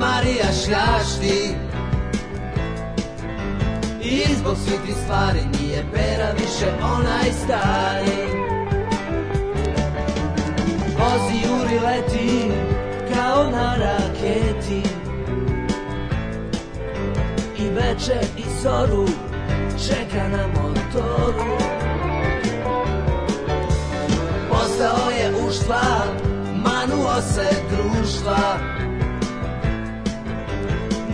Marija šljašti I zbog svih ti stvari nije pera više onaj stari Vozi, juri, leti kao na raketi I večer i zoru čeka na motoru Postao je uštva, manuo se društva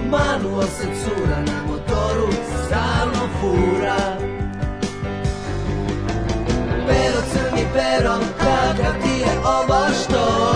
Manuo se cura na motoru, stalno fura Pero crni pero, kakav ti je ovo što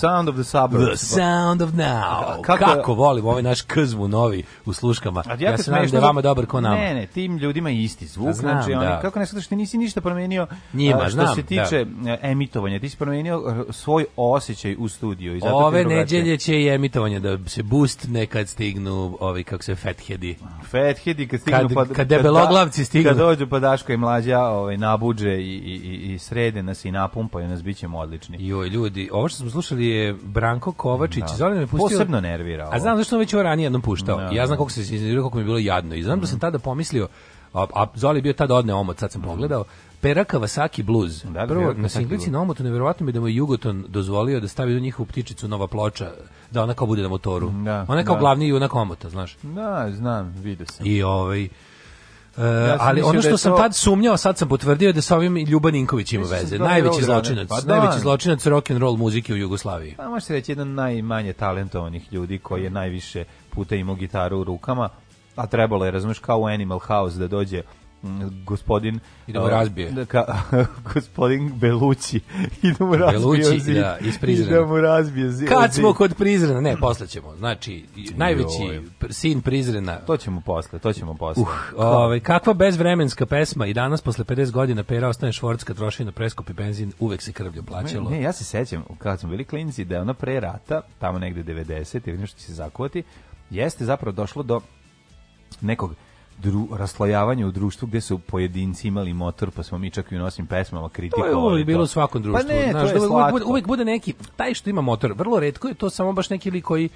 Sound of the Suburbs. The Sound of Now. Da, kako, Kako volim ovaj naš kzmu novi u sluškama. ja, ja se nadam da je vama dobar ko nama. Ne, ne, tim ljudima isti zvuk. Znam, znači, da. Oni, kako ne shvataš, ti nisi ništa promenio Njima, što znam, se da. tiče da. emitovanja. Ti si promenio svoj osjećaj u studiju. I zato Ove neđelje će i emitovanje da se boost nekad stignu ovi, kako se, fatheadi. Fatheadi kad stignu... Kad, pod, pa- kad debeloglavci da- stignu. Kad dođu pa i mlađa ovaj, nabuđe i, i, i, i srede nas i napumpaju nas, bit ćemo odlični. Joj, ljudi, ovo što smo slušali je Branko Kovačić, da. Zoran me pustio. Posebno nervira. Ovo. A znam zašto sam već ovo ranije jednom puštao. Da. Ja znam da. koliko se iznervirao, koliko mi je bilo jadno. I znam da sam tada pomislio, a, a Zoli je bio tada odne omot, sad sam mhm. pogledao, Pera Kawasaki Blues. Da, da Prvo, na singlici na omotu nevjerovatno mi da mu je Jugoton dozvolio da stavi do njihovu ptičicu nova ploča, da ona kao bude na motoru. Da, ona kao da. glavni junak omota, znaš. Da, znam, vidio sam. I ovaj, E, ali ono da što da sam to... tad sumnjao, sad sam potvrdio da sa ovim Ljuban Inković ima veze. Najveći zločinac, pa, da. najveći zločinac rock and roll muzike u Jugoslaviji. Pa možeš reći jedan najmanje talentovanih ljudi koji je najviše puta imao gitaru u rukama, a trebalo je, razumeš, kao u Animal House da dođe gospodin idemo razbije da, ka, gospodin Belući idemo razbije Belući da, zid, da iz Prizrena idemo razbije zid, kad smo kod Prizrena ne posle ćemo znači najveći sin Prizrena to ćemo posle to ćemo posle uh, ovaj kakva bezvremenska pesma i danas posle 50 godina pera ostane švorcka troši na preskupi benzin uvek se krvlju plaćalo ne, ne ja se sećam kad smo bili klinci da je ona pre rata tamo negde 90 ili nešto se zakuvati jeste zapravo došlo do nekog dru, raslojavanje u društvu gde su pojedinci imali motor, pa smo mi čak i u nosim pesmama kritikovali. To je bilo u svakom pa društvu. Pa ne, Znaš, to je da uvijek, bude, uvijek bude neki, taj što ima motor, vrlo redko je to samo baš neki lik koji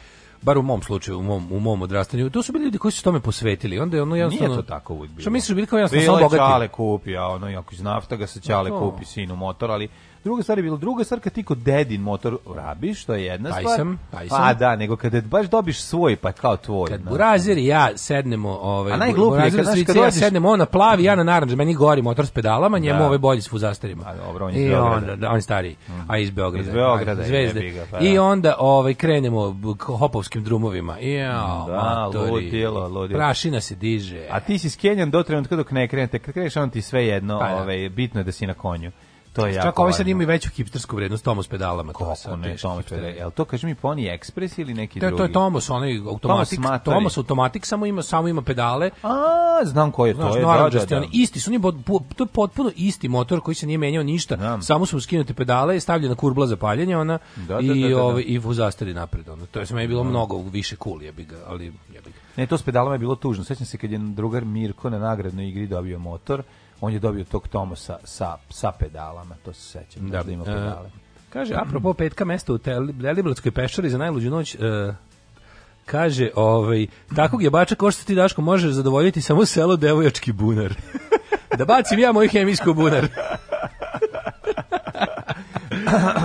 bar u mom slučaju, u mom, u mom odrastanju, to su bili ljudi koji su tome posvetili. Onda je ono jednostavno... Nije to tako uvijek bilo. Što misliš, da bili kao jednostavno samo bogati? Čale kupi, a ono, ako iz nafta ga se Čale no. kupi sinu motor, ali Druga stvar je bila, druga stvar kad ti kod dedin motor rabiš, to je jedna stvar. Sam, taj Pa da, nego kada baš dobiš svoj, pa kao tvoj. Kad da. Burazir i ja sednemo, ovaj, A najgluplje, kad, znaš, kad ja sednemo, on na plavi, ja na naranđe, meni gori motor s pedalama, njemu da. ovaj bolji s fuzastarima. A dobro, on je iz Beograda. Onda, da, on je stariji, mm. a iz Beograda. Iz Beograda, zvezde. pa, I da. onda ovaj, krenemo hopovskim drumovima. Jao, da, ludilo, ludilo. Prašina se diže. A ti si skenjan do trenutka dok ne krenete. Kad kreneš, on ti sve jedno, pa, da. ovaj, bitno je da si na konju. To je Čak jako ovaj sad ima i veću hipstersku vrednost Tomos pedalama. Kako to sad, ne, Tomos pedalama. Jel to, kaže mi, Pony Express ili neki to, drugi? To je Tomos, onaj automatik. Tomos, Tomos automatik samo ima, samo ima pedale. A, znam ko je Znaš, to. Je, da, da, da. Oni, da. da. isti su, oni, to je potpuno isti motor koji se nije menjao ništa. Da. Samo su skinute pedale, stavljena kurbla za paljenje ona da, da, da i, da, ovaj, i u zastari napred. Ono. To je sam je bilo mnogo više cool, bi ga, ali bi ga. Ne, to s pedalama je bilo tužno. Sećam se kad je drugar Mirko na nagradnoj igri dobio motor on je dobio tog Tomosa sa, sa pedalama, to se sećam, da, da ima e, pedale. Kaže, apropo petka mesta u Deliblatskoj peščari za najluđu noć, e, kaže, ovaj, takvog je ko što ti Daško može zadovoljiti samo selo Devojački bunar. da bacim ja moj hemijsku bunar.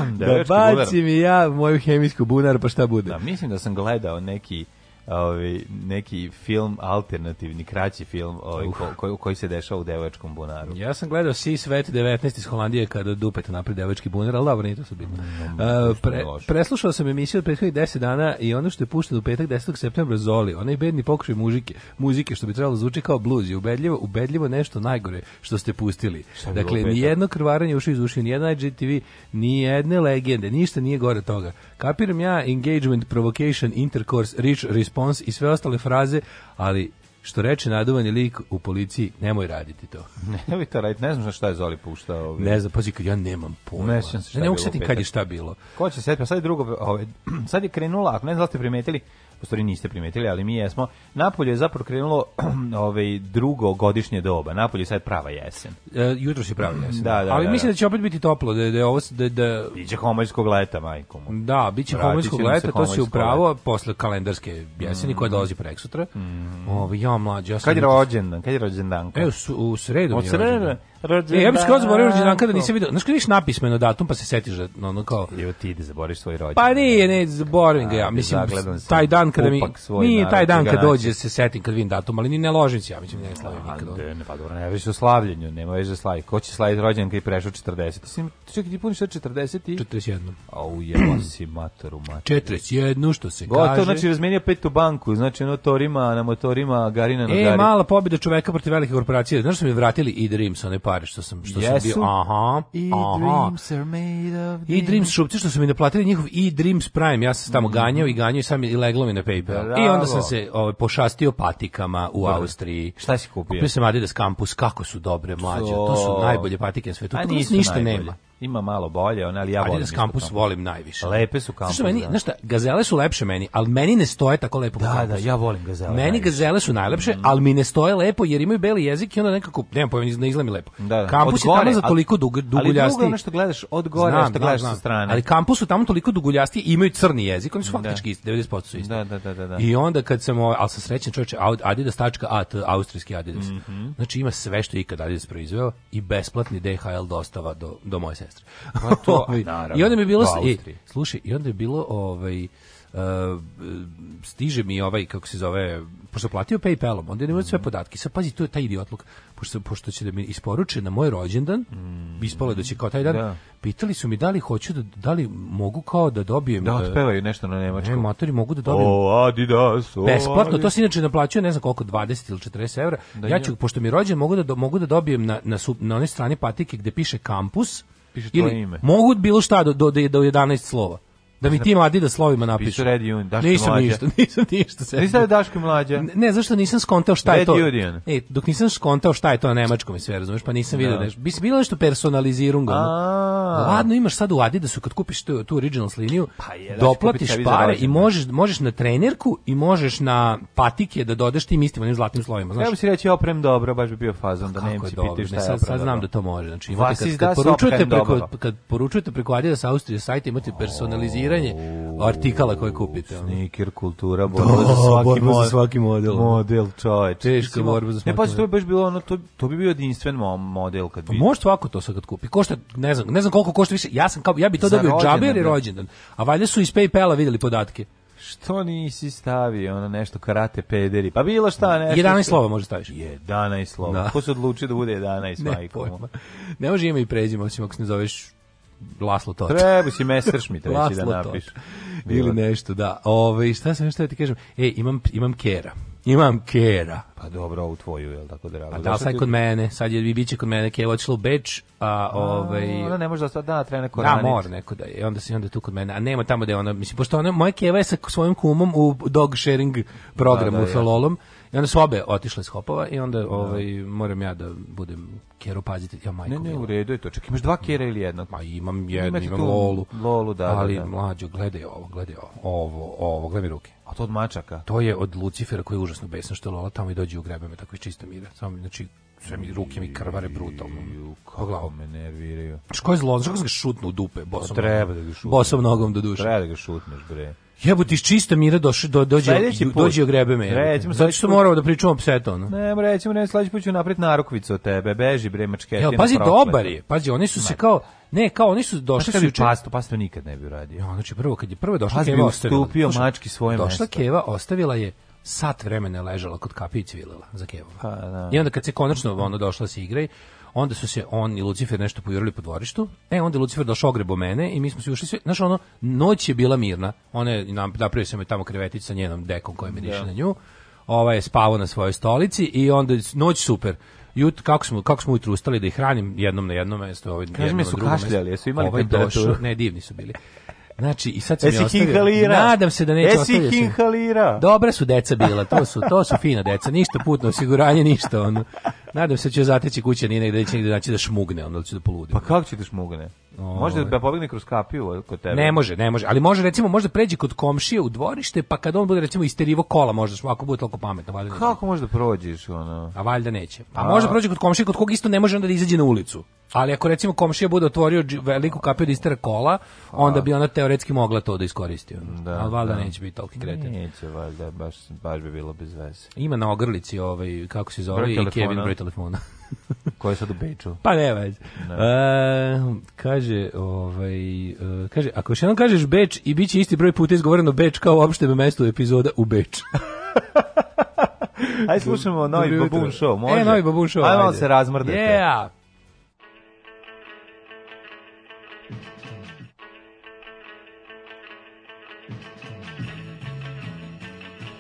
da bacim i ja moju hemijsku bunar, pa šta bude? Da, mislim da sam gledao neki ovaj, neki film alternativni, kraći film ovaj, ko, ko, koji se dešava u devojačkom bunaru. Ja sam gledao Si svet 19 iz Holandije kada dupete napred devojački bunar, ali dobro, nije to su bitno. Uh, pre, preslušao sam emisiju od prethodnih 10 dana i ono što je pušteno u petak 10. septembra Zoli, onaj bedni pokušaj muzike, muzike što bi trebalo da zvuči kao bluz ubedljivo, ubedljivo nešto najgore što ste pustili. Šta dakle, ni jedno krvaranje ušao iz ušiju, ni jedna IGTV, ni jedne legende, ništa nije gore toga. Kapiram ja engagement, provocation, intercourse, rich, respect respons i sve ostale fraze, ali što reče naduvani lik u policiji, nemoj raditi to. nemoj to raditi, ne znam šta je Zoli puštao. Ovaj. Ne znam, pazi, kad ja nemam pojma. Ne, znam se šta ne, ne mogu setiti kad je šta bilo. Ko će setiti, pa sad je drugo, ovaj, sad je krenula, ako ne znam da ste primetili, stvari niste primetili, ali mi jesmo. Napolje je zapravo krenulo ovaj drugo godišnje doba. Napolje je sad prava jesen. E, jutro si prava jesen. Da, da, ali da, mislim da. da će opet biti toplo, da da ovo da da biće homoljskog leta, majkom. Da, biće homoljskog leta, to se upravo leta. posle kalendarske jeseni mm. koja mhm. dolazi preksutra. Mm. Ovaj ja mlađi, ja sam Kad je rođendan? Kad je rođendan? E, u, u sredu. Od sreda rođendan. E, ja bih skroz zaboravio rođendan kada nisam vidio. Znaš kada viš napismeno datum pa se setiš da ono kao... Evo ti ide, da zaboriš svoj rođendan. Pa nije, ne, zaboravim ga ja. Mislim, taj dan kada mi... Nije taj dan kad dođe se setim kad vidim datum, ali ni ne ložim se, ja mislim, ne slavim nikad. Ne, pa dobro, ne već o slavljenju, nema već da slavi. Ko će slaviti rođendan kad je prešao 40? Mislim, čekaj, ti puniš 40 i... 41. Au, jebo si matoru, matoru. 41, što se Gotovo, kaže. Gotovo, znači, razmenio petu banku, znači, motorima, na motorima, garina na e, E, mala pobeda čoveka protiv velike korporacije. Znaš što mi vratili i Dreams, one pa stvari što sam što yes sam bio. Aha. I aha. Dreams are made of I Dreams šupci što su mi naplatili njihov i Dreams Prime. Ja sam tamo mhm. ganjao i ganjao i sam i leglo mi na PayPal. Bravo. I onda sam se ovaj pošastio patikama u Bravo. Austriji. Šta si kupio? Kupio sam Adidas Campus, kako su dobre mlađe. To, to su najbolje patike na svetu. Tu ništa najbolje. nema. Ima malo bolje, ona ali ja Adidas volim. Adidas kampus volim najviše. Lepe su kampus. Znaš, meni, da. znaš šta, gazele su lepše meni, ali meni ne stoje tako lepo. Da, da, ja volim gazele. Meni najviše. gazele su najlepše, mm. ali mi ne stoje lepo jer imaju beli jezik i onda nekako, nemam pojma, ne izgleda lepo. Da, da. Kampus gore, je tamo za toliko dug, duguljasti. Ali drugo ono što gledaš od gore, znam, što gledaš znam, sa strane. Ali kampus su tamo toliko duguljasti i imaju crni jezik, oni su da. faktički isti, 90% su isti. Da, da, da, da, da. I onda kad sam, al sam srećan čovjek, Adidas.at, austrijski Adidas. Mm -hmm. Znači ima sve što je ikad Adidas proizveo i besplatni DHL dostava do, do moje sestre. Pa to, ovaj, naravno, I onda mi je bilo, e, i, slušaj, i onda je bilo, ovaj, Uh, stiže mi ovaj, kako se zove, pošto platio Paypalom, onda je nema sve mhm. podatke. Sad pazi, to je taj idiotluk, pošto, pošto će da mi isporuče na moj rođendan, mm. ispalo da će kao taj dan, da. pitali su mi da li hoću, da, da li mogu kao da dobijem... Da, e, otpevaju nešto na nemačku. Ne, matori mogu da dobijem... O, Adidas, o, Besplatno, to se inače naplaćuje, ne znam koliko, 20 ili 40 evra. Da, ja ću, pošto mi rođen, mogu da, mogu da dobijem na, na, su, na one strane patike gde piše kampus, piše tvoje ime. Mogu bilo šta do, do, do 11 slova. Da mi da ti mladi da slovima napišu. Red Union, Daško nisam mlađa. ništa, nisam ništa. Sve. Nisam da Daško mlađa. Ne, zašto nisam skontao šta Red je to. Union. E, dok nisam skontao šta je to na nemačkom i sve, razumeš, pa nisam video da. nešto. Bi bilo nešto personalizirungo. Ladno imaš sad u Adidasu kad kupiš tu, tu Originals liniju, pa je, doplatiš pare i možeš, možeš na trenerku i možeš na patike da dodaš tim istim onim zlatnim slovima, znaš. Ja bih reći oprem dobro, baš bi bio fazon da Nemci pitaju šta je. Sad, sad znam da to može. Znači, imate kad, da kad, poručujete preko kad poručujete preko Adidas Austrije sajta imate personalizirano reklamiranje artikala koje kupite. Sneaker kultura, borba za svaki, borba za svaki model. Da. Model, čoveč. Teška borba za svaki Ne, pa to bi baš bilo ono, to, to bi bio jedinstven model. Kad bi... Pa možeš svako to sad kad kupi. Košta, ne znam, ne znam koliko košta više. Ja, sam kao, ja bi to Za dobio džabe jer da. rođendan. A valjda su iz Paypala videli podatke. Što nisi stavio ono nešto karate pederi? Pa bilo šta nešto. 11 slova može staviš. 11 slova. Da. Ko se odluči da bude 11 ne, Ne može ime i pređimo, osim ako se ne zoveš Laslo Tot. Treba si Messerschmitt treći da napiš. Ili nešto, da. Ove, šta sam nešto da ti kažem? E, imam, imam kera. Imam kera. Pa dobro, ovu tvoju, jel tako drago? Pa da, da sad kod mene, sad je bit će kod mene, keva otišla u Beč, a, ovaj... Ona ne može da ostati, da, treba neko Da, mora neko da je, onda se onda tu kod mene, a nema tamo da je ona, mislim, pošto ona, moja keva je sa svojim kumom u dog sharing programu da, da, sa Lolom, ja I onda su obe otišle iz hopova i onda ovaj, moram ja da budem kero paziti. Ja, majko, ne, ne, u redu je to. Čak imaš dva kera ili jednog? Ma imam jednu, imam lolu. Lolu, da, da Ali da, da. mlađo, gledaj ovo, gledaj ovo, ovo, ovo, gledaj mi ruke. A to od mačaka? To je od Lucifera koji je užasno besan što lola tamo i dođe u grebe me tako i čisto mira. Samo, znači, sve mi ruke mi krvare brutalno. Kako glavu me nerviraju. Što je zlo, što ga šutnu u dupe, bosom. Pa treba da ga šutneš. Bosom nogom do duše. Treba da ga šutneš, bre. Jebote, iz čista mira došli do dođe dođe grebe me. Recimo, zato što moramo da pričamo o psetu, ono. Ne, recimo, ne sledeći put ću napred narukvicu od tebe, beži bre mačkete. Ja, pazi, dobar je. Pazi, oni su se kao Ne, kao oni su došli su juče. Pastu, pastu nikad ne bi uradio. Ja, znači prvo kad je prvo došla Keva, ustupio mački svoje mesto. Došla Keva, ostavila je sat vremena ležala kod kapi i cvilila za Kevom. Pa, da. I onda kad se konačno ono došla da se igraj, onda su se on i Lucifer nešto pojurili po dvorištu, e onda je Lucifer došao ogrebo mene i mi smo se ušli sve, znaš ono, noć je bila mirna, ona je, napravio sam tamo krevetić sa njenom dekom koja mi riše yeah. Da. na nju, ova je spavao na svojoj stolici i onda noć super, jut kako smo kako smo ujutru ustali da ih hranim jednom na jednom mestu, ovaj jednom mi su na drugom kašljali, jesu imali ovaj došao, ne divni su bili. Znači, i sad sam mi e, je ostavio. Nadam se da neće ostaviti. E, ostavio. Esi hinhalira. Dobra su deca bila, to su, to su fina deca, ništa putno osiguranje, ništa ono. Nadam se da će zateći kuća, nije negde, da će negde znači da šmugne, ono da će da poludi. Pa kako će da šmugne? O... Može da pobegne kroz kapiju kod tebe. Ne može, ne može, ali može recimo možda pređi kod komšije u dvorište, pa kad on bude recimo isterivo kola, možda ako bude toliko pametno, valjda. Kako može da prođeš ono? A valjda neće. Pa A... može da prođi kod komšije kod kog isto ne može onda da izađe na ulicu. Ali ako recimo komšija bude otvorio veliku kapiju da istera kola, onda bi ona teoretski mogla to da iskoristi. Da, Ali valjda da. neće biti toliki kreten. Neće valjda, baš, baš bi bilo bez veze. Ima na ogrlici ovaj, kako se zove, i Kevin broj telefona. Koje sad u Beču? Pa ne, već. No. Da. E, kaže, ovaj, e, kaže, ako još jednom kažeš Beč i bit će isti broj puta izgovoreno Beč kao opšte mesto u epizoda u Beč. Ajde slušamo da novi Babun Show, e, može? E, novi Babun Show, ajde. Ajde se razmrdete. Yeah!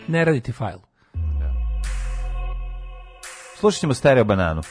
ne raditi fajl. Da. Slušat ćemo stereo bananu.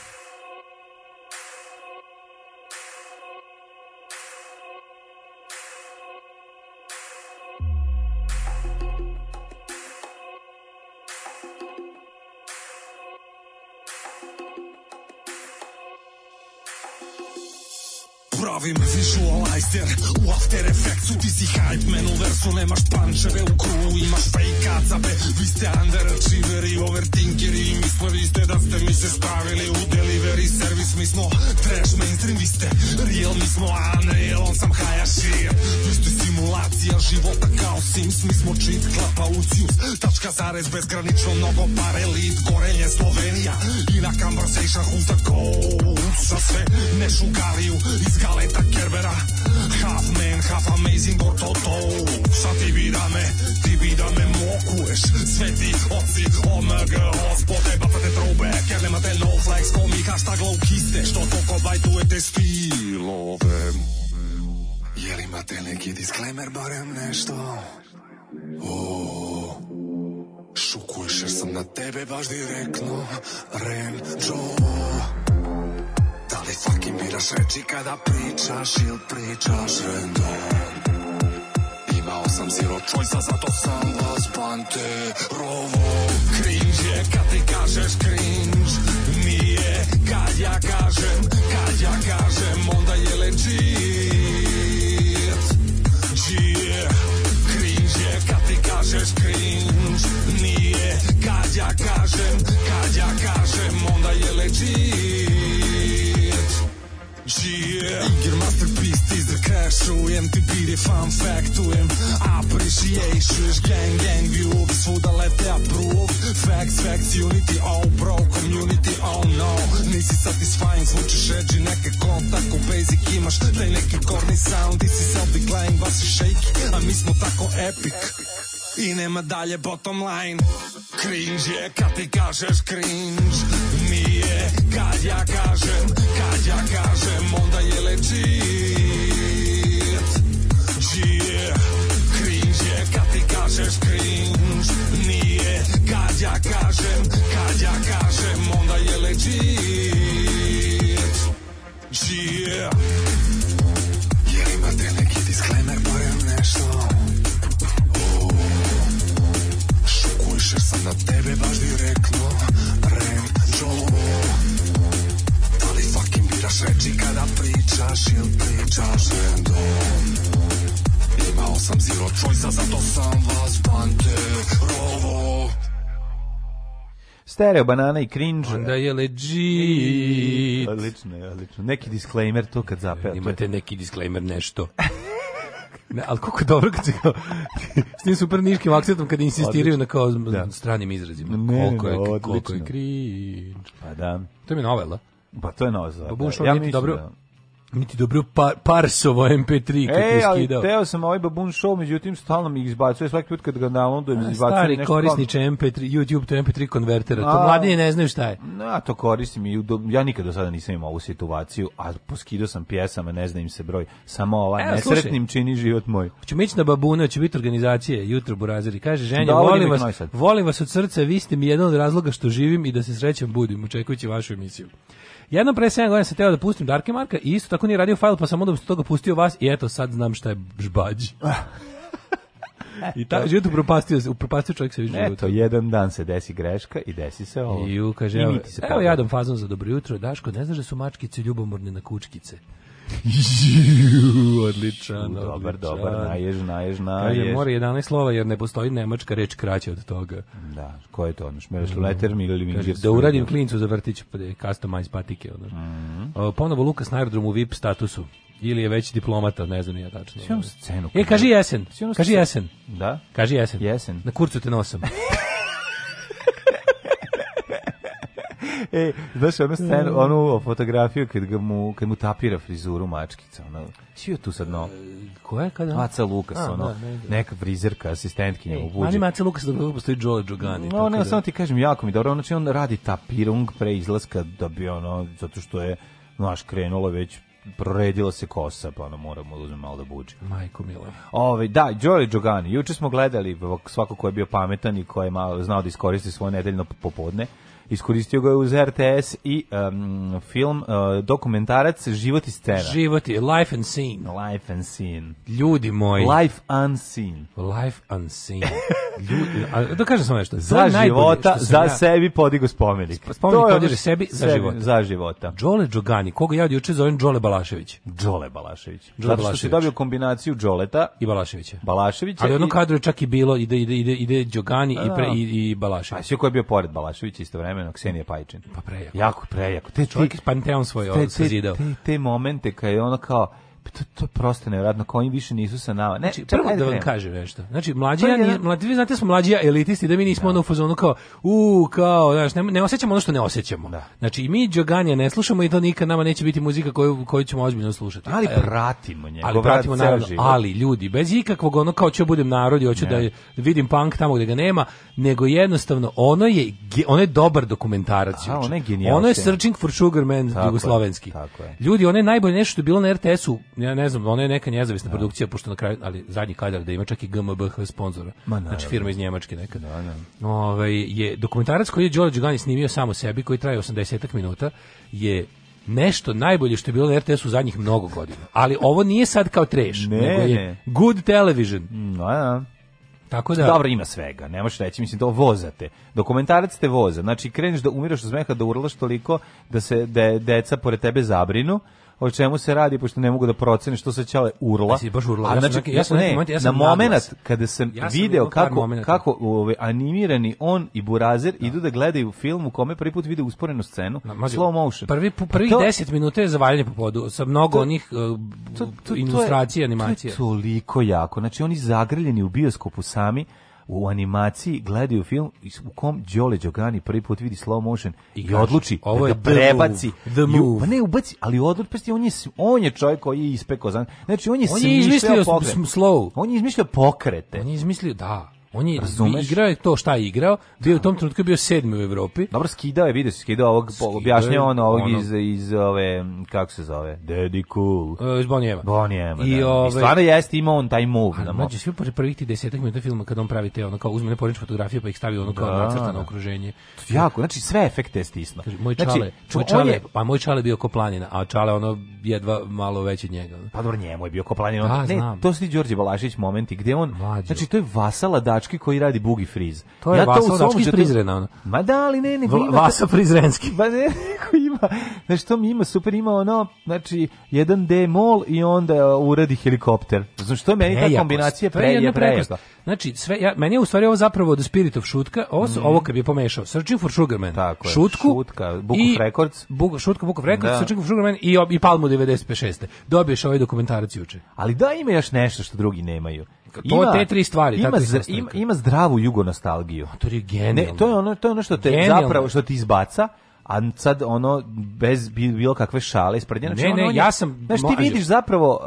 Pravi me visual gangster U After Effectsu ti si hype man U versu nemaš pančeve U crew imaš fake kacape Vi ste underachiever i overthinker I mislili ste da ste mi se stavili U delivery service Mi smo trash mainstream Vi ste real, mi smo unreal On sam Hayashi Vi ste simulacija života kao Sims Mi smo cheat, klapa, ucius Tačka, zarez, bezgranično Mnogo pare, lead, gorenje, Slovenija I na conversation who's the coach Sa sve ne šugariju iz galeta Kerbera Half man, half amazing gortoto Šta ti bi da me, ti bi da me mokuješ Sveti oci, omg, ospode Bafate throwback, jer nemate no flex Komika šta glow kiste, što toko bajtujete stilove Jel imate neki disclaimer, barem nešto? Oh, šukuješ jer sam na tebe baš direktno Ren Joe Ali svaki biraš reči kada pričaš ili pričaš random Imao sam zero choice-a, zato sam vas panterovo Cringe je kad ti kažeš cringe Nije kad ja kažem, kad ja kažem Onda je legit Čije Cringe je kad ti kažeš cringe Nije kad ja kažem, kad ja kažem Onda je legit žije Iger masterpiece, ti zakrešujem Ti biri fun factujem Appreciations, gang, gang view Svuda lete approve Facts, facts, unity, all oh, bro Community, all oh, no Nisi satisfying, zvučiš edgy Neke kontakt u basic imaš Taj neki korni sound, ti si self-decline Vas je shaky, a mi smo tako epic I nema dalje bottom line Cringe je kad ti kažeš cringe Kad ja kažem, kad ja kažem, onda je legit Čije, cringe je, kad ti kažeš cringe Nije, kad ja kažem, kad ja kažem, onda je legit Čije Jel imate neki disclaimer, barem nešto? Oh. Šukujšer na tebe baš direktno Rent kontrolu Da fucking biraš reči kada pričaš ili pričaš random Imao sam zero choice-a, zato sam vas banderovo Stereo, banana i cringe. Onda je legit. Odlično je, odlično. Neki disclaimer to kad zapeva. Imate neki disclaimer nešto. Ne, ali kako dobro kad se kao, s tim super niškim akcentom kad insistiraju Odlično. na kao da. stranim izrazima. Ne, koliko je, odlično. koliko je cringe. Pa da. To je mi novela. Pa to je novela. Pa da. ja mislim dobro, da niti dobro par, Parsovo MP3 kad e, ali skidao. teo sam ovaj Babun Show, međutim stalno mi izbacuje svaki put kad ga downloadujem, izbacuje Stari nešto korisniče MP3, YouTube to MP3 konvertera, to mladi ne znaju šta je. Na, to koristim i ja nikad do sada nisam imao ovu situaciju, a poskidao sam pjesama, ne znam im se broj, samo ovaj e, nesretnim čini život moj. Hoćemo ići na Babuna, će biti organizacije, jutro Burazeri, kaže, da, ženja, volim vas, volim vas od srca, vi ste mi jedan od razloga što živim i da se srećem budim, očekujući vašu emisiju. Jednom pre 7 godina sam teo da pustim Darke Marka i isto tako nije radio fajl, pa sam onda toga pustio vas i eto, sad znam šta je žbađ. I ta život upropastio, upropastio čovjek se više Eto, jedan dan se desi greška i desi se ovo. I u, kaže, I evo, evo jadom fazom za dobro jutro, Daško, ne znaš da su mačkice ljubomorne na kučkice? odličan, Dobar, odličan. dobar, najež, najež, najež. Kaže, mora 11 slova jer ne postoji nemačka reč kraća od toga. Da, ko je to? Ono, šmereš mm. leterm ili mi Kaže, da uradim klincu za vrtić, pa da customize patike. Ono. Mm -hmm. Ponovo Lukas na aerodromu VIP statusu. Ili je već diplomata, ne znam ja tačno. Sjeno scenu. E, kaži jesen, kaži jesen. Da? Kaži jesen. Jesen. Na kurcu te nosam. e, znaš, ono scenu, mm. onu fotografiju kad, ga mu, kad mu tapira frizuru mačkica, ono, čiju je tu sad no? E, koja je kada? Maca Lukas, A, ono, da, da. neka frizerka, asistentkinja e, u Buđi. Ali Maca Lukas da postoji Joe Giugani. No, ne, da... samo ti kažem, jako mi dobro, znači on radi tapirung pre izlaska da bi, ono, zato što je, znaš, krenulo već proredila se kosa, pa ono moramo da uzmemo malo da buđi. Majko milo. Ove, ovaj, da, Đorđe Đogani, juče smo gledali svako ko je bio pametan i ko je malo, znao da iskoristi svoje nedeljno popodne iskoristio ga je uz RTS i um, film uh, dokumentarac Život i scena. Život i Life and Scene. Life and Scene. Ljudi moji. Life Unseen. Life Unseen. Ljudi, a da kažem samo nešto. Za života, za ja, sebi podigo spomenik. Spomenik to podiže sebi, sebi za života. Za života. Džole Džogani, koga ja juče zovem Džole Balašević. Džole Balašević. Džole Zato što Balašević. si dobio kombinaciju Džoleta i Balaševića. Balaševića. Ali i... ono kadru je čak i bilo ide ide ide ide Đogani i da, da, pre da. i, i Balašević. A sve koji je bio pored Balaševića istovremeno Ksenija Pajčin. Pa prejako. Jako prejako. Te čovjek panteon svoj te, te, te, te momente kad je ono kao Pa to, to prosto nevjerojatno, konji više nisu sa nama. Ne, znači, čekaj, prvo da vam da kaže nešto. Znači, mlađi ja, nije, mlađi, vi znate da smo mlađi elitisti, da mi nismo da. ono u fazonu kao, u, kao, znači, ne, ne osjećamo ono što ne osjećamo. Da. Znači, i mi Đoganja ne slušamo i to nikad nama neće biti muzika koju, koju ćemo ozbiljno slušati. Ali pratimo njega. Ali pratimo, naravno, ali ljudi, bez ikakvog ono kao ću da budem narod i hoću da vidim punk tamo gde ga nema, nego jednostavno ono je, ono je dobar dokumentarac. A, ono je Ono je Searching for Sugar Man, jugoslovenski. Ljudi, ono je najbolje nešto što je bilo na RTS-u ja ne znam, ona je neka nezavisna da. produkcija, pošto na kraju, ali zadnji kadar da ima čak i GMBH sponzora, Ma, znači firma iz Njemačke neka. Da, da. Ovaj je, dokumentarac koji je Đorđe Gani snimio samo sebi, koji traje 80 minuta, je nešto najbolje što je bilo na RTS u zadnjih mnogo godina. Ali ovo nije sad kao treš, ne, nego je ne. good television. Mm, da, da. Tako da. Dobro ima svega, ne možeš reći, mislim to vozate. Dokumentarac te voza. Znači kreneš da umiraš od smeha da urlaš toliko da se de, da deca pored tebe zabrinu o čemu se radi pošto ne mogu da procenim što se ćale urla. Ja baš urla. A, znači, ja sam znači, ne, moment, ja sam na momenat kada sam, ja sam video kako momenta. kako ove, animirani on i Burazer da. idu da gledaju film u kome prvi put vide usporenu scenu, na, slow motion. Prvi prvi 10 minuta je zavaljanje po podu sa mnogo to, onih uh, to, to, ilustracija, animacija. To je toliko jako. Znači oni zagrljeni u bioskopu sami u animaciji gledaju film u kom Đole Đogani prvi put vidi slow motion i, i odluči ovo da je da prebaci the move, ju, pa ne ubaci, ali odluči pa on je on je čovjek koji je ispekao znači on je, on je izmislio slow, on je izmislio pokrete. On je izmislio da On je Razumeš? igrao to šta je igrao, bio da. u tom trenutku bio sedmi u Evropi. Dobro skidao je, vidio se skidao ovog objašnjava on ovog ono. iz iz ove kako se zove? Daddy Cool. E, iz Bonijeva. Bonijeva. I, da. ove... I stvarno jeste imao on taj move, da. Znači sve prvih 10 minuta filma kad on pravi te ono kao uzme neporične fotografiju pa ih stavi ono kao da, nacrtano da. okruženje. Jako, znači sve efekte je stisno. Kaže, moj znači, čale, znači, moj čale, je... pa moj čale bio koplanina, a čale ono jedva malo veći od njega. Pa dobro njemu je bio koplanina. Da, ne, znam. to su ti Đorđe Balašić momenti gdje on Mlađo. znači to je vasala dač Dački koji radi bugi friz. To je ja Vasa to u Dački iz Prizrena. Ono. Ma da, ali ne, nego ima... Vasa Prizrenski. Ba ne, neko ima... Znaš, to mi ima, super ima ono, znači, jedan D mol i onda uradi helikopter. Znači, to je meni ta kombinacija preje, prejepa. Znači, sve, ja, meni je u stvari ovo zapravo The Spirit of Šutka, ovo, mm. ovo kad bi pomešao, Searching for Sugarman, Tako je, šutku, Šutka, Book of Records, Book, Šutka, Book of Records, da. Searching for Sugar Man i, i Palmu 96. Dobiješ ovaj dokumentarac juče. Ali da ima još nešto što drugi nemaju. Ima, to je te tri stvari, ima, ta tri ima, ima zdravu jugo nostalgiju. To je genijalno. Ne, to je ono, to je ono što te genijalno. zapravo što te izbaca a sad ono bez bilo kakve šale ispred njega. Znači ne, ono, ne, ja sam znači ti vidiš zapravo uh,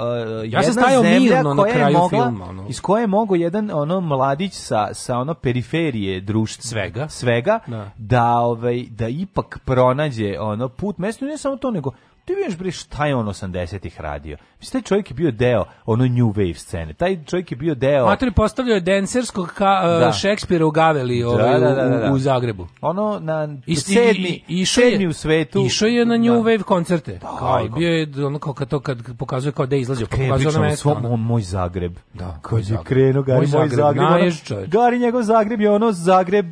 ja sam stajao mirno na kraju mogla, filma, ono. iz koje je mogo jedan ono mladić sa sa ono periferije društva svega, svega da, da ovaj da ipak pronađe ono put mesto ne samo to nego ti vidiš bre šta je on 80-ih radio. Mislim, taj čovjek je bio deo ono New Wave scene. Taj čovjek je bio deo... Mater postavljao je denserskog ka, e, da. Šekspira u Gaveli da, ovaj, da, da, da, da. u, Zagrebu. Ono na I, sedmi, i, sedmi u svetu. Išao je na New da. Wave koncerte. kao, i bio je ono kao kad to kad pokazuje kao da izlazi pa pokazuje na mesto. Svom, on, moj Zagreb. Da, kad je krenuo Gari moj Zagreb. Zagreb ono, Gari njegov Zagreb je ono Zagreb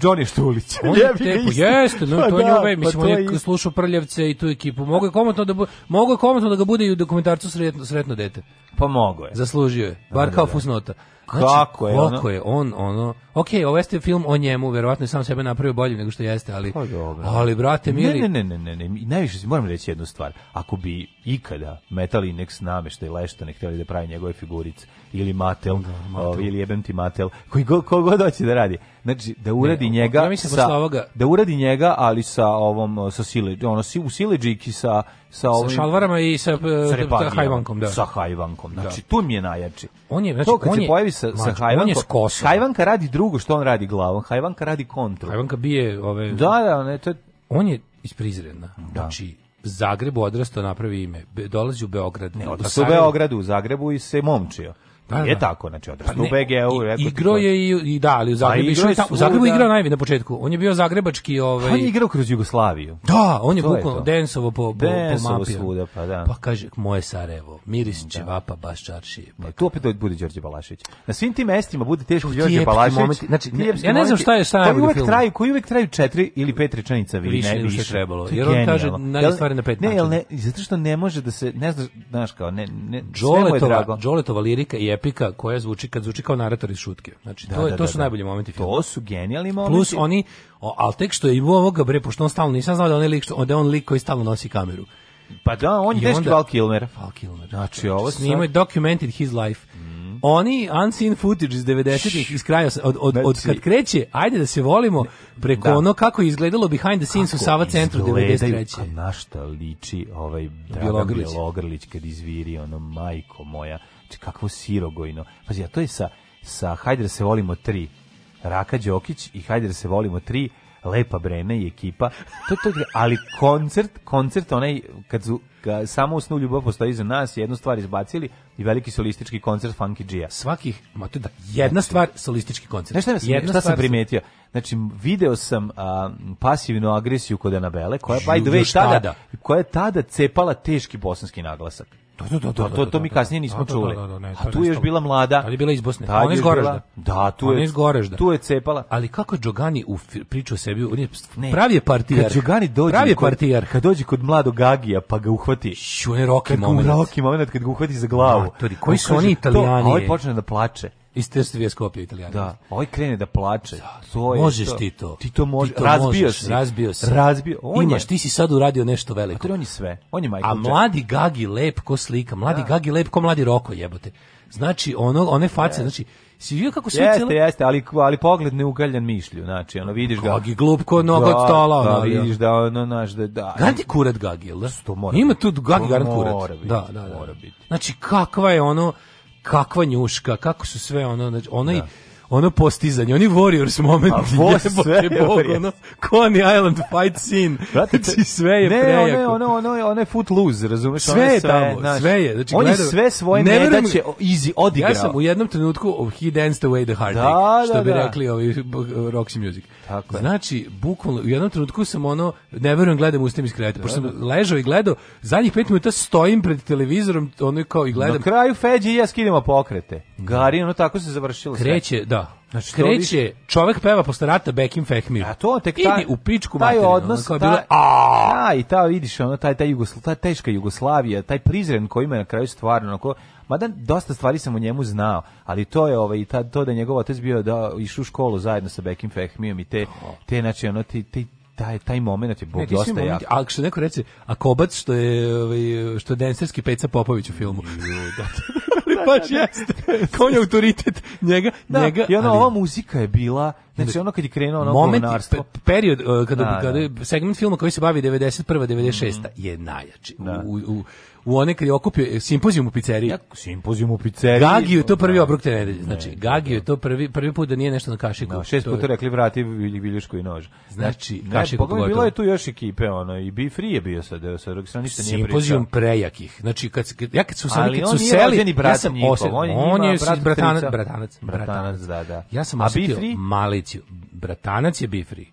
Johnny Štulić. On je tepo, jeste, no, pa to je New Wave. Pa mislim, on je slušao Prljavce i tu ekipu. Mogu komotno da bu, mogo komotno da ga bude i u dokumentarcu sretno, sretno dete. Pa mogu je. Zaslužio je. Bar da, kao da, da. fusnota. Znači, Kako je ono? je on, ono... Ok, ovaj jeste film o njemu, verovatno je sam sebe napravio boljim nego što jeste, ali... Pa Ali, brate, mili... Ne, ne, ne, ne, ne, najviše si moram reći jednu stvar. Ako bi ikada Metal Index nameštaj Leštane hteli da pravi njegove figurice, ili Mattel, da, o, ovaj, ili jebem ti Mattel, koji go, ko god hoće da radi. Znači, da uradi ne, njega... Ja mislim da sa, ovoga... Da uradi njega, ali sa ovom, sa sile, ono, u sileđiki sa sa ovim sa šalvarama i sa, sa e, hajvankom, da. Sa hajvankom. Da. Znači da. tu mi je najjači. On je znači to kad on se je, pojavi sa mač, sa hajvankom. hajvanka radi drugo što on radi glavom. Hajvanka radi kontru. Hajvanka bije ove Da, da, ne, to je... on je iz Prizrena. Da. Znači Zagrebu odrastao napravi ime. dolazi u Beograd. Ne, odrastao u Beogradu, u Zagrebu i se momčio. Da, da. Je da. tako, znači odrastao pa u BG-u, Igro je i, i da, ali u pa Zagrebu išao je u da. Zagrebu igrao najviše na početku. On je bio zagrebački, ovaj. Pa on je igrao kroz Jugoslaviju. Da, on je bukvalno Densovo po po, po mapi. svuda, pa da. Pa kaže moje Sarajevo, miris da. ćevapa baš čaršije. Pa to opet bude Đorđe Balašić. Na svim tim mestima bude teško pa Đorđe Balašić. Momenti, znači, ja ne znam šta je šta je. Uvek traju, koji uvek traju 4 ili 5 rečenica vi ne bi trebalo. Jer on kaže na stvari na pet. Ne, ne, zato što ne može da se ne znaš, znaš kao ne ne Đoletova, Đoletova lirika je epika koja zvuči kad zvuči kao narator iz šutke. Znači da, to, je, da, to da, su da. najbolji momenti filma. To su genijalni momenti. Plus oni al tek što je i ovoga bre pošto on stalno nisam znao da on je lik, da on lik koji stalno nosi kameru. Pa da, on je teški Val Kilmer. Val Kilmer. Da, znači, ovo sad... Snimaju documented his life. Mm. Oni unseen footage iz 90-ih iz kraja, od, od, znači, od kad kreće, ajde da se volimo preko da. ono kako je izgledalo behind the scenes kako u Sava centru 93. Kako na šta liči ovaj Dragan Bjelogrlić. Bjelogrlić kad izviri ono majko moja kakvo sirogojno. Pazi, a to je sa, sa Hajder se volimo tri, Raka Đokić i Hajder se volimo tri, Lepa Breme i ekipa. To, to, ali koncert, koncert onaj, kad su ka, samo usnu ljubav postoji za nas, jednu stvar izbacili i veliki solistički koncert Funky G-a. Svakih, ma to da, jedna znači. stvar, solistički koncert. Znaš šta, jedna šta sam primetio? Znači, video sam a, pasivnu agresiju kod Anabele, koja, by the way, tada, koja je tada cepala teški bosanski naglasak. Da, da, da, da to, da, to mi da, kasnije nismo čuli. Ne, a tu je još bila mlada. Ali je bila iz Bosne. Ona je iz Gorežda. Da, tu je. Ona je Tu je cepala. Ali kako Džogani u priču o sebi, on je pravi je partijar. Kad Džogani dođe, pravi je partijar. Kad dođe kod mladog Gagija, pa ga uhvati. Šu, on je roki moment. Roki moment kad ga uhvati za glavu. Matori, koji su oni ovaj Italijani? A on počne da plače. Iz Terstvija Skopje italijanac. Da, ovaj krene da plače. Da, da. To je možeš to, ti to. Ti to, može, ti to razbio možeš. Si. Razbio si. Razbio on Imaš, je. ti si sad uradio nešto veliko. A on je sve. On je Michael A mladi Gagi lep ko slika. Mladi da. Gagi lep ko mladi Roko jebote. Znači, ono, one face, yes. znači, si vidio kako sve jeste, cijelo... Jeste, ali, ali pogled ne ugaljan mišlju, znači, ono, vidiš Gagi ga... Gagi glup ko noga od da, stola, ono, da, vidiš da, ono, naš, da... da Gandhi kurat Gagi, jel da? mora Ima tu Gagi garan kurat. Mora biti, da, da, da. Mora biti. Znači, kakva je ono kakva njuška, kako su sve ono, znači, onaj, da ono postizanje, oni Warriors moment, jebote bog, ono, Coney Island fight scene, Brate, znači sve je ne, prejako. Ne, ono, ono, ono, ono je foot lose, razumeš? Sve je tamo, naš, sve je. Znači, on je sve svoje ne nedaće easy odigrao. Ja sam u jednom trenutku, oh, he danced away the heartache, da, da, bi da. rekli ovi Roxy Music. Tako Znači, bukvalno, u jednom trenutku sam ono, ne verujem, gledam ustim iz kreveta, pošto sam ležao i gledao, zadnjih pet minuta stojim pred televizorom, ono kao i gledam. Na kraju Feđi i ja skidemo pokrete. Da. Gari, ono tako se završilo. Kreće, sve. da. Znači, kreće, viš... čovek peva posle rata Bekim Fehmir. A to tek ta, Idi u pičku taj materinu, odnos, ono, taj, bilo, a, i ta vidiš, ono, taj, taj, Jugosla, taj teška Jugoslavija, taj prizren koji ima na kraju stvarno, onako, Mada dosta stvari sam o njemu znao, ali to je ovaj ta, to da je njegov otac bio da išao u školu zajedno sa Bekim Fehmijom i te te znači ono ti, ti taj taj momenat je bog ne, dosta jak. Al što neko reče, a kobac što je ovaj što je denserski Peca Popović u filmu. da, da, da. baš jeste. Kao je autoritet njega, da, njega. I ona ali, ova muzika je bila, znači ono kad je krenuo ono moment, period uh, kada, da, da. kada segment filma koji se bavi 91. 96. Mm -hmm. je najjači. Da. U, u, u one kad je okupio e, simpozijum u pizzeriji. Ja, simpozijum u pizzeriji. Gagiju to pa prvi da. obrok te nedelje. Znači, ne, je da. to prvi, prvi put da nije nešto na kašiku. No, da, šest puta rekli vrati viljušku i nož. Znači, ne, kašiku pogotovo. Bilo je tu još ekipe, ono, i Be Free je bio sad, sa druge strane ništa nije pričao. Simpozijum prejakih. Znači, kad, kad, ja kad su, se kad su seli, ja sam osjetio, on, on je brat, bratanac, bratanac, bratanac, da, da. Ja sam osjetio maliciju. Bratanac je Bifri.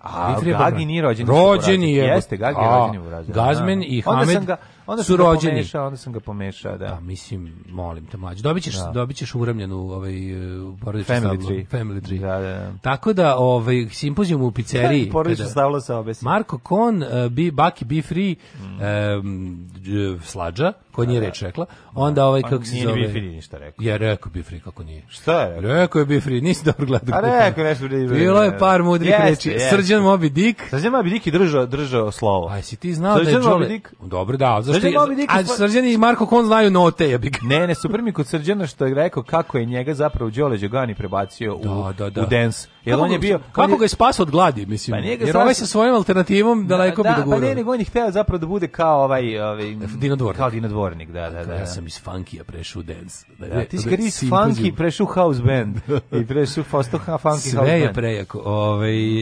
A, Gagi nije rođen. Rođen je. Jeste, Gagi je rođen u Gazmen i Hamed. Onda sam ga, onda su rođeni. Pomešao, onda sam ga pomešao, da. Da, mislim, molim te mlađe. Dobićeš, da. dobićeš uremljenu ovaj e, porodičnu family stavlu, tree. family tree. Da, da, da. Tako da ovaj simpozijum u pizzeriji. Da, porodično stavlo sa obesim. Marko Kon, uh, bi Baki Be Free, mm. um, slađa koji nije da, da. reč rekla. Onda ovaj pa kako se zove. Nije ništa rekao. Ja rekao Bifri kako nije. Šta je? Rekao je Bifri, nisi dobro gledao. A rekao nešto Bilo je par mudrih reči. Srđan Mobi Dik. Srđan Mobi Dik i držao držao slovo. Aj si ti znao da je Đole. Dobro da, zašto? A Srđan i Marko Kon znaju note, ja bih. Ne, ne, super mi kod Srđana što je rekao kako je njega zapravo Đole Đogani prebacio u da, u dance Jer on je bio kako ga je spasao od gladi, mislim. Pa nije ga jer ovaj sa svojom alternativom da, daleko da, bi dogurao. Da, pa ne, on je hteo zapravo da bude kao ovaj ovaj dinodvornik. Kao dinodvornik, da, da, da. Ja sam iz funkija prešao u dance. Da, da, da ti si ga da iz funky prešao house band i prešao fosto funky house band. Sve je prejako. Ovaj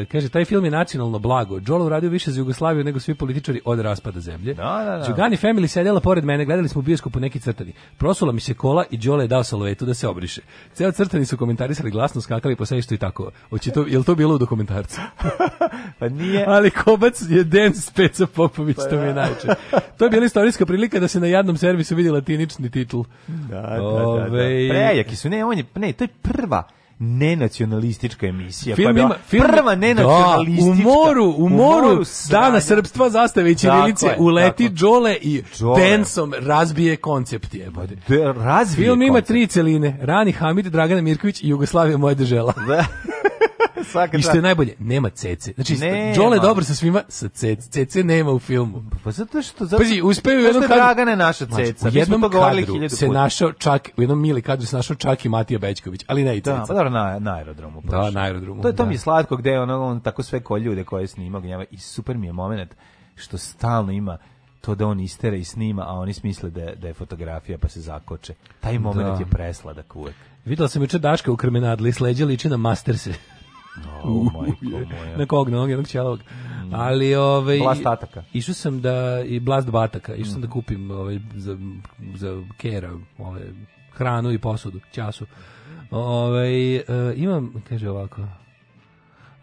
e, kaže taj film je nacionalno blago. Jolo radio više za Jugoslaviju nego svi političari od raspada zemlje. Da, da, da. Jugani family sedela pored mene, gledali smo u bioskopu neki crtani. Prosula mi se kola i Đole je dao salvetu da se obriše. Ceo crtani su komentarisali glasno, skakali po sebi tako. Hoće to, je to bilo u dokumentarcu? pa nije. Ali Kobac je den Speca Popović, pa to mi je da. najče. To je bila istorijska prilika da se na jednom servisu vidi latinični titl. Da, da, da, da. Prejaki su, ne, on je, ne, to je prva nenacionalistička emisija. Film koja pa je da film, prva nenacionalistička. Da, u moru, u moru, u moru dana srpstva zastave i ćirilice uleti tako. Džole i Džole. razbije koncept je. Pa razbije Film koncept. ima tri celine. Rani Hamid, Dragana Mirković Jugoslavija moja držela. Da. Svaka I što je najbolje, nema cece. Znači, nema. Đole je sa svima, sa cece. Cece nema u filmu. Pa zato što... Zato, Pazi, uspeo u jednom kadru... Dragana je naša ceca. Znači, u jednom kadru se puta. našao čak, u jednom mili kadru se našao čak i Matija Bećković, ali ne i da, ceca. Da, pa dobro, na, na aerodromu. Prošlo. Da, na aerodromu. To je to da. mi je slatko gde ono, on tako sve ko ljude koje snima gnjava i super mi je moment što stalno ima to da on istera i snima, a oni smisle da, da je fotografija pa se zakoče. Taj da. moment da. je presladak uvek. Videla sam juče Daška u krmenadli, sleđe liči na masterse. Oh, majko moja. na kog noge, jednog ćelovog. Mm. Ali ovaj Blast ataka. Išao sam da i Blast bataka, išao sam mm. da kupim ovaj za za kera, ovaj hranu i posudu, ćasu. Ovaj e, imam kaže ovako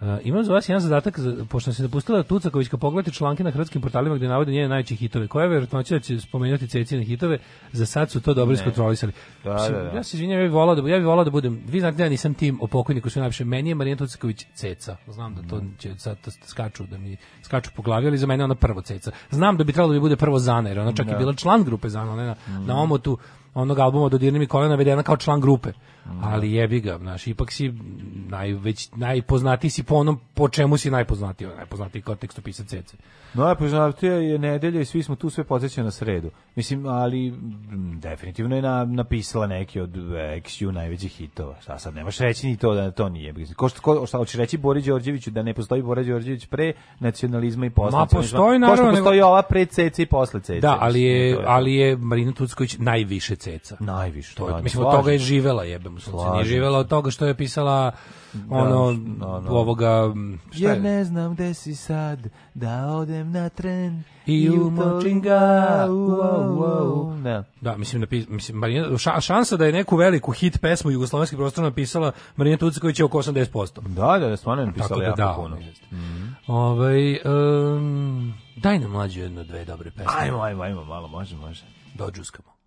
Uh, imam za vas jedan zadatak, pošto se napustila Tucakovićka, pogledajte članke na hrvatskim portalima gdje navode njene najveće hitove. Koja je će da će spomenuti Cecine hitove, za sad su to dobro iskontrolisali. Da, da, da. Ja se izvinjam, ja bih volao da, ja bi volao da budem, vi znate da ja nisam tim o pokojniku, sve najviše, meni je Marina Tucaković Ceca. Znam da to mhm. će sad da skaču, da mi skaču po glavi, ali za mene ona prvo Ceca. Znam da bi trebalo da bi bude prvo Zana, jer ona čak da. i bila član grupe Zana, ona na, mm. na mhm. omotu onog albuma Dodirni mi kolena navedena kao član grupe. Mhm. ali jebi ga, znaš, ipak si najveć, najpoznatiji si po onom po čemu si najpoznatiji, najpoznatiji kao tekstopisac CC. No, najpoznatija je nedelja i svi smo tu sve podsjećaju na sredu. Mislim, ali m, definitivno je na, napisala neki od e, XU najvećih hitova. Šta sad, nemaš reći ni to da to nije. Ko, ko, šta hoće reći Bori Đorđeviću da ne postoji Bora Đorđević pre nacionalizma i posle Ma postoji, naravno. Ko postoji ova pre CC i posle CC. Da, ali je, ali je Marina Tucković najviše ceca. Najviše. To je, da, mislim, od toga je živela jebem Slažem. Nije živela od toga što je pisala ono da, no, da, no. Da. ovoga šta Jer ne znam gde si sad da odem na tren i u wow. da. da mislim da mislim Marina ša, šansa da je neku veliku hit pesmu jugoslovenski prostor napisala Marina Tucković je oko 80%. Da, da, da, stvarno je napisala jako da, puno. Mm Ovaj um, daj nam mlađe jedno dve dobre pesme. Ajmo, ajmo, ajmo, malo može, može. Dođuskamo.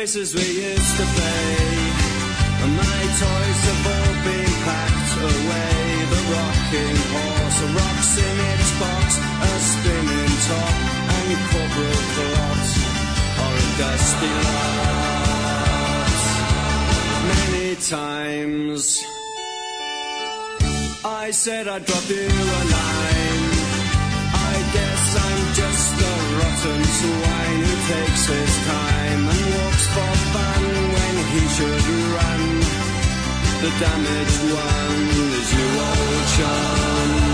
places we used to play. And my toys have all been packed away. The rocking horse, a rocks in its box, a spinning top, and your corporal plot, or a dusty lot. Many times I said I'd drop you a line. listens when he takes his time and walks for fun when he should run. The damaged one is your old chum.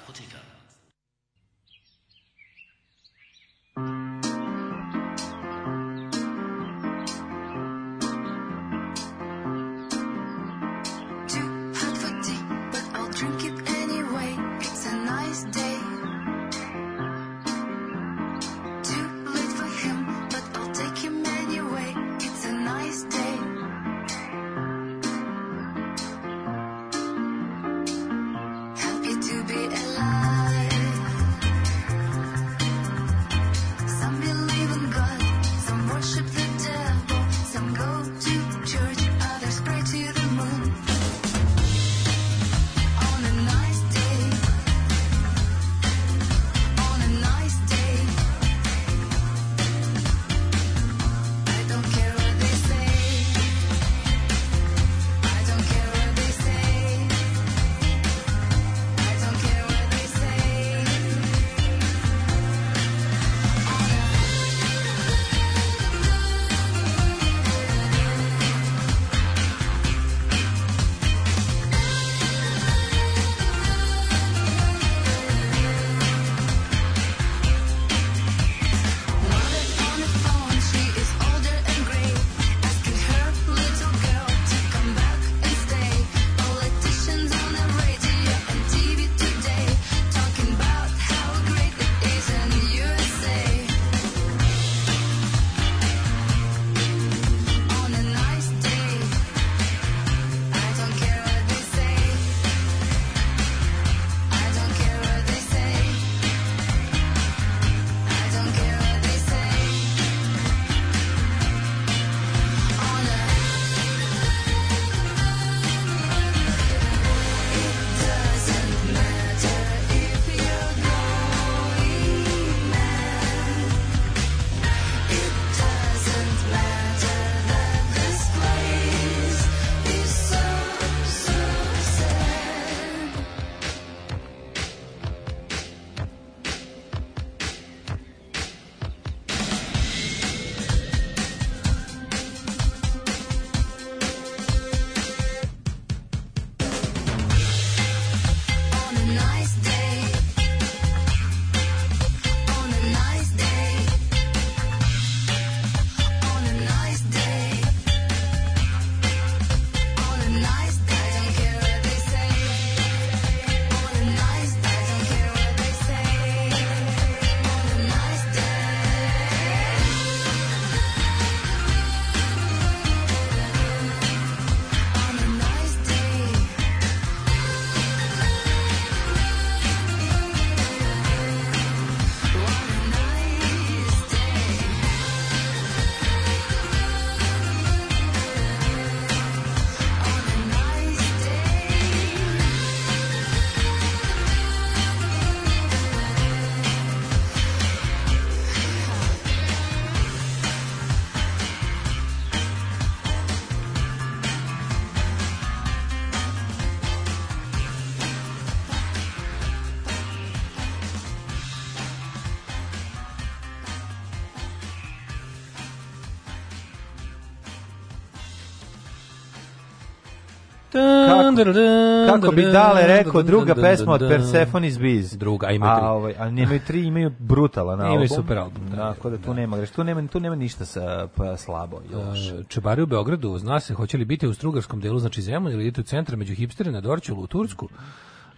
Kako bi dale rekao, druga pesma od Persephone iz Biz. Druga, a imaju tri. A, ovaj, a nemaju tri, imaju brutalan album. Imaju super album. Da. Tako da tu da. nema greš, tu nema, tu nema ništa sa, pa, slabo. Još. E, Čebari u Beogradu, zna se, hoće li biti u strugarskom delu, znači Zemun ili idete u centar među hipstere na Dorčulu u Tursku.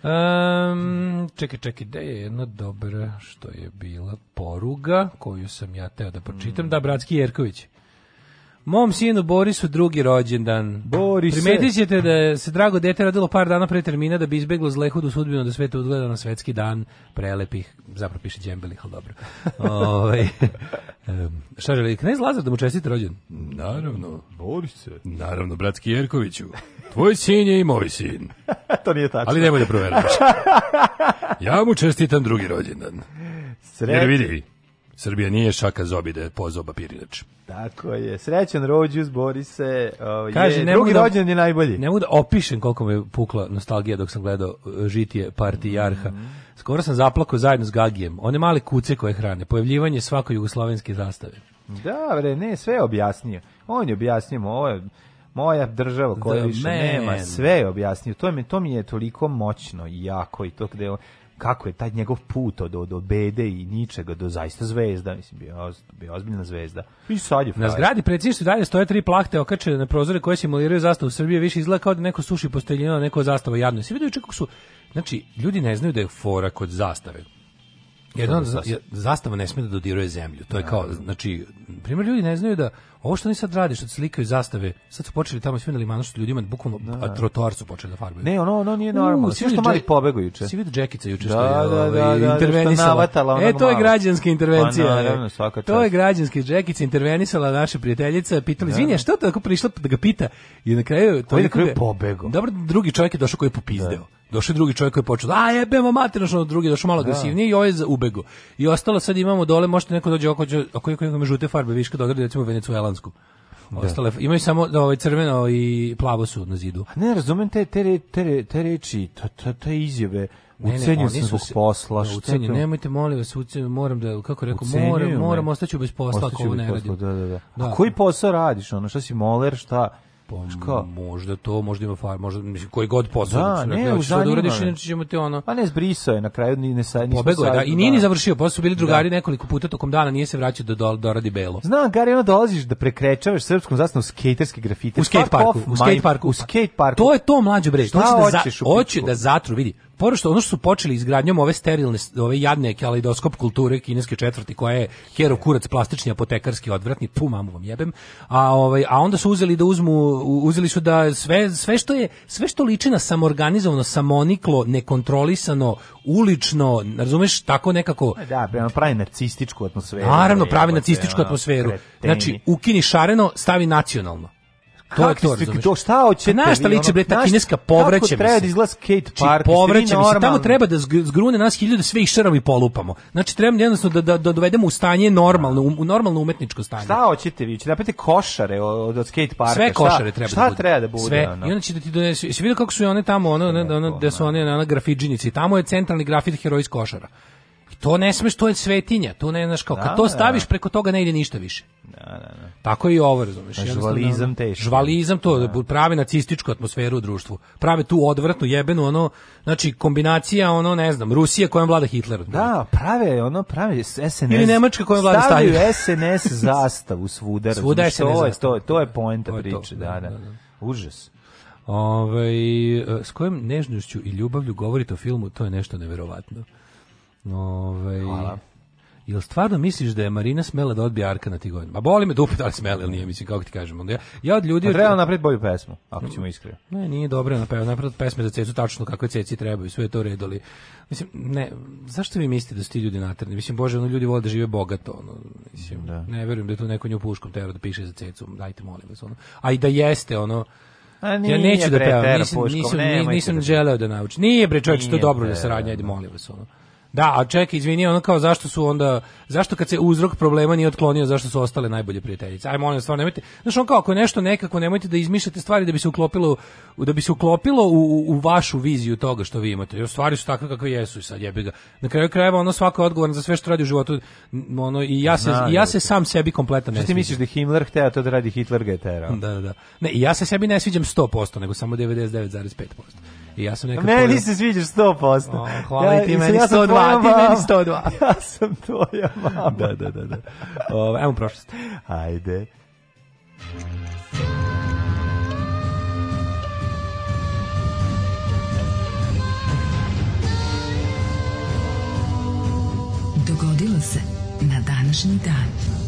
Um, čekaj, čekaj, da je jedna dobra što je bila poruga koju sam ja teo da pročitam, hmm. da, Bratski Jerković. Mom sinu Borisu drugi rođendan. Boris. Primetit ćete da se drago dete radilo par dana pre termina da bi izbeglo zlehudu sudbinu da sve to odgleda na svetski dan prelepih, zapravo piše džembelih, ali dobro. Ove, ovaj, šta želi, knez Lazar da mu čestite rođen? Naravno. Boris. Naravno, bratski Jerkoviću. Tvoj sin je i moj sin. to nije tačno. Ali nemoj da proveraš. Ja mu čestitam drugi rođendan. Srećan. Jer vidi, Srbija nije šaka zobi da je pozoba pirinač. Tako je. Srećan rođus, bori se. Uh, Kaže, je, ne drugi da- rođen je najbolji. Ne mogu da opišem koliko me pukla nostalgija dok sam gledao uh, žitije partije mhm. Jarha. Mm -hmm. Skoro sam zaplakao zajedno s Gagijem. One male kuce koje hrane, pojavljivanje svako jugoslovenske zastave. Da, bre, ne, sve je objasnio. On je objasnio, ovo je moja država koja The više man. nema, sve je objasnio. To, je, to mi je toliko moćno i jako i to gde on, kako je taj njegov put od, od, bede i ničega do zaista zvezda, mislim, bio, bio ozbiljna zvezda. I sad je Na zgradi predsjedništva dalje stoje tri plahte okačene na prozore koje simuliraju zastavu Srbije, više izgleda kao da neko suši posteljino, neko zastava jadno. Svi vidio kako su Znači, ljudi ne znaju da je fora kod zastave. Jedan zastava ne smije da dodiruje zemlju. To je da, kao da. znači primjer ljudi ne znaju da ovo što oni sad rade što slikaju zastave, sad su počeli tamo sve na limanu što ljudima bukvalno da. Pa trotoar su počeli da farbaju. Ne, ono ono nije normalno. Svi što mali pobegu juče. Svi vidi džekica juče da, što je da, da, ovaj, da, intervenisala. E to je građanska intervencija. Pa e. naravno, To je građanska džekica intervenisala naša prijateljica, pitala izvinje što tako prišlo da ga pita i na kraju to je pobegao? Dobro, drugi čovjek je došao koji je popizdeo. Došao drugi čovjek koji je počeo, a jebemo materno, drugi došao malo da. agresivnije i ovaj za ubego. I ostalo sad imamo dole, možete neko dođe oko, oko ima žute farbe, viška dograde, recimo venecuelansku. Da. Ostale, imaju samo da ovaj crveno i ovaj, plavo su na zidu. A ne razumem te te te te reči, te, te izjave. Ucenjen sam zbog posla. Ne, ucenjen, nemojte molim vas, ucenjen, moram da, kako rekao, moram, moram, ostaću bez posla ako ovo ne radim. da, da, da. da. A koji posao radiš, ono, šta si moler, šta? Pa možda to, možda ima far, možda mislim koji god posao. Da, ne, ne da uradiš, inače ćemo te ono. Pa ne zbrisao je na kraju ni ne sa ni Pobegao da i nije ni da. završio, su bili da. drugari da. nekoliko puta tokom dana, nije se vraćao do da do, doradi belo. Znam, Gari, ono dolaziš da prekrečavaš srpskom zastavom skejterske grafite. U skate parku, u skate parku, u skate parku. To je to mlađe bre. Hoće da hoće da zatru, vidi fora što ono što su počeli izgradnjom ove sterilne ove jadne kaleidoskop kulture kineske četvrti koja je kero kurac plastični apotekarski odvratni pu mamu vam jebem a ovaj a onda su uzeli da uzmu uzeli su da sve sve što je sve što liči na samorganizovano samoniklo nekontrolisano ulično razumeš tako nekako da pravi narcističku atmosferu naravno pravi nacističku atmosferu znači ukini šareno stavi nacionalno To je to, razumeš. To šta hoće? Na šta liči bre ta kineska povraćem. Kako treba da izgleda skate znači, park? Povraćem se, tamo treba da zgrune nas hiljadu sve i polupamo. Znači treba jednostavno da da, da dovedemo u stanje normalno, u normalno umetničko stanje. Šta hoćete vi? da napraviti košare od, od skate parka? Sve košare treba. Šta da treba da bude? Sve. Ono? I onda će da ti donesu. Jesi vidio kako su one tamo, ono, ono, ono, da su one na grafidžinici. Tamo je centralni grafit heroj košara. To ne smeš, to je svetinja, to ne znaš kao, kad da, to da, da. staviš preko toga ne ide ništa više. Da, da, da. Tako je i ovo, razumeš. Pa žvalizam teško. Žvalizam to da. pravi nacističku atmosferu u društvu. Prave tu odvratnu jebenu, ono, znači kombinacija, ono, ne znam, Rusije kojom vlada Hitler. Da, prave, ono, pravi SNS. Ili Nemačka kojom vlada Stalin. Stavljaju SNS zastavu svuda, svuda SNS to, je, to, to je poenta to je priče, to. da, da. Užas. Ove, ovaj, s kojom nežnošću i ljubavlju govorite o filmu, to je nešto neverovatno. Ovaj Hvala. Jel stvarno misliš da je Marina smela da odbije Arka na ti godinu? Ma boli me dupe da li smela ili nije, mislim, kako ti kažem. Onda ja, ja od ljudi... Pa Realno napred bolju pesmu, ako ćemo iskreno. Ne, nije dobro napred, napred pesme za cecu tačno kako ceci trebaju, sve je to redoli. Mislim, ne, zašto vi mislite da su ti ljudi natrni? Mislim, bože, ono ljudi vole da žive bogato, ono, mislim, da. ne verujem da je tu neko nju puškom tero da piše za cecu, dajte molim vas, ono. A i da jeste, ono, a ja neću da pevam, nisam, nisam, nisam, nisam da želeo da naučim. Nije bre čovječ, to dobro da saradnja, ajde da. molim vas, ono. Da, a ček, izvini, ono kao zašto su onda zašto kad se uzrok problema nije otklonio, zašto su ostale najbolje prijateljice? Ajmo, molim stvarno nemojte. Znaš, on kao ako je nešto nekako nemojte da izmišljate stvari da bi se uklopilo da bi se uklopilo u, u vašu viziju toga što vi imate. Jer stvari su takve kakve jesu i sad jebi ga. Na kraju krajeva ono svako je odgovoran za sve što radi u životu. Ono i ja se Zna, i ja se sam sebi kompletno ne. Što ti misliš da Himmler hteo to da radi Hitler getera? Da, da, da. Ne, ja se sebi ne sviđam 100%, nego samo 99,5%. I ja sam nekako... Meni se sviđaš 100%. O, hvala ja, i ti, meni ja 102, ti meni 102. Ja sam tvoja mama. da, da, da. da. O, ajmo prošlost. Ajde. Dogodilo se na današnji dan.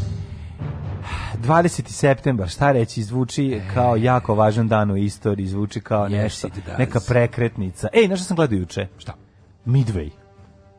20. septembar, šta reći, zvuči e. kao jako važan dan u istoriji, zvuči kao nešto, neka prekretnica. Ej, na nešto sam gledao juče. Šta? Midway.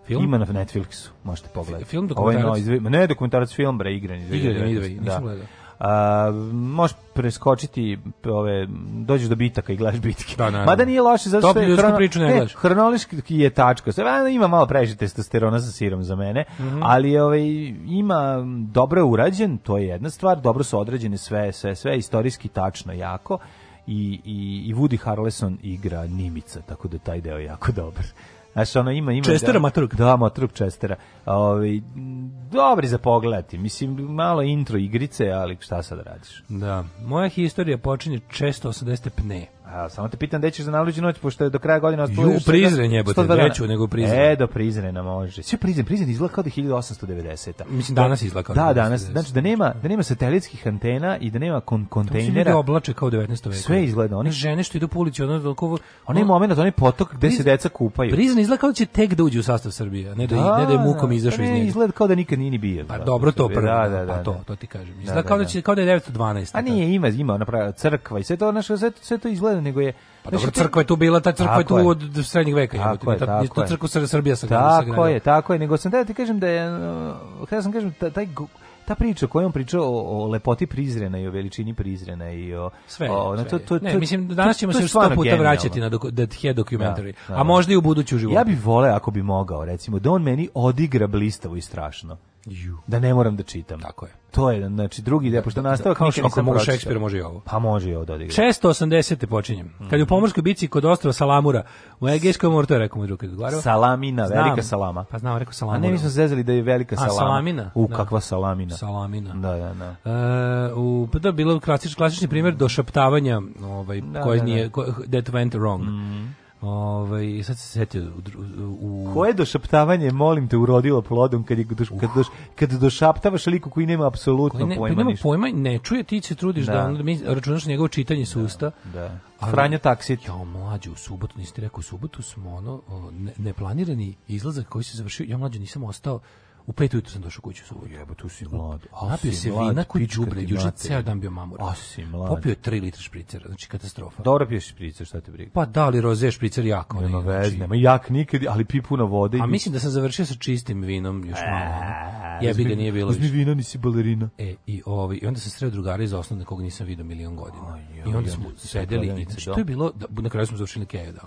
Film? Ima na Netflixu, možete pogledati. Film dokumentarac? Ovo je no, izve... Ne, dokumentarac film, bre, igran. Igran, Midway, nisam da. gledao a, možeš preskočiti ove dođeš do bitaka i gledaš bitke. Da, Mada nije loše zato što je hrono, priču ne, ne hronološki je tačka. Sve ima malo previše testosterona sa sirom za mene, mm -hmm. ali ovaj ima dobro urađen, to je jedna stvar, dobro su odrađene sve sve sve istorijski tačno jako i i i Woody Harrelson igra Nimica, tako da taj deo je jako dobar. Znaš, ono ima... ima Čestera Matruk. Da, Matruk da, Čestera. Ovi, ovaj, dobri za pogledati. Mislim, malo intro igrice, ali šta sad radiš? Da. Moja historija počinje često 80 pne. A, samo te pitam da ćeš za najluđu noć, pošto je do kraja godine ostalo... Ju, Prizren je, bote, da, da, neću nego Prizren. E, do Prizrena može. Sve Prizren, Prizren izgleda kao da 1890-a. Mislim, danas izgleda kao da, da danas. Znači, da nema, da nema satelitskih antena i da nema kon kontejnera. Tamo se oblače kao 19. veka. Sve izgleda. Oni žene što idu po ulici, ono toliko... Onaj moment, onaj potok gde Prizren, se deca kupaju. Prizren izgleda kao da će tek da uđe u sastav Srbije, ne da, da, ne da je mukom da, izašao pa iz njega. Izgleda kao da nikad nije ni bio. Pa dobro, to prvo. Da, da, pa da. To, to ti kažem. Izgleda kao da je 912. A nije, ima, ima, ona crkva i sve to, sve to izgleda sagrada, nego je pa znači, dobro, crkva je tu bila, ta crkva je tu od srednjeg veka. Tako je, tako ta, je. crkva Srbija, Srbija sagradila. Tako je, tako je, nego sam da ti kažem da je, uh, sam kažem, da taj ta priča koju on pričao o, o lepoti Prizrena i o veličini Prizrena i o sve, o, sve. To, to, ne, to, mislim danas ćemo se sto puta genijalno. vraćati na Dead documentary da, da, a da. možda i u buduću životu ja bih voleo ako bi mogao recimo da on meni odigra blistavo i strašno Ju. Da ne moram da čitam. Tako je. To je, znači, drugi deo, da, pošto da, nastava da. kao što nisam može Šekspira, može i ovo. Pa može i ovo da odigra. 680. počinjem. Mm -hmm. Kad je u pomorskoj bici kod ostrava Salamura, u Egejskom moru, to je rekao moj drug kad govorio. Salamina, znam, velika salama. Pa znam, rekao Salamura. A ne, mi smo zezali da je velika salama. A, salamina. U, da. kakva salamina. Salamina. Da, da, da. E, u, pa da, bilo klasič, klasični primjer došaptavanja, ovaj, da, koji da, da. nije, ko, that went wrong. Mm -hmm. Ovaj sad se setio u, u, Koje došaptavanje, molim te, urodilo plodom kad je doš, kad doš, kad došaptavaš liku koji nema apsolutno koji ne, pa pojma, nema pojma, ne čuje, ti se trudiš da, da on, mi računaš njegovo čitanje s da, usta. Da. Ali, Franjo Taksit. Ja, mlađe, u subotu, niste rekao, u subotu smo ono, ne, neplanirani izlazak koji se završio, ja mlađe nisam ostao, U pet ujutru sam došao kuću subotu. Jebo, tu si mlad. A, Napio si se mlad, vina koji džubre, juče ceo dan bio mamur. A si mlad. Popio je 3 litra špricera, znači katastrofa. Dobro piješ špricer, šta te briga? Pa da li roze špricer jak. Nema znači. vez, nema jak nikad, ali pi puno vode. A mislim da sam završio sa čistim vinom još e. malo. Jebi ga nije bilo. Uzmi vina, nisi balerina. E, i, ovaj, I onda sam sreo drugara iz osnovne koga nisam vidio milion godina. I onda smo sedeli i znači, da. to je bilo, da, na kraju smo završili na Keju da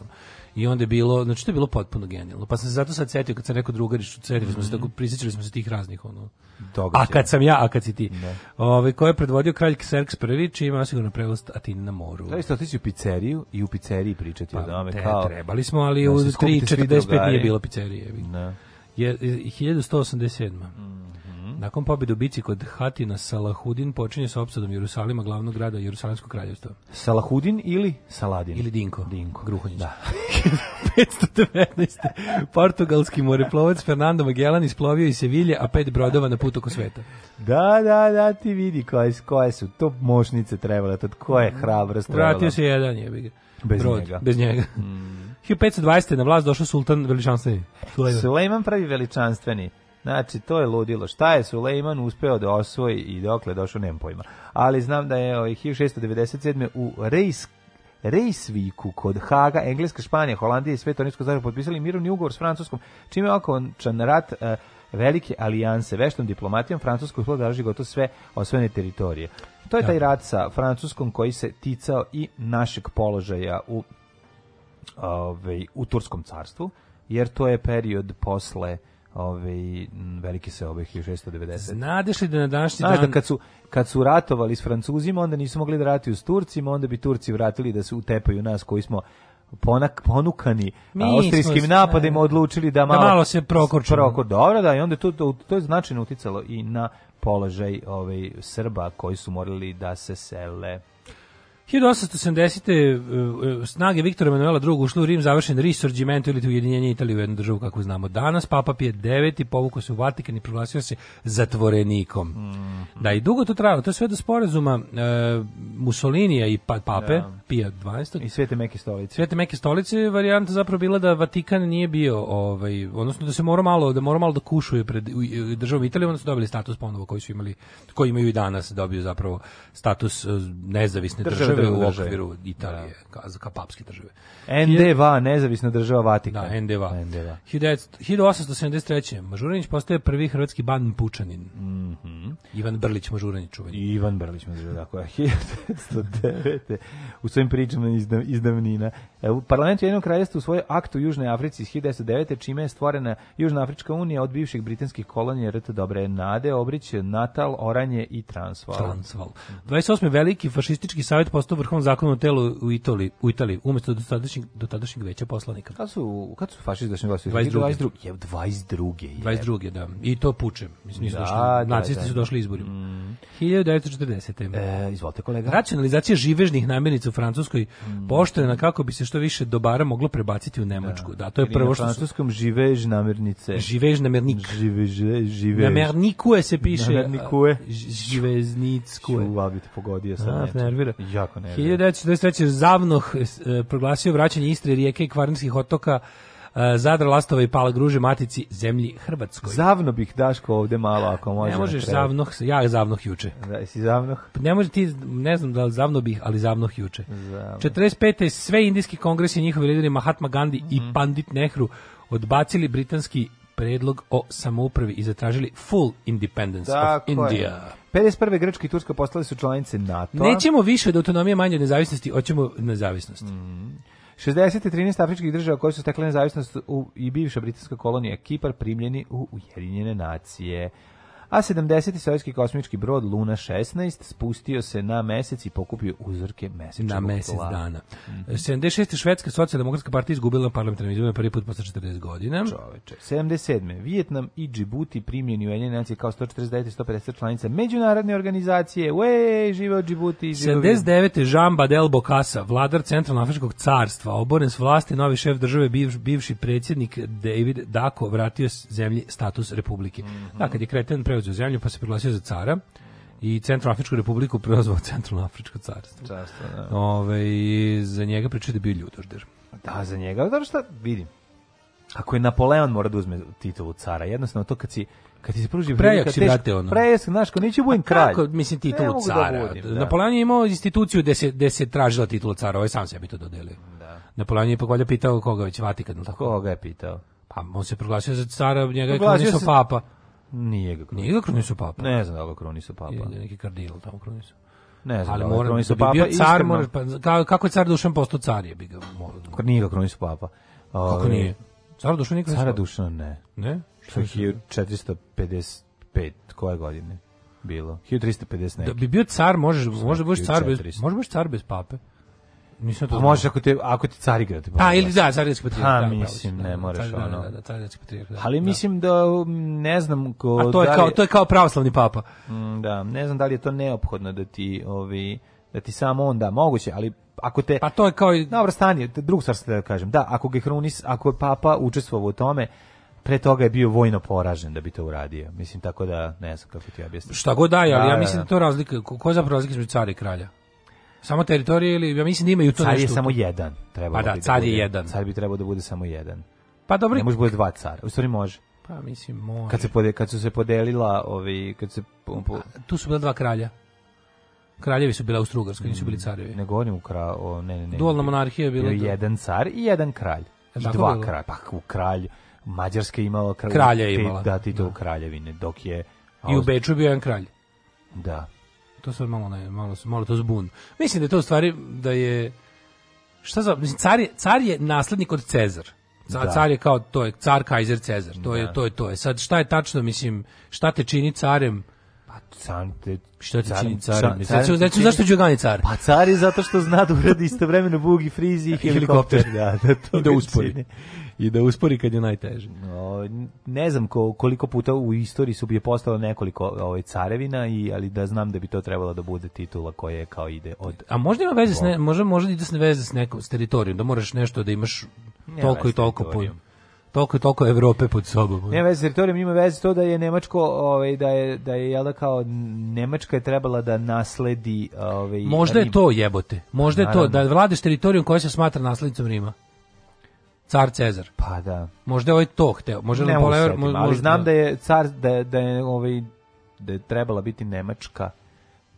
I onda je bilo, znači to je bilo potpuno genijalno. Pa sam se zato sad setio kad sam rekao drugariš, setili smo se mhm. tako, prisjećali smo se tih raznih ono. Događaja. A kad sam ja, a kad si ti. Ne. Da. Ovaj ko je predvodio kralj Xerx prvi, čiji ima sigurno prevlast Atina na moru. Da li otići u pizzeriju i u pizzeriji pričati pa, o tome kao. Trebali smo, ali da, u 3 3:45 nije bilo pizzerije. vidi. Da je 1187. Mm Nakon pobjede u bici kod Hatina, Salahudin počinje sa opsadom Jerusalima, glavnog grada Jerusalimskog kraljevstva. Salahudin ili Saladin? Ili Dinko. Dinko. Gruhonjić. Da. 519. Portugalski moreplovac Fernando Magellan isplovio iz Sevilje, a pet brodova na put oko sveta. Da, da, da, ti vidi koje, koje su to mošnice trebale, to koje hrabrost trebala. Vratio se jedan, je, ga. Bez Brod, njega. Bez njega. Mm. 1520. na vlast došao sultan veličanstveni. Sulejman. Sulejman pravi veličanstveni. Znači, to je ludilo. Šta je Sulejman uspeo da osvoji i dokle došao, nemam pojma. Ali znam da je 1697. Ovaj, u Rejsk Rejsviku kod Haga, Engleska, Španija, Holandija i Sveto Rimsko zajedno potpisali mirovni ugovor s Francuskom, čime je okončan rat e, velike alijanse. Veštom diplomatijom Francuskoj uspjelo da drži gotovo sve osvojene teritorije. To je da. taj rat sa Francuskom koji se ticao i našeg položaja u ovaj, u Turskom carstvu, jer to je period posle ove ovaj, velike se ove 1690. Znadeš li da na današnji Znaš da dan... da kad su, kad su ratovali s Francuzima, onda nisu mogli da ratuju s Turcima, onda bi Turci vratili da se utepaju nas koji smo ponak, ponukani Mi austrijskim smo, napadima da, da. odlučili da malo, da malo se prokorču. Prokor, dobro, da, i onda to, to, to je značajno uticalo i na položaj ovaj, Srba koji su morali da se sele. 1870. E, e, snage Viktora Manuela II. ušli u Rim, završen Risorgimento ili ujedinjenje Italije u jednu državu, kako znamo danas. Papa Pije IX. povukao se u Vatikan i proglasio se zatvorenikom. Mm. Da, i dugo to trajalo. To je sve do sporazuma e, Mussolinija i pa, pape, da. Pija XII. I Svete Meke stolice. Svete Meke stolice je varijanta zapravo bila da Vatikan nije bio, ovaj, odnosno da se mora malo da, mora malo da kušuje pred e, državom Italije, onda su dobili status ponovo koji su imali, koji imaju i danas, da dobio zapravo status nezavisne države države u okviru Italije, da. ka, papske države. NDVA, nezavisna država Vatika. Da, NDVA. NDVA. 1873. Mažuranić postaje prvi hrvatski ban Pučanin. Mm -hmm. Ivan Brlić Mažuranić čuveni. Ivan Brlić Mažuranić, tako je. 1909. U svojim pričama iz, da- iz davnina E, u parlamentu jednog kraljevstva u svoj akt u Južnoj Africi iz 1909. čime je stvorena Južna Afrička unija od bivših britanskih kolonija RT Dobre Nade, Obrić, Natal, Oranje i Transvaal. Transvaal. 28. veliki fašistički savjet postao vrhovno zakonom telo u Italiji, u Italiji umjesto dotadašnjeg, dotadašnjeg veća poslanika. Kad su, kad su fašisti došli glasili? 22. 22. Je, 22. Je. 22. da. I to pučem. Mislim, nisu da, došli. Da, da Nacisti da, su došli izborima. Mm. 1940. E, izvolite kolega. Racionalizacija živežnih namirnica u Francuskoj mm. poštena kako bi se što više dobara moglo prebaciti u Nemačku. Da, da to je prvo što na francuskom živež namirnice. Živež namirnik. Živež, živež. Namirnikuje se piše. Namirnikuje. Živeznickuje. Uva bi te pogodio sad. Ah, nervira. Jako nervira. 1943. Zavnoh e, proglasio vraćanje Istre, rijeke i Kvarnskih otoka E, Zadar, Lastova i Pala Gruže, Matici, zemlji Hrvatskoj. Zavno bih Daško ovde malo, ako može. Ne možeš zavnoh, ja zavnoh juče. Da, si zavnoh? Pa ne može ti, ne znam da li zavno bih, ali zavnoh juče. Zavno. 45. sve indijski kongres i njihovi lideri Mahatma Gandhi mm -hmm. i mhm. Pandit Nehru odbacili britanski predlog o samoupravi i zatražili full independence Tako of India. Je. 51. Grčka i Turska postale su članice NATO. Nećemo više od autonomije manje od nezavisnosti, hoćemo nezavisnost. Mm -hmm. 60. 13 afričkih država koje su stekle nezavisnost u, i bivša britanska kolonija Kipar primljeni u Ujedinjene nacije a 70. sovjetski kosmički brod Luna 16 spustio se na mesec i pokupio uzorke mesečnog Na mesec kola. dana. Mm -hmm. 76. švedska socijaldemokratska partija izgubila parlamentarne izbore prvi put posle 40 godina. Čoveče. 77. Vijetnam i Džibuti primljeni u Ujedinjene nacije kao 149. 150 članica međunarodne organizacije. Uej, živeo Džibuti. Živeo 79. Jean Badel Bokasa, vladar Centralnoafričkog carstva, oboren s vlasti, novi šef države, biv, bivši predsjednik David Dako vratio zemlji status republike. Mm -hmm. Da, kad je kreten preo preuzeo zemlju, pa se proglasio za cara i Centroafričku republiku preozvao Centralno carstvo. Často, da. Ove, i za njega pričaju da je bio ljudožder. Da, za njega, da šta vidim. Ako je Napoleon mora da uzme titulu cara, jednostavno to kad si kad ti se pruži prejak si brate ono. Prejak, znaš, ko neće budem kralj. Kako, mislim, titulu da cara. Da budim, da. Napoleon je imao instituciju gde se, gde se tražila titula cara, ovo ovaj je sam sebi to dodelio. Da. Napoleon je ipak pitao koga već Vatikan. Tako? Koga je pitao? Pa on se proglasio za cara, njega je proglasio se... papa. Nije ga krunisu. Nije ga krunisu papa. Ne znam da ga krunisu papa. Ili neki kardinal tamo krunisu. Ne znam, ali da mora krunisu da bi bio papa. Car, moraš, pa, kako je car Dušan postao car je bi ga morao. Da- nije ga krunisu papa. O, kako ovaj, nije? Car Dušan nije Car Cara ne. Ne? Što je 1455, koje godine bilo? 1350 neki. Da bi bio car, možeš, možda budeš car, bez, možeš da budeš car bez pape. Mislim da to. Pa može ako te ako ti Carigrad. Pa ili da, Carigradski patrijarh. Da, pa da, da, mislim da, ne moraš ono. Da, da, Carigradski patrijarh. Da, Ali mislim da ne znam ko A to je da li... kao to je kao pravoslavni papa. Mm, da, ne znam da li je to neophodno da ti ovi da ti samo on da moguće, ali ako te Pa to je kao dobro stanje, drug stvar da kažem. Da, ako ga Hrunis, ako je papa učestvovao u tome, pre toga je bio vojno poražen da bi to uradio. Mislim tako da ne znam kako ti objasniti. Šta god da, ali ja mislim da to razlika, ko, ko zapravo razlika između cara i kralja? Samo teritorije ili ja mislim da imaju to car nešto. Sad je samo jedan, treba Pa da, da, car je jedan. Sad bi trebalo da bude samo jedan. Pa dobro. Ne može da bude dva cara. U stvari može. Pa mislim može. Kad se pode, kad su se podelila, ovi kad se po, po... A, tu su bila dva kralja. Kraljevi su bila u Strugarskoj, mm, nisu bili mm, carevi. Ne govorim u kra, o, ne, ne, ne. Dualna monarhija je bila. Bio jedan car i jedan kralj. E, I dva bilo? kralja, pa u kralj. Mađarska je imala kralja, kralja je imala. Te, da, titul da. kraljevine, dok je... I u Beču bio jedan kralj. Da to sad malo, ne, malo, malo to zbun. Mislim da je to u stvari da je šta za mislim car je, car je naslednik od Cezar. Car, da. car je kao to je car Kaiser Cezar. To da. je to je to je. Sad šta je tačno mislim šta te čini carem? Can, te, šta ti car, čini carim? Car, car, znači, zašto Đugani car? Pa car je zato što zna da uradi istovremeno bugi, frizi i helikopter. helikopter. Da, da to I da uspori. I da uspori kad je najteže. No, ne znam ko, koliko puta u istoriji su je postalo nekoliko ovaj, carevina, i, ali da znam da bi to trebalo da bude titula koja je kao ide od... A možda ima veze s, ne, možda, možda ide da s veze s nekom s teritorijom, da moraš nešto da imaš toliko ja, i toliko pojma toliko toliko Evrope pod sobom. Ne veze, teritorijom ima veze to da je Nemačko, ovaj da je da je jel da, kao Nemačka je trebala da nasledi, ovaj Možda Rim. je to jebote. Možda Naravno. je to da vladaš teritorijom koja se smatra naslednicom Rima. Car Cezar. Pa da. Možda je ovaj to hteo. Možda ne, ne, ne, ne, znam da je car da je, da je ovaj da je trebala biti Nemačka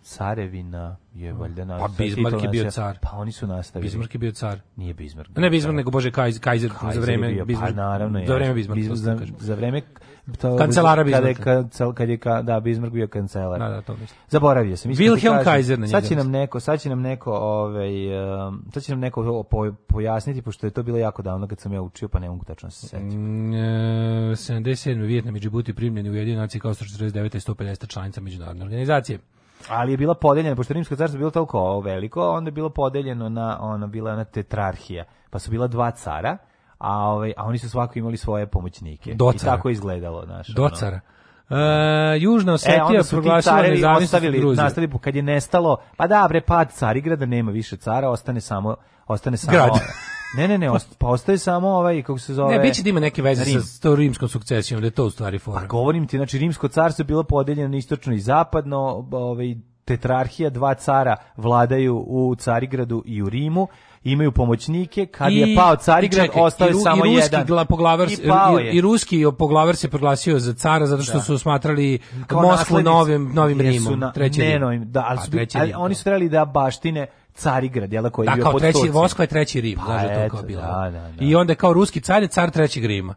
Sarevina je hmm. valjda na Pa Bismarck je bio car. Pa oni su nastavili. Bismarck je bio car. Nije Bismarck. Ne Bismarck nego bože Kaiser Kaiser za vreme Bismarck. Pa naravno. je. Za vreme Bismarcka za, za vreme to, kancelara Bismarcka. Kada je kancel kad je ka, da Bismarck bio kancelar. Da, da, to mislim. Zaboravio sam. Mislim Wilhelm kažem, Kaiser na njega. Sad će nam neko, sad će nam neko ovaj um, sad će nam neko pojasniti pošto je to bilo jako davno kad sam ja učio pa ne mogu tačno se setiti. Mm, e, 77. Vijetnam i Džibuti primljeni u Ujedinjene kao 149. i 150 članica međunarodne organizacije ali je bila podeljena, pošto Rimsko carstvo bilo toliko veliko, onda je bilo podeljeno na, ono, bila na tetrarhija, pa su bila dva cara, a, ovaj, a oni su svako imali svoje pomoćnike. Do I tako je izgledalo. Naš, Do ono. cara. E, Južna e, Osetija e, proglasila nezavisnost Gruzije. Nastavi, kad je nestalo, pa da, bre, pad Carigrada, nema više cara, ostane samo, ostane samo, Grad. Ne, ne, ne, ost, pa ostaje samo ovaj kako se zove. Ne, biće da ima neke veze Rim. sa to rimskom sukcesijom, da je to u stvari fora. Pa govorim ti, znači rimsko carstvo je bilo podeljeno na istočno i zapadno, ovaj tetrarhija, dva cara vladaju u Carigradu i u Rimu imaju pomoćnike, kad I, je pao Carigrad, čekaj, ostao je samo i ruski jedan. poglavar, I, pao je. I, I ruski poglavar se proglasio za cara zato što da. su smatrali Kao Moskvu novim, novim Rimom, na, treći Ne, Rimom. Da, ali, pa su, ali, ali oni da. su trebali da baštine Carigrad, jel, da, koji da, je bio kao pod treći, Turcima. Moskva je treći Rim, pa, da je to bilo. Da, da, da. I onda kao ruski car je car trećeg Rima.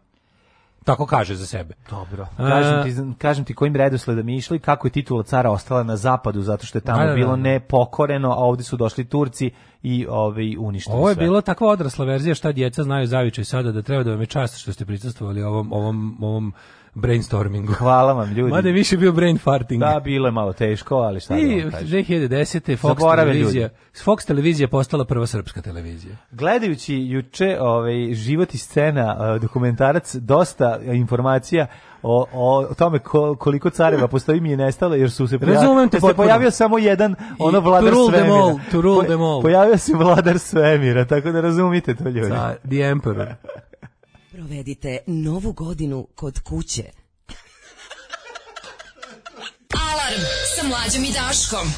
Tako kaže za sebe. Dobro. Kažem ti, kažem ti kojim redosledom išli, kako je titula cara ostala na zapadu, zato što je tamo da, da, da. bilo da. nepokoreno, a ovdje su došli Turci i ovi uništili Ovo je sve. bilo takva odrasla verzija šta djeca znaju zavičaj sada, da treba da vam je čast što ste prisustvovali ovom, ovom, ovom brainstormingu. Hvala vam ljudi. Mada je više bio brain farting. Da, bilo je malo teško, ali šta I, 2010. Da Fox televizija, Fox televizija postala prva srpska televizija. Gledajući juče ovaj, život i scena, dokumentarac, dosta informacija o, o tome koliko careva postoji mi je nestalo jer su se pojavili, te se pojavio samo jedan ono vladar to rule svemira. Them all, to rule po, them all. Pojavio se vladar svemira, tako da razumite to ljudi. Sa, the emperor. Provedite novu godinu kod kuće. Alarm sa mlađom i Daškom.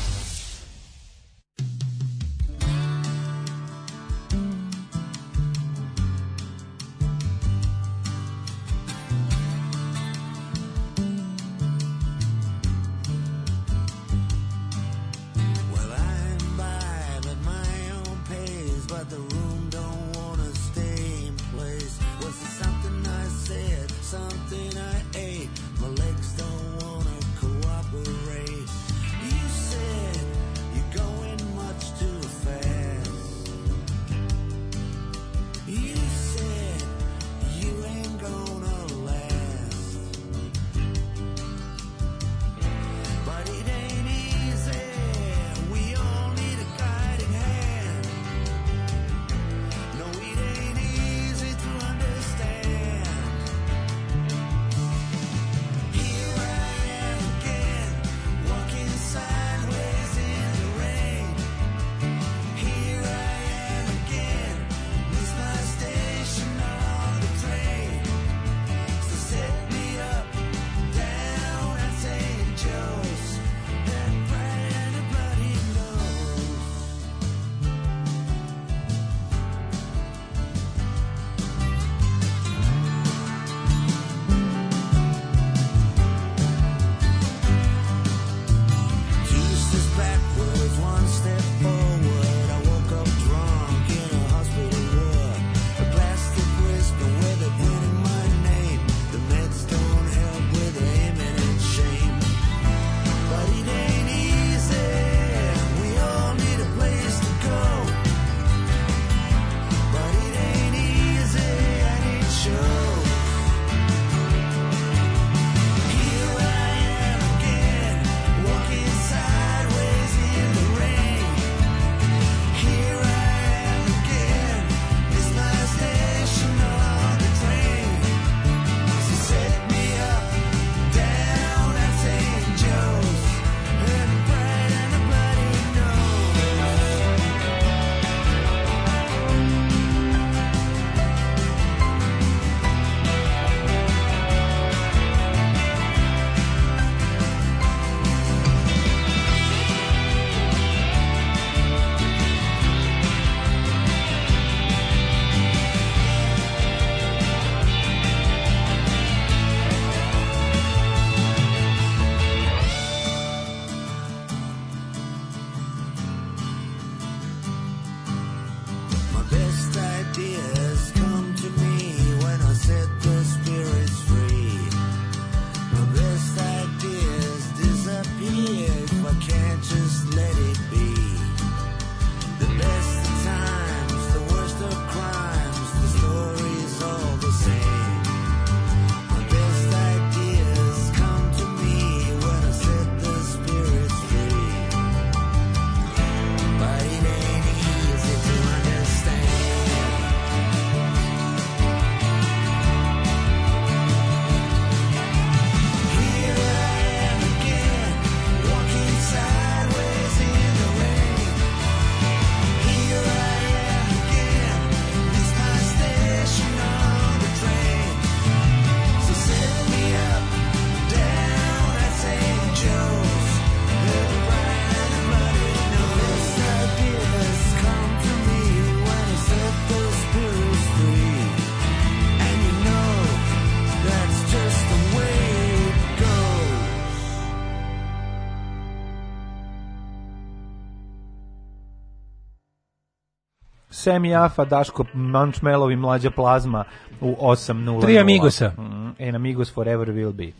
Semi Afa, Daško Mančmelov i Mlađa Plazma u 8.00. Tri Amigosa. Mm, and Amigos forever will be.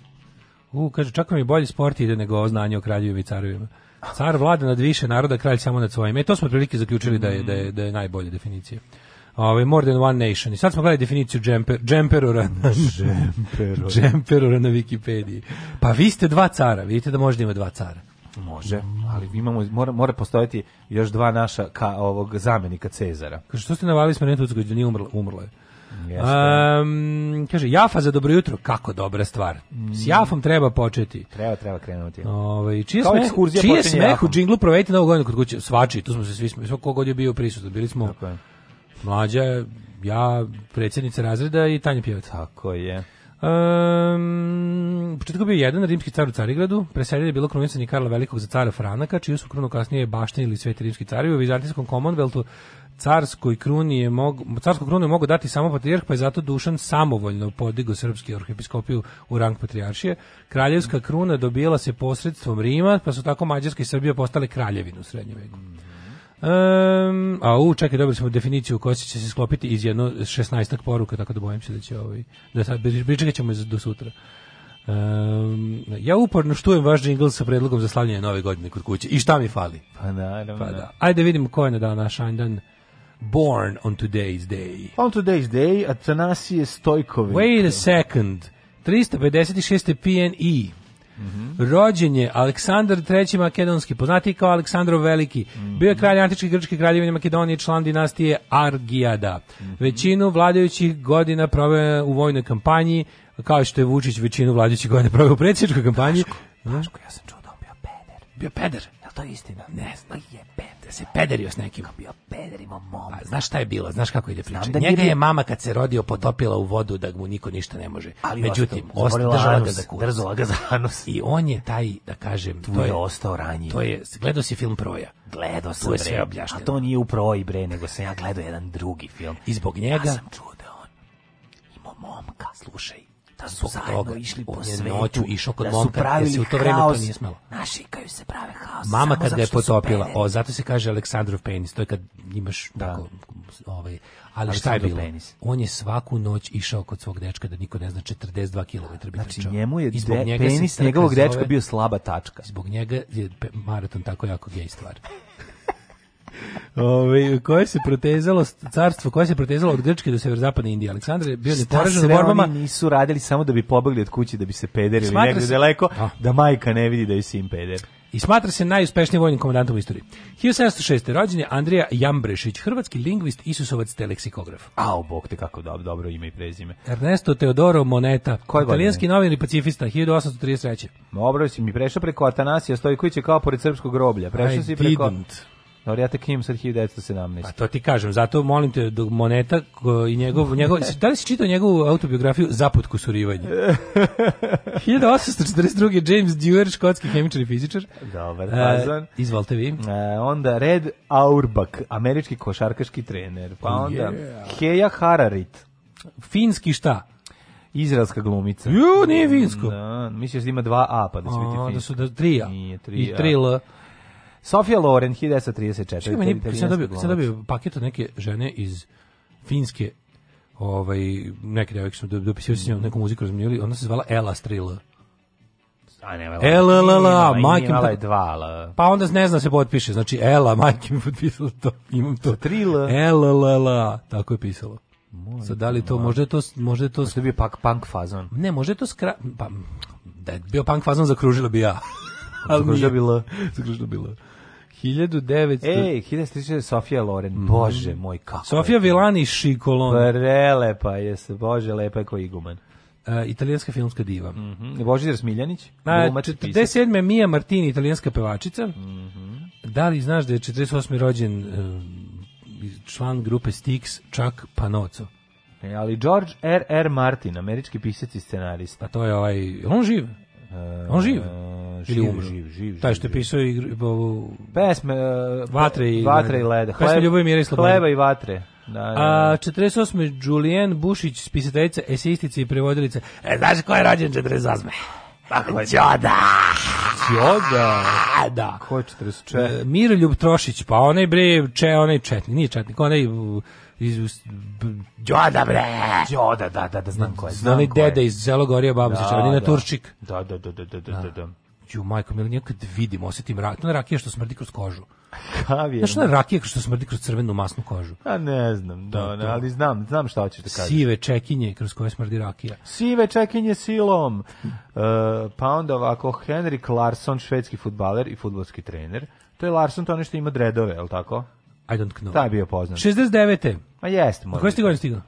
U, kaže, čak mi bolji sport ide nego znanje o kraljevima i carevima. Car vlada nad više naroda, kralj samo nad svojim. E, to smo prilike zaključili da je, da je, da je najbolja definicija. Ovaj more than one nation. I sad smo gledali definiciju džemper, džemperora, na, džemperora. džemperora na Wikipediji. Pa vi ste dva cara, vidite da možda ima dva cara. Može ali imamo, mora, mora postojati još dva naša ka, ovog zamenika Cezara. Kaže, što ste navali smo Netucku da nije umrla, umrla je. Yes, um, kaže, Jafa za dobro jutro, kako dobra stvar. S Jafom treba početi. Treba, treba krenuti. Ove, ovaj, čije Kao sme, čije smeh u džinglu provedite novu godinu kod kuće? Svači, tu smo se svi smo smijeli, kogod je bio prisutan. Bili smo okay. mlađa, ja, predsjednica razreda i Tanja Pjevac. Tako je. Um, u početku bio jedan rimski car u Carigradu, preseljen je bilo krunisanje Karla Velikog za cara Franaka, čiju su krunu kasnije baštinili sveti rimski cari u Vizantijskom Commonwealthu carskoj kruni je mog, carsku krunu je mogao dati samo patrijarh, pa je zato Dušan samovoljno podigo srpski arhipiskopiju u rang patrijaršije. Kraljevska kruna dobijela se posredstvom Rima, pa su tako Mađarska i Srbija postale kraljevinu u srednjem veku. Um, a u, čekaj, dobili smo definiciju koja će se sklopiti iz jedno 16 poruka, tako da bojim se da će ovaj, da sad, pričekat ćemo do sutra. Um, ja uporno štujem vaš džingl sa predlogom za slavljanje nove godine kod kuće. I šta mi fali? Pa da, Pa da. Ajde vidimo ko je na dan naš Andan. Born on today's day. On today's day, Atanasije Stojković. Wait a second. 356. PNE. Mm Rođen je Aleksandar III. Makedonski, poznati kao Aleksandrov Veliki. Mm -hmm. Bio je kralj antičke grčke kraljevine Makedonije, član dinastije Argijada. Mm -hmm. Većinu vladajućih godina proveo u vojnoj kampanji, kao što je Vučić većinu vladajućih godina proveo u predsjedničkoj kampanji. Daško, Daško, ja sam čuo da on bio peder. Bio peder? to je istina? Ne znam. Je peder. Se pederio s nekim. Bio peder mom. A, znaš šta je bilo? Znaš kako ide priča? Da Njega je mama kad se rodio potopila u vodu da mu niko ništa ne može. Ali Međutim, ostao, držala ga za kurac. Držala ga za anus. I on je taj, da kažem, tu to je, je ostao ranjiv. To je, gledao si film Proja. Gledao sam, bre. sve objašnjeno. A to nije u Proji, bre, nego sam ja gledao jedan drugi film. I zbog njega... Ja sam čuo da on imao momka. Slušaj, da su zajedno toga, išli po svetu, noću išao kod da su pravili se u to vreme to nije smelo. Našikaju se prave haos. Mama kad ga je potopila, o, zato se kaže Aleksandrov penis, to je kad imaš da. tako, ovaj, ali šta je bilo? Penis. On je svaku noć išao kod svog dečka da niko ne zna 42 km bi Znači njemu je de, njega penis njegovog dečka bio slaba tačka. Zbog njega je maraton tako jako gej stvar. Ove, koje se protezalo carstvo, koje se protezalo od Grčke do severozapadne Indije. Aleksandar je bio neporažen u borbama. Oni nisu radili samo da bi pobegli od kuće, da bi se pederili negde se... daleko, da. majka ne vidi da je sin peder i smatra se najuspešnijim vojnim komandantom u istoriji. 1706. rođen je Andrija Jambrešić, hrvatski lingvist, isusovac te leksikograf. A, bog te kako dobro, dobro ime i prezime. Ernesto Teodoro Moneta, Koje italijanski novinar i pacifista, 1833. Dobro si mi prešao preko Atanasija Stojkovića kao pored srpskog groblja. Prešao I si preko... Didn't. Laureata Kim sad 1917. Pa to ti kažem, zato molim te da Moneta i njegov, njegov da li si čitao njegovu autobiografiju Zaput kusurivanje? 1842. James Dewar, škotski hemičar i fizičar. Dobar, e, fazan. E, izvolite vi. E, onda Red Auerbach, američki košarkaški trener. Pa oh, onda yeah. Heja Hararit. Finski šta? izraelska glumica. Jo, nije finsko. Da, mislio da ima dva A pa da se vidi. Da su da 3 A. Nije 3 I 3 L. Sofia Loren 1934. Čekaj, meni sam dobio, sam dobio paket od neke žene iz Finske ovaj, neke devojke su dopisivali s njom neku muziku razminjali, ona se zvala Ela Strila. A ne, Ela, Ela, la, majke mi... dva, Pa onda ne zna da se potpiše, znači Ela, majke mi potpisala to, imam to. Strila. Ela, la, la, tako je pisalo. Sad, da li to, možda to... Možda to, možda bio pak punk fazon. Ne, možda to skra... Pa, da je bio punk fazon, zakružila bi ja. Zakružila bi L. Zakružila bi L. 1900... Ej, 1900 Sofia Loren, mm -hmm. bože moj, kako Sofia Vilani Šikolon. Prelepa je se, bože, lepa je ko iguman. Uh, italijanska filmska diva. Mm -hmm. Božidar Smiljanić. Na, 47. Mia Martini, italijanska pevačica. Mm -hmm. Da li znaš da je 48. rođen uh, član grupe Styx, Chuck Panoco? E, ali George R. R. Martin, američki pisac i scenarista. A to je ovaj, on živ? E, On živ? Živ, Ili Živ, živ, Taj što je pisao igru, ovu... Pesme... Uh, vatre i... Vatre i leda. Pesme Hleb, Ljubav i Slobode. Hleba i vatre. Da, da. A 48. Da. Julijen Bušić, spisateljica, esistica i prevodilica. E, znaš ko je rođen 48. Tako je. Ćoda! Ćoda! Da. Ko je 44? Miroljub Trošić, pa onaj bre, če, onaj četnik, nije četnik, onaj... Uh, iz Đoda bre. Đoda, da, da, da, znam ko je. Znam onaj deda iz Zelogorija Babusića, da, na da. Turčik. Da da, da, da, da, da, da, da, da. Ju, majko, mili, kad vidim, osetim rak, to rakija što smrdi kroz kožu. Kavijem. Znaš, to je rakija što smrdi kroz crvenu masnu kožu. A ne znam, da, ne, ali znam, znam šta hoćeš da kažeš. Sive čekinje kroz koje smrdi rakija. Sive čekinje silom. Uh, pa onda ovako, Henrik Larsson, švedski futbaler i futbolski trener. To je Larsson, to ono što ima dredove, je li tako? I don't know. Ta je bio poznat. 69. Ma jeste, možda. Koje ste da godine stigao?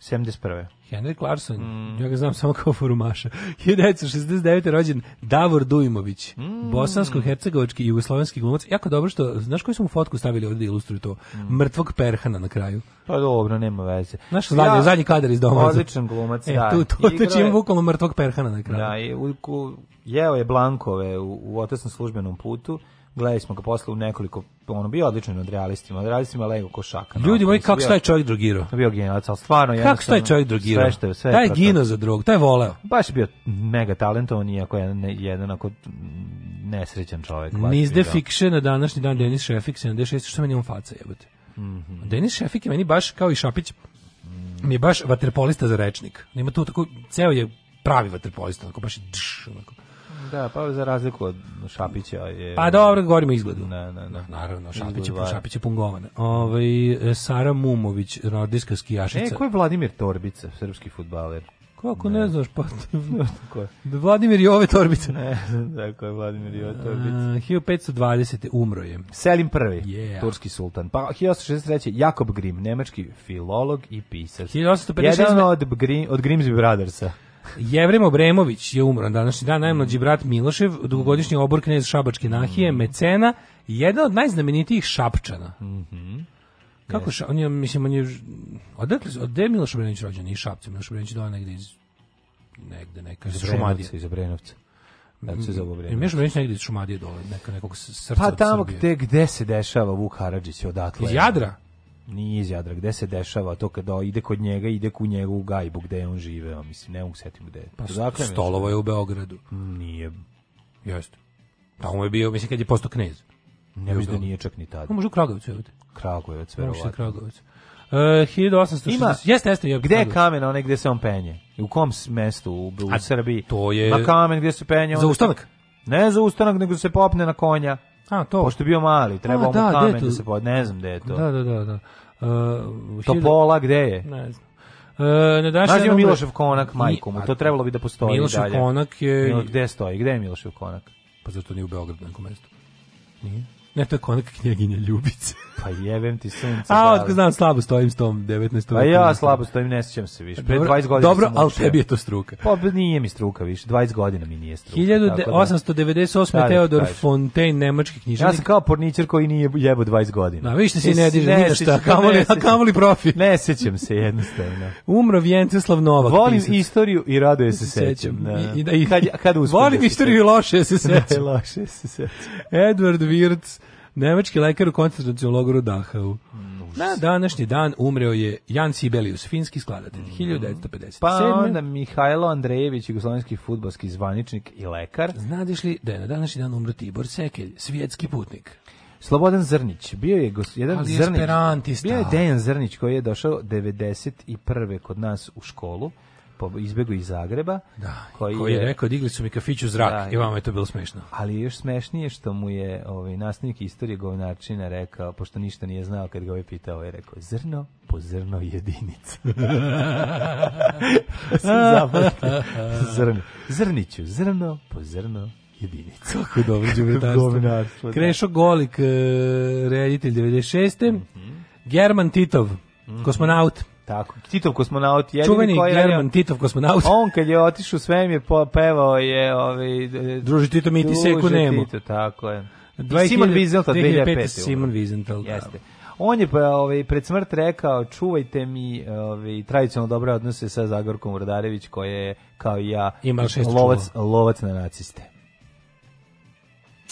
71. Henry Clarkson, mm. ja ga znam samo kao forumaša. 1969. rođen Davor Dujmović, mm. bosansko-hercegovački i jugoslovenski glumac. Jako dobro što, znaš koju su mu fotku stavili ovdje da ilustruju to? Mm. Mrtvog perhana na kraju. Pa dobro, nema veze. Znaš, ja, zadnji, zadnji kadar iz doma. Odličan glumac, e, da. Tu, tu, tu, tu je... bukvalno mrtvog perhana na kraju. Da, i, u, jeo je Blankove u, u otasnom službenom putu gledali smo ga posle u nekoliko ono bio odličan od realistima, od realistima Lego košaka. Ljudi moji kako taj čovjek drogirao? Pa bio genijalac, al stvarno Kako taj čovjek drogirao? Sve što je sve. Taj gino za drog, taj voleo. Baš bio mega talentovan iako je jedan ako nesrećan čovjek. Niz de fiction na današnji dan Denis Šefik 76 što meni on faca jebote. Mhm. Denis Šefik je meni baš kao i Šapić mi je baš vaterpolista za rečnik. Ima tu tako ceo je pravi vaterpolista, tako baš dš, onako. Da, pa za razliku od Šapića je... Pa dobro, govorimo o izgledu. Ne, ne, ne. Naravno, Šapić je, Šapić je pungovan. Ovaj, Sara Mumović, nordijska skijašica. E, ko je Vladimir Torbica, srpski futbaler? Kako ne, ne znaš, pa... ko je? Vladimir ove Torbice. Ne, tako da, je Vladimir Jove Torbice. Uh, 1520. umro je. Selim prvi, yeah. turski sultan. Pa 1863. Jakob Grim, nemački filolog i pisac. 1856. Jedan od, Grim, od Grimmsby Brothersa. Jevrem Obremović je umro današnji dan, najmlađi brat Milošev, dugogodišnji obor knez Šabačke nahije, mhm. mecena, jedan od najznamenitijih Šapčana. Mhm. Kako ša, on je, mislim, on je, odakle, od je Miloš Obrenović rođen? Nije Šapce, Miloš Obrenović dola negde iz, negde, neka, iz Šumadije. Iz Obrenovca. Tako se zove Obrenović. Miloš Obrenović negde iz Šumadije dole, neka, nekog srca Pa tamo gde, gde se dešava Vuk Haradžić odatle. Iz Jadra? Nije iz Jadra, gde se dešava to kada ide kod njega, ide ku njegovu gajbu gde je on žive, mislim, ne mogu setim gde. Pa dakle, Stolovo je u Beogradu. Mm, nije. Jeste. Tamo pa je bio, mislim, kad je postao knez. Ne mislim da nije čak ni tada. može u Kragovicu, je Kragovic, verovatno. Može Kragovic. Uh, 1860. Ima, jeste, jeste. Je gde je kamen onaj gde se on penje? U kom mestu u, u Srbiji? To je... Na kamen gde se penje? Za ustanak? Ne za ustanak, nego se popne na konja. A, to. Pošto je bio mali, trebao mu da, kamen da se pod, ne znam gde je to. Da, da, da. da. Uh, Topola gde je? Ne znam. Uh, na današnji dan Milošev konak majku mu, to trebalo bi da postoji Milošev dalje. Milošev konak je... Milo, e, gde stoji, gde je Milošev konak? Pa zato nije u Beogradu na nekom mestu. Nije? Ne, to je konak knjeginja Ljubice. Pa jebem ti sunce. A, da. otko znam, slabo stojim s tom 19. Pa ja slabo stojim, ne sjećam se više. Pre 20 godina Dobro, ali tebi je to struka. Pa, pa nije mi struka više, 20 godina mi nije struka. 1898. Da. Teodor Fontaine, nemački knjižnik. Ja sam kao porničar koji nije jebo 20 godina. Da, vište si e, ne diže, nije šta, kamoli, a kamoli profi. Ne sjećam se jednostavno. Umro Vjenceslav Novak. Volim pisac. istoriju i rado je se sećam. Da. I, da, i, kad, kad Volim istoriju i loše se da, sećam. loše se sećam. Edward Wirtz, Nemački lekar u koncentracijom logoru Dachau. Na današnji dan umreo je Jan Sibelius, finski skladatelj, mm. 1957. Pa onda Mihajlo Andrejević, jugoslovenski futbalski zvaničnik i lekar. Znadeš li da je na današnji dan umro Tibor Sekelj, svjetski putnik? Slobodan Zrnić, bio je jedan Ali Zrnić, bio je Dejan Zrnić koji je došao 91. kod nas u školu izbegao iz Zagreba. Da, koji, koji je, je rekao, digli su mi kafić u zrak da, i vama je to bilo smešno. Ali još smešnije što mu je ovaj, nastavnik istorije govnarčina rekao, pošto ništa nije znao kad ga ovaj pitao, ovaj je rekao, zrno po zrno jedinica. zrno. Zrniću, zrno po zrno jedinica. Kako dobro đuvetarstvo. Da. Krešo Golik, e, reditelj 96. Mm -hmm. German Titov, mm -hmm. kosmonaut. Tako, Titov kosmonaut je Čuveni koji German je, Titov kosmonaut. On kad je otišao u svemir pevao je ovaj Druži Tito mi ti seku nemo. Tito, tako je. 2000, Simon Wiesenthal 2005. Simon Wiesenthal. Da. Jeste. On je pa, ovaj, pred smrt rekao čuvajte mi ovaj, tradicionalno dobre odnose sa Zagorkom Urdarević koji je kao i ja lovac, lovac na naciste.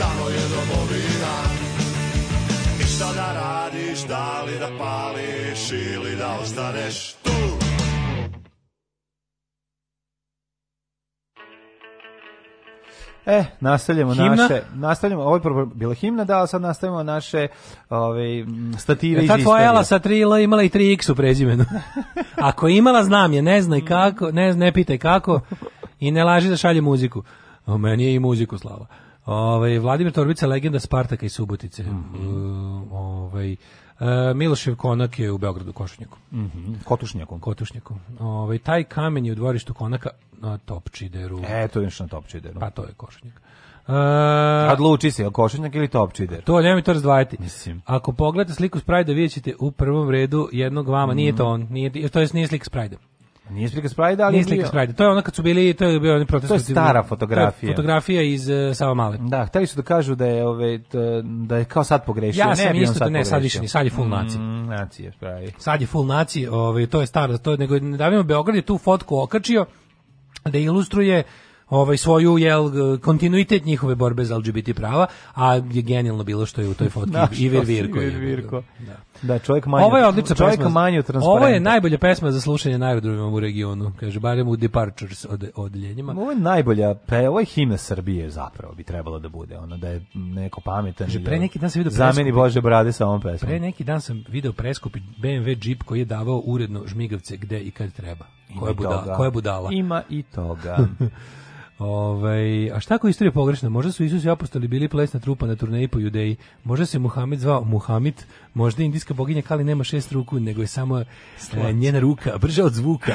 tamo je domovina Ništa da radiš, da li da pališ ili da ostaneš tu E, nastavljamo himna? naše, nastavljamo, ovo je bila himna, da, sad nastavljamo naše ove, stative ja, e, iz istorije. Ta tvoja Ela sa 3L imala i 3X u prezimenu. Ako je imala, znam je, ne znaj kako, ne, ne pitaj kako i ne laži da šalje muziku. O, meni je i muziku slava. Ovaj Vladimir Torbica legenda Spartaka i Subotice. Mm -hmm. ovaj e, Milošev konak je u Beogradu Košunjaku. Mhm. Mm Kotušnjakom. Kotušnjakom. Ovaj taj kamen je u dvorištu konaka na Topčideru. E, to je na Topčideru. Pa to je Košunjak. Uh, e, Odluči se, je košenjak ili topčider? To, nemoj to razdvajati. Mislim. Ako pogledate sliku Sprajda, vidjet ćete u prvom redu jednog vama, mm. nije mhm. to on, nije, to je nije slika Sprajda. Nije slika Sprajda, ali nije slika Sprajda. To je ono kad su bili, to je bio oni protest. To je stara fotografija. fotografija iz uh, Sava Male. Da, hteli su da kažu da je ove da je kao sad pogrešio. Ja sam ne, isto da ne, sad više, ni, sad je full mm, naci. Mm, nacije, pravi. Sad je full naci, ovaj to je staro, to je nego da Beograd je tu fotku okačio da ilustruje ovaj svoju jel kontinuitet njihove borbe za LGBT prava, a je genijalno bilo što je u toj fotki da, i Vir Virko. Vir Virko. Da. da, čovjek manje. Ovo je odlična čovjek manje Ovo je najbolja pesma za slušanje narodovima u regionu, kaže barem u Departures od odeljenjima. Ovo je najbolja, pe, ovo je himna Srbije zapravo bi trebalo da bude, ono da je neko pametan. Kaže, pre da neki dan sam video Zameni Bože brade sa ovom pesmom. Pre neki dan sam video preskupi BMW džip koji je davao uredno žmigavce gde i kad treba. Koja budala, koja budala. Ima i toga. Ove, ovaj, a šta ako istorija pogrešna? Možda su Isus i apostoli bili plesna trupa na turneji po Judeji. Možda se Muhammed zvao Muhamid, možda indijska boginja Kali nema šest ruku, nego je samo e, Slanc. njena ruka, brža od zvuka.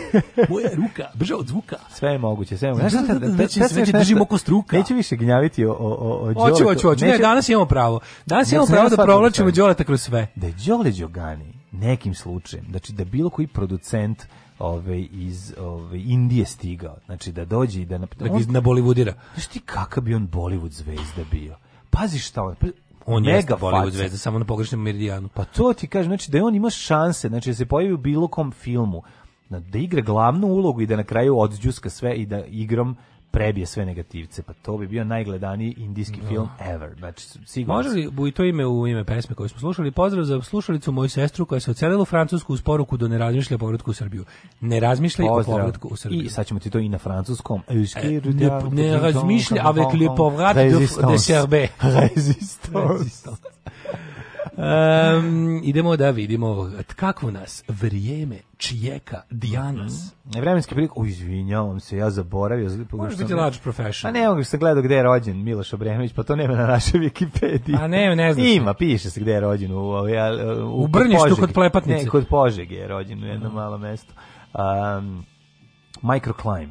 Moja ruka, brža od zvuka. Sve je moguće, sve je moguće. Znaš, da, već, već držim oko struka. Neću više gnjaviti o, o, o, o Hoću, hoću, hoću. Ne, danas imamo pravo. Danas imamo pravo da provlačimo Đoleta kroz sve. Da je Đole Đogani nekim slučajem, znači da bilo koji producent ove, iz ove, Indije stigao. Znači da dođe i da... Na, da on, na Bollywoodira. Znaš ti kakav bi on Bollywood zvezda bio? Pazi šta on... Pa, on mega Bollywood zvezda, samo na pogrešnom meridijanu. Pa to ti kažem, znači da je on ima šanse, znači da se pojavi u bilo kom filmu, da igra glavnu ulogu i da na kraju odđuska sve i da igrom prebije sve negativce, pa to bi bio najgledaniji indijski no. Da. film ever. Znači, sigurno. Može li bu to ime u ime pesme koju smo slušali? Pozdrav za slušalicu moju sestru koja se ocelila u Francusku uz poruku do da ne razmišlja povratku u Srbiju. Ne razmišlja o povratku u Srbiju. I sad ćemo ti to i na francuskom. E, ne, ne razmišlja avec le povrat de, de Serbie. Resistance. Resistance. Um, idemo da vidimo kako nas vrijeme čijeka Dijanas. Mm. Vremenski prilike, o izvinjavam se, ja zaboravio. Možeš biti large profession. A ne, mogu se gledao gde je rođen Miloš Obrenović, pa to nema na našoj Wikipediji. A ne, ne znam. Ima, piše se gde je rođen. U, u, u, u Brnjištu kod, Plepatnice. Ne, kod Požege je rođen u jedno da. malo mesto. Um, microclimb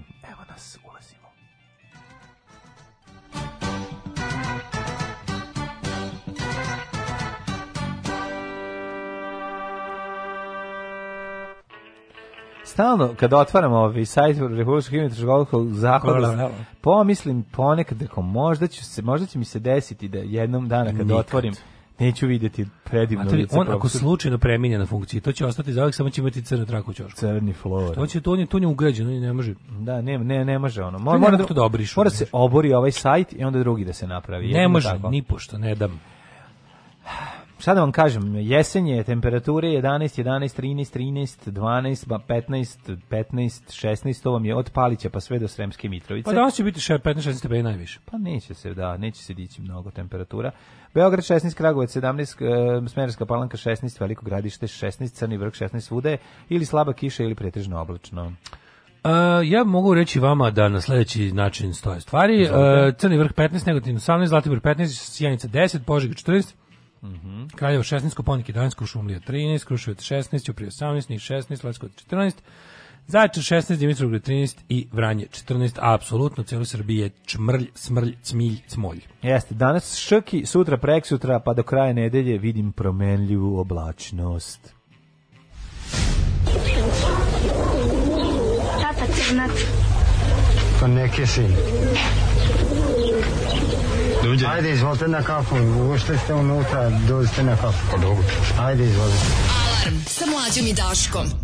stalno kada otvaramo ovaj sajt Republičkog hidrometeorološkog zavoda, pomislim ponekad da možda će se možda će mi se desiti da jednom dana kad Nikad. otvorim neću videti predivno Materi, lice. On ako slučajno preminje na funkciji, to će ostati zavek, samo će imati crnu traku u ćošku. Crni flor. To će, to on je, to on je ugrađeno i ne može. Da, ne, ne, ne može ono. Mora, da mora, to da obrišu, mora se obori ovaj sajt i onda drugi da se napravi. Ne može, tako. ni pošto, ne dam sad da vam kažem, jesen temperature 11, 11, 13, 13, 12, ba 15, 15, 16, to vam je od Palića pa sve do Sremske Mitrovice. Pa danas će biti 15, 16 stepeni najviše. Pa neće se, da, neće se dići mnogo temperatura. Beograd 16, Kragovac 17, e, Smerska palanka 16, Veliko gradište 16, Crni vrh 16 svude, ili slaba kiša ili pretežno oblačno. Uh, ja mogu reći vama da na sledeći način stoje stvari. Uh, Crni vrh 15, Negotin 18, Zlatibor 15, Sjenica 10, Požega 14, Mhm. Kraljevo 16, Koponik 11, Krušumlija 13, Kruševac 16, Ćuprija 18, Niš 16, Leskovac 14. Zaječar 16, Dimitrovgrad 13 i Vranje 14, a apsolutno celo Srbije čmrlj, smrlj, cmilj, cmolj. Jeste, danas šrki, sutra preksutra, pa do kraja nedelje vidim promenljivu oblačnost. Tata Crnac. Pa neke sin. Dođe. Ajde, izvolite na kafu. Ušte ste unutra, dođite na kafu. Pa dobro. Ajde, izvolite. Alarm sa mlađom i Daškom.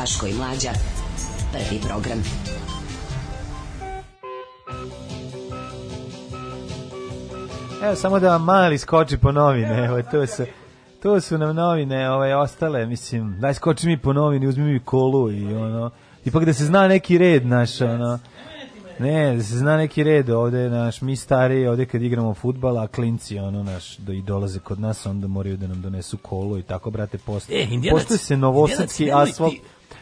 Daško i Mlađa. Prvi program. Evo samo da vam mali skoči po novine, evo da, to da, se... Da. To su nam novine ovaj, ostale, mislim, daj skoči mi po novini, uzmi mi kolu i ono, ipak da se zna neki red naš, ono, Ne, se zna neki red ovde, naš, mi stari, ovde kad igramo futbal, a klinci, ono, naš, da i dolaze kod nas, onda moraju da nam donesu kolo i tako, brate, postoje. E, postoje se novosadski asfalt. Ti...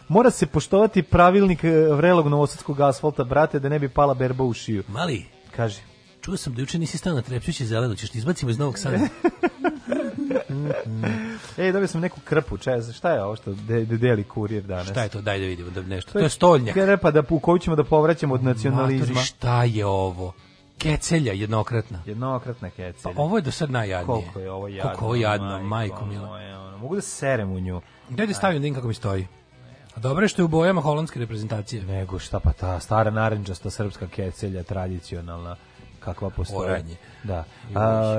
Mora se poštovati pravilnik e, vrelog novosadskog asfalta, brate, da ne bi pala berba u šiju. Mali, kaže. Čuo sam da juče nisi stao na Trepčić zeleno, ćeš ti da izbacimo iz Novog Sada. Ej, dobio sam neku krpu, čez, šta je ovo što de, de deli kurir danas? Šta je to, daj da vidimo da nešto. To je, to je stoljnjak. Krpa da, u koju ćemo da povraćamo od nacionalizma. Matori, šta je ovo? Kecelja jednokratna. Jednokratna kecelja. Pa ovo je do sad najjadnije. Koliko je ovo jadno? Koliko ovo jadno, majko, majko mila. Ono, mogu da serem u nju. Gde da, da stavim din kako mi stoji? A dobro je što je u bojama holandske reprezentacije. Nego šta pa ta stara naranđasta srpska kecelja, tradicionalna kakva postojanje. Da. A,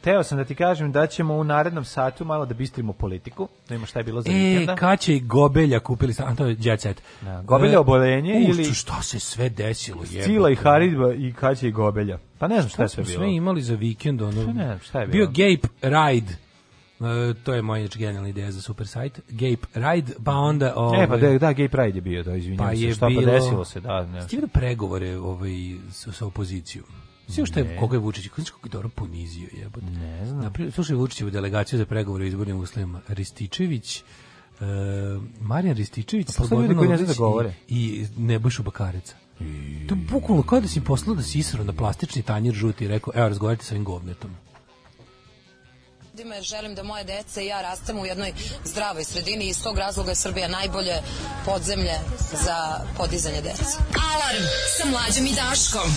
teo sam da ti kažem da ćemo u narednom satu malo da bistrimo politiku. Da ima šta je bilo za e, vikenda. E, kad će i Gobelja kupili stan, to je djecet. Da, Gobelja e, obolenje ušću, ili... šta se sve desilo. Stila i Haridba i Kaće i Gobelja. Pa ne znam šta, šta je sve bilo. sve imali za vikend. Ono, šta pa ne znam šta je bilo. Bio Gape Ride. Uh, to je moja genijalna ideja za super sajt Gape Ride, pa onda ovaj, E pa ovaj- da, da Gape Ride je bio, da izvinjavam pa se, šta pa bilo, pa desilo se, da, ne. Stigle pregovore ovaj sa, sa opozicijom. Sve što je koga je Vučić, kako je dobro ponizio jebote. Ne znam. Napri, slušaj u delegaciju za pregovore o izbornim uslovima Rističević Uh, Marijan Rističević pa Slobodan koji ne zna da govore i, i Nebojšu Bakareca I... to je bukvalno kao da si poslao da si isro na plastični tanjir žuti i rekao evo razgovarajte sa ovim govnetom ljudima želim da moje dece i ja rastemo u jednoj zdravoj sredini i iz tog razloga je Srbija najbolje podzemlje za podizanje dece. Alarm sa mlađom i Daškom.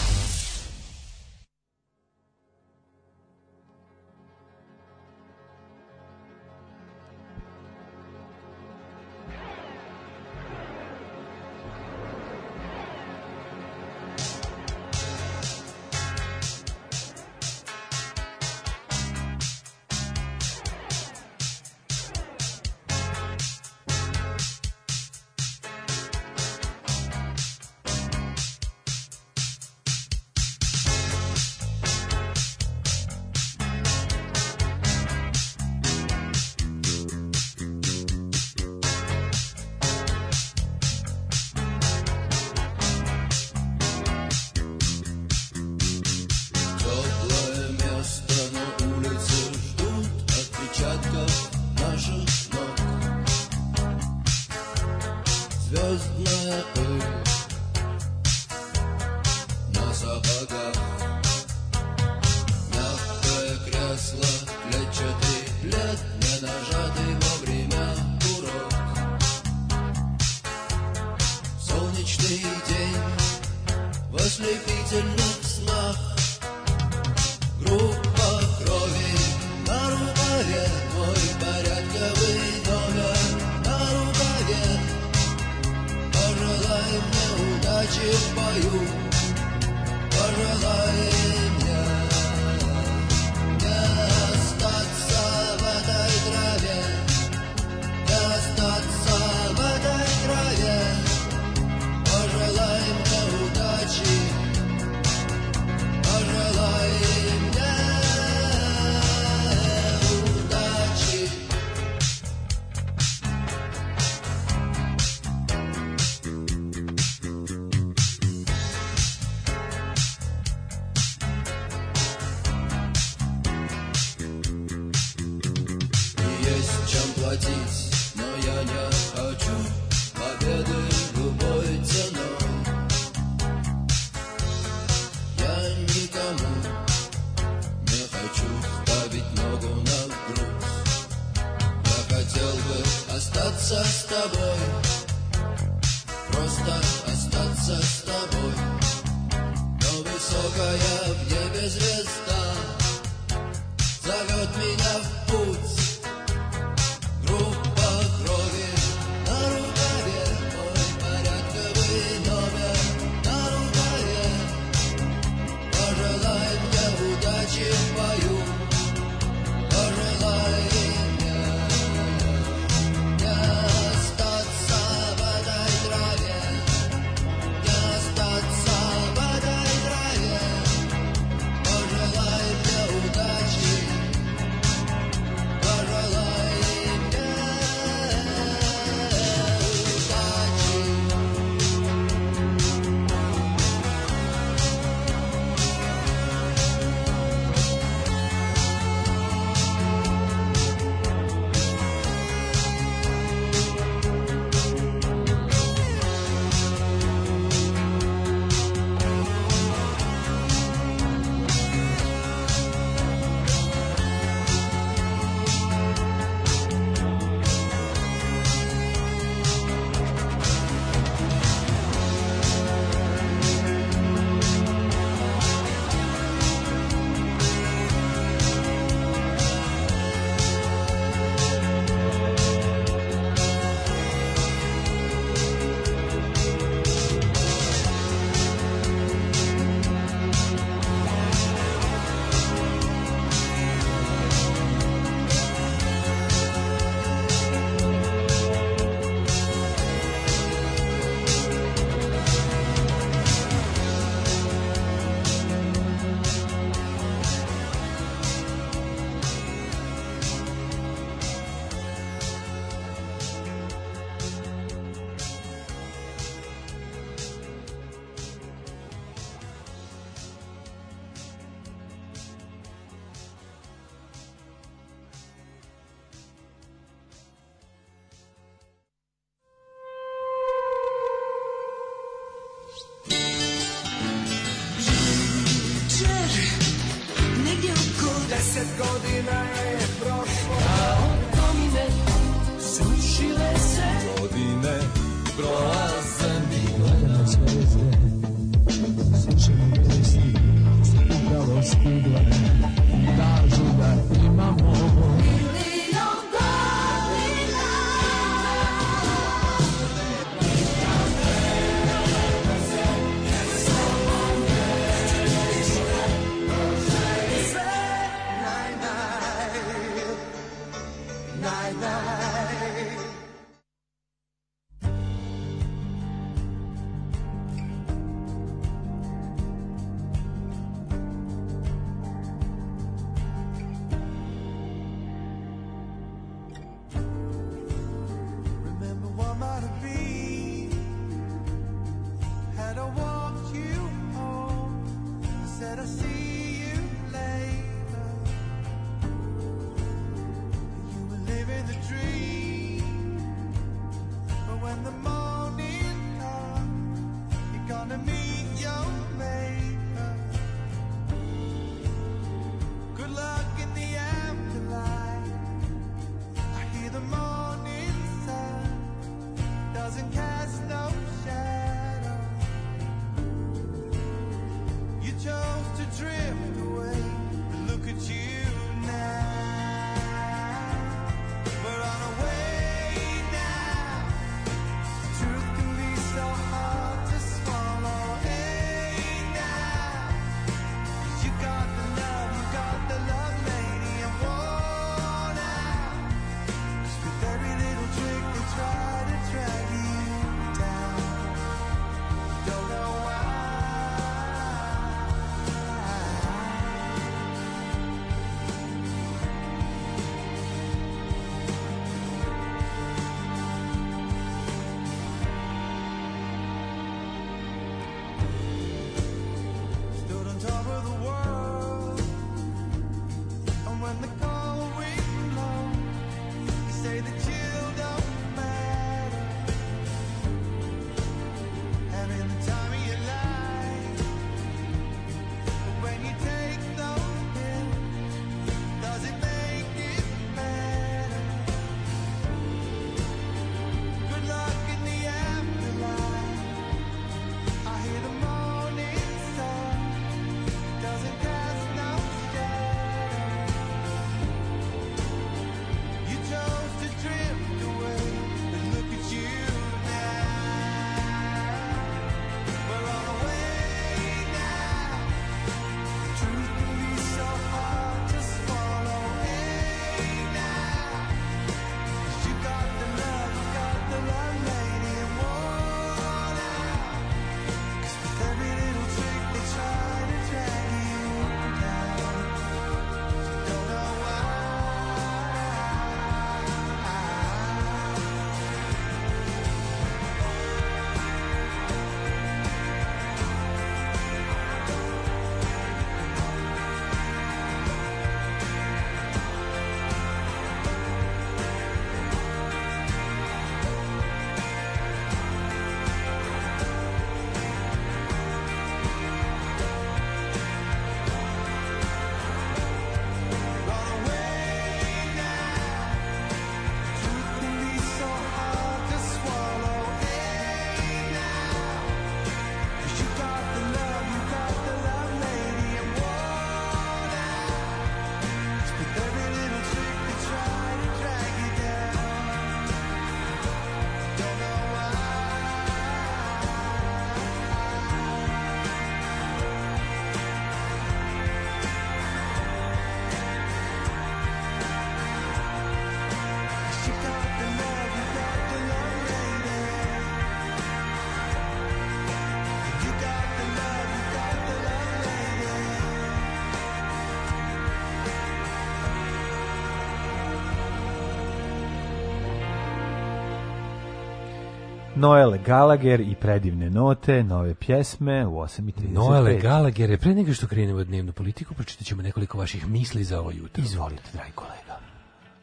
Noel Gallagher i predivne note, nove pjesme u 8.35. Noel Gallagher, pre nego što krenemo u dnevnu politiku, pročitat ćemo nekoliko vaših misli za ovo jutro. Izvolite, dragi kolega.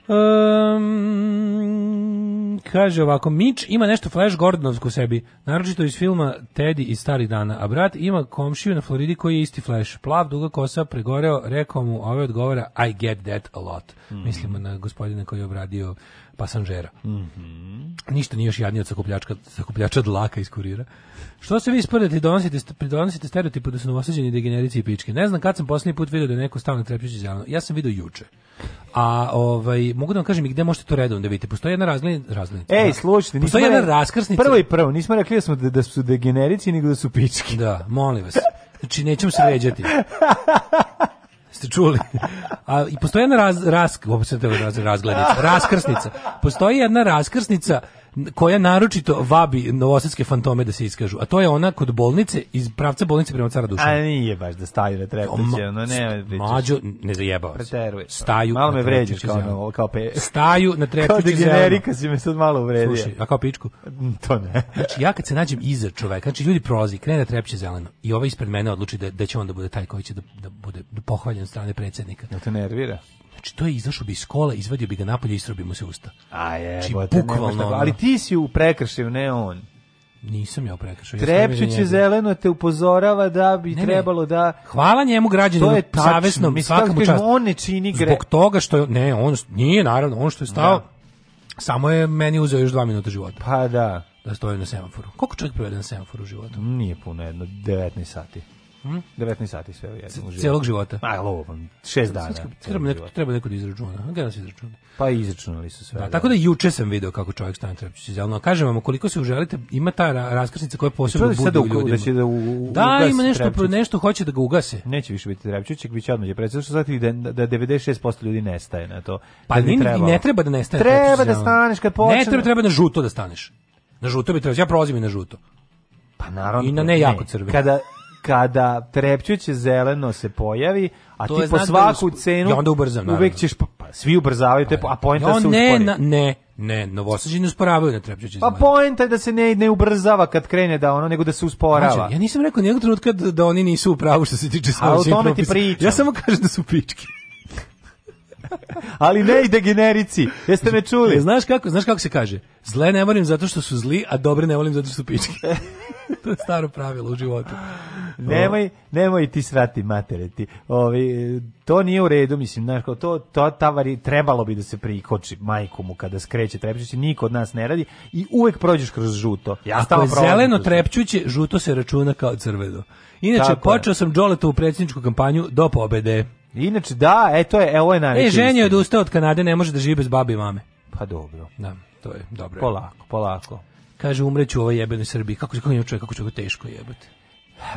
Um, kaže ovako, Mitch ima nešto Flash Gordonovsko u sebi, naročito iz filma Teddy iz starih dana, a brat ima komšiju na Floridi koji je isti Flash. Plav, duga kosa, pregoreo, rekao mu, ove odgovara, I get that a lot. Mm. Mislimo na gospodina koji je obradio pasanžera. Mm -hmm. Ništa nije još jadnije od sakupljačka, sakupljača dlaka iz kurira. Što se vi sporedite i donosite, pridonosite stereotipu da su novosađeni degenerici i pičke? Ne znam kad sam poslednji put video da je neko stalno trepćeći zeleno. Ja sam video juče. A ovaj, mogu da vam kažem i gde možete to redom da vidite. Postoji jedna razglednica. Ej, slušajte. Postoji jedna raskrsnica. Prvo i prvo, nismo rekli da, smo da, da su degenerici, nego da su pičke. Da, molim vas. Znači, nećemo se ređati. ste čuli. A, I postoji jedna raz, raz, raz, da razglednica, raskrsnica. Postoji jedna raskrsnica koja naročito vabi novosadske fantome da se iskažu, a to je ona kod bolnice, iz pravca bolnice prema cara duša. A nije baš da staju na treptiće, ono ne Mađo, ne zajebao se. Staju malo me vređaš kao, no, kao pe... Staju na treptiće Kao da generika si me sad malo uvredio. Slušaj, a kao pičku? Mm, to ne. Znači, ja kad se nađem iza čoveka, znači ljudi prolazi, krene na trepće zeleno i ovaj ispred mene odluči da, da će on da bude taj koji će da, da bude pohvaljen strane predsednika. Da te nervira? Znači, to je izašao bi iz škole, izvadio bi ga napolje i isrobio mu se usta. A je, znači, bukvalno, ono, ali ti si u prekršaju, ne on. Nisam ja prekršao. Trepčić je zeleno te upozorava da bi ne, trebalo da Hvala njemu građaninu savesnom i svakom čast. On ne čini gre. Zbog toga što ne, on nije naravno, on što je stao da. samo je meni uzeo još dva minuta života. Pa da. Da stoji na semaforu. Koliko čovjek provede na semaforu u životu? Nije puno, jedno 19 sati. Hm? 19 sati sve u jednom Cijelog života? Aj, lovom, šest dana. Treba, neko, treba neko da izračuna. Gledam se izračuna. Pa izračunali su sve. Da, da. Tako da juče sam video kako čovjek stane Trepčić iz Jelena. Kažem vam, koliko se uželite, ima ta raskrsnica koja posebno budi u da da ljudima. Da, će da, u, da ima nešto, pro, nešto hoće da ga ugase. Neće više biti Trepčićek, bit će odmah. Predstavno što znati da, da 96% ljudi nestaje na to. Pa da ne, treba. ne treba da nestaje Treba da staneš kad počne. Ne treba, treba na žuto da staneš. Na žuto bi trebao. Ja prolazim i na žuto. Pa naravno. I na ne jako crveno. Kada kada trepćuće zeleno se pojavi, a to ti po da svaku da cenu... Ja onda ubrzam, naravno. Uvek ćeš, pa, pa svi ubrzavaju te, a pojenta ja, se uspori. Ne, na, ne, ne, novosađeni usporavaju na trepćuće Pa poenta je da se ne, ne ubrzava kad krene da ono, nego da se usporava. Znači, ja nisam rekao nijednog trenutka da, da oni nisu u pravu što se tiče svojećeg propisa. Ja samo kažem da su pičke ali ne i degenerici. Jeste me čuli? E, znaš kako, znaš kako se kaže? Zle ne volim zato što su zli, a dobre ne volim zato što su pički. to je staro pravilo u životu. Nemoj, nemoj ti srati matere ti. Ovi, to nije u redu, mislim, znaš, kao to, to tavari, trebalo bi da se prikoči majku mu kada skreće trepćući, niko od nas ne radi i uvek prođeš kroz žuto. Ja Ako je zeleno trepćuće, žuto se računa kao crveno. Inače, Tako počeo je. sam Đoletu u predsjedničku kampanju do pobede. Inače, da, e, to je, evo ovo je najveće. E, ženje je odustao od Kanade, ne može da živi bez babi i mame. Pa dobro. Da, to je dobro. Polako, polako. Kaže, umreću u ovoj jebenoj Srbiji. Kako, kako njemu čovjek, kako čovjek teško jebati.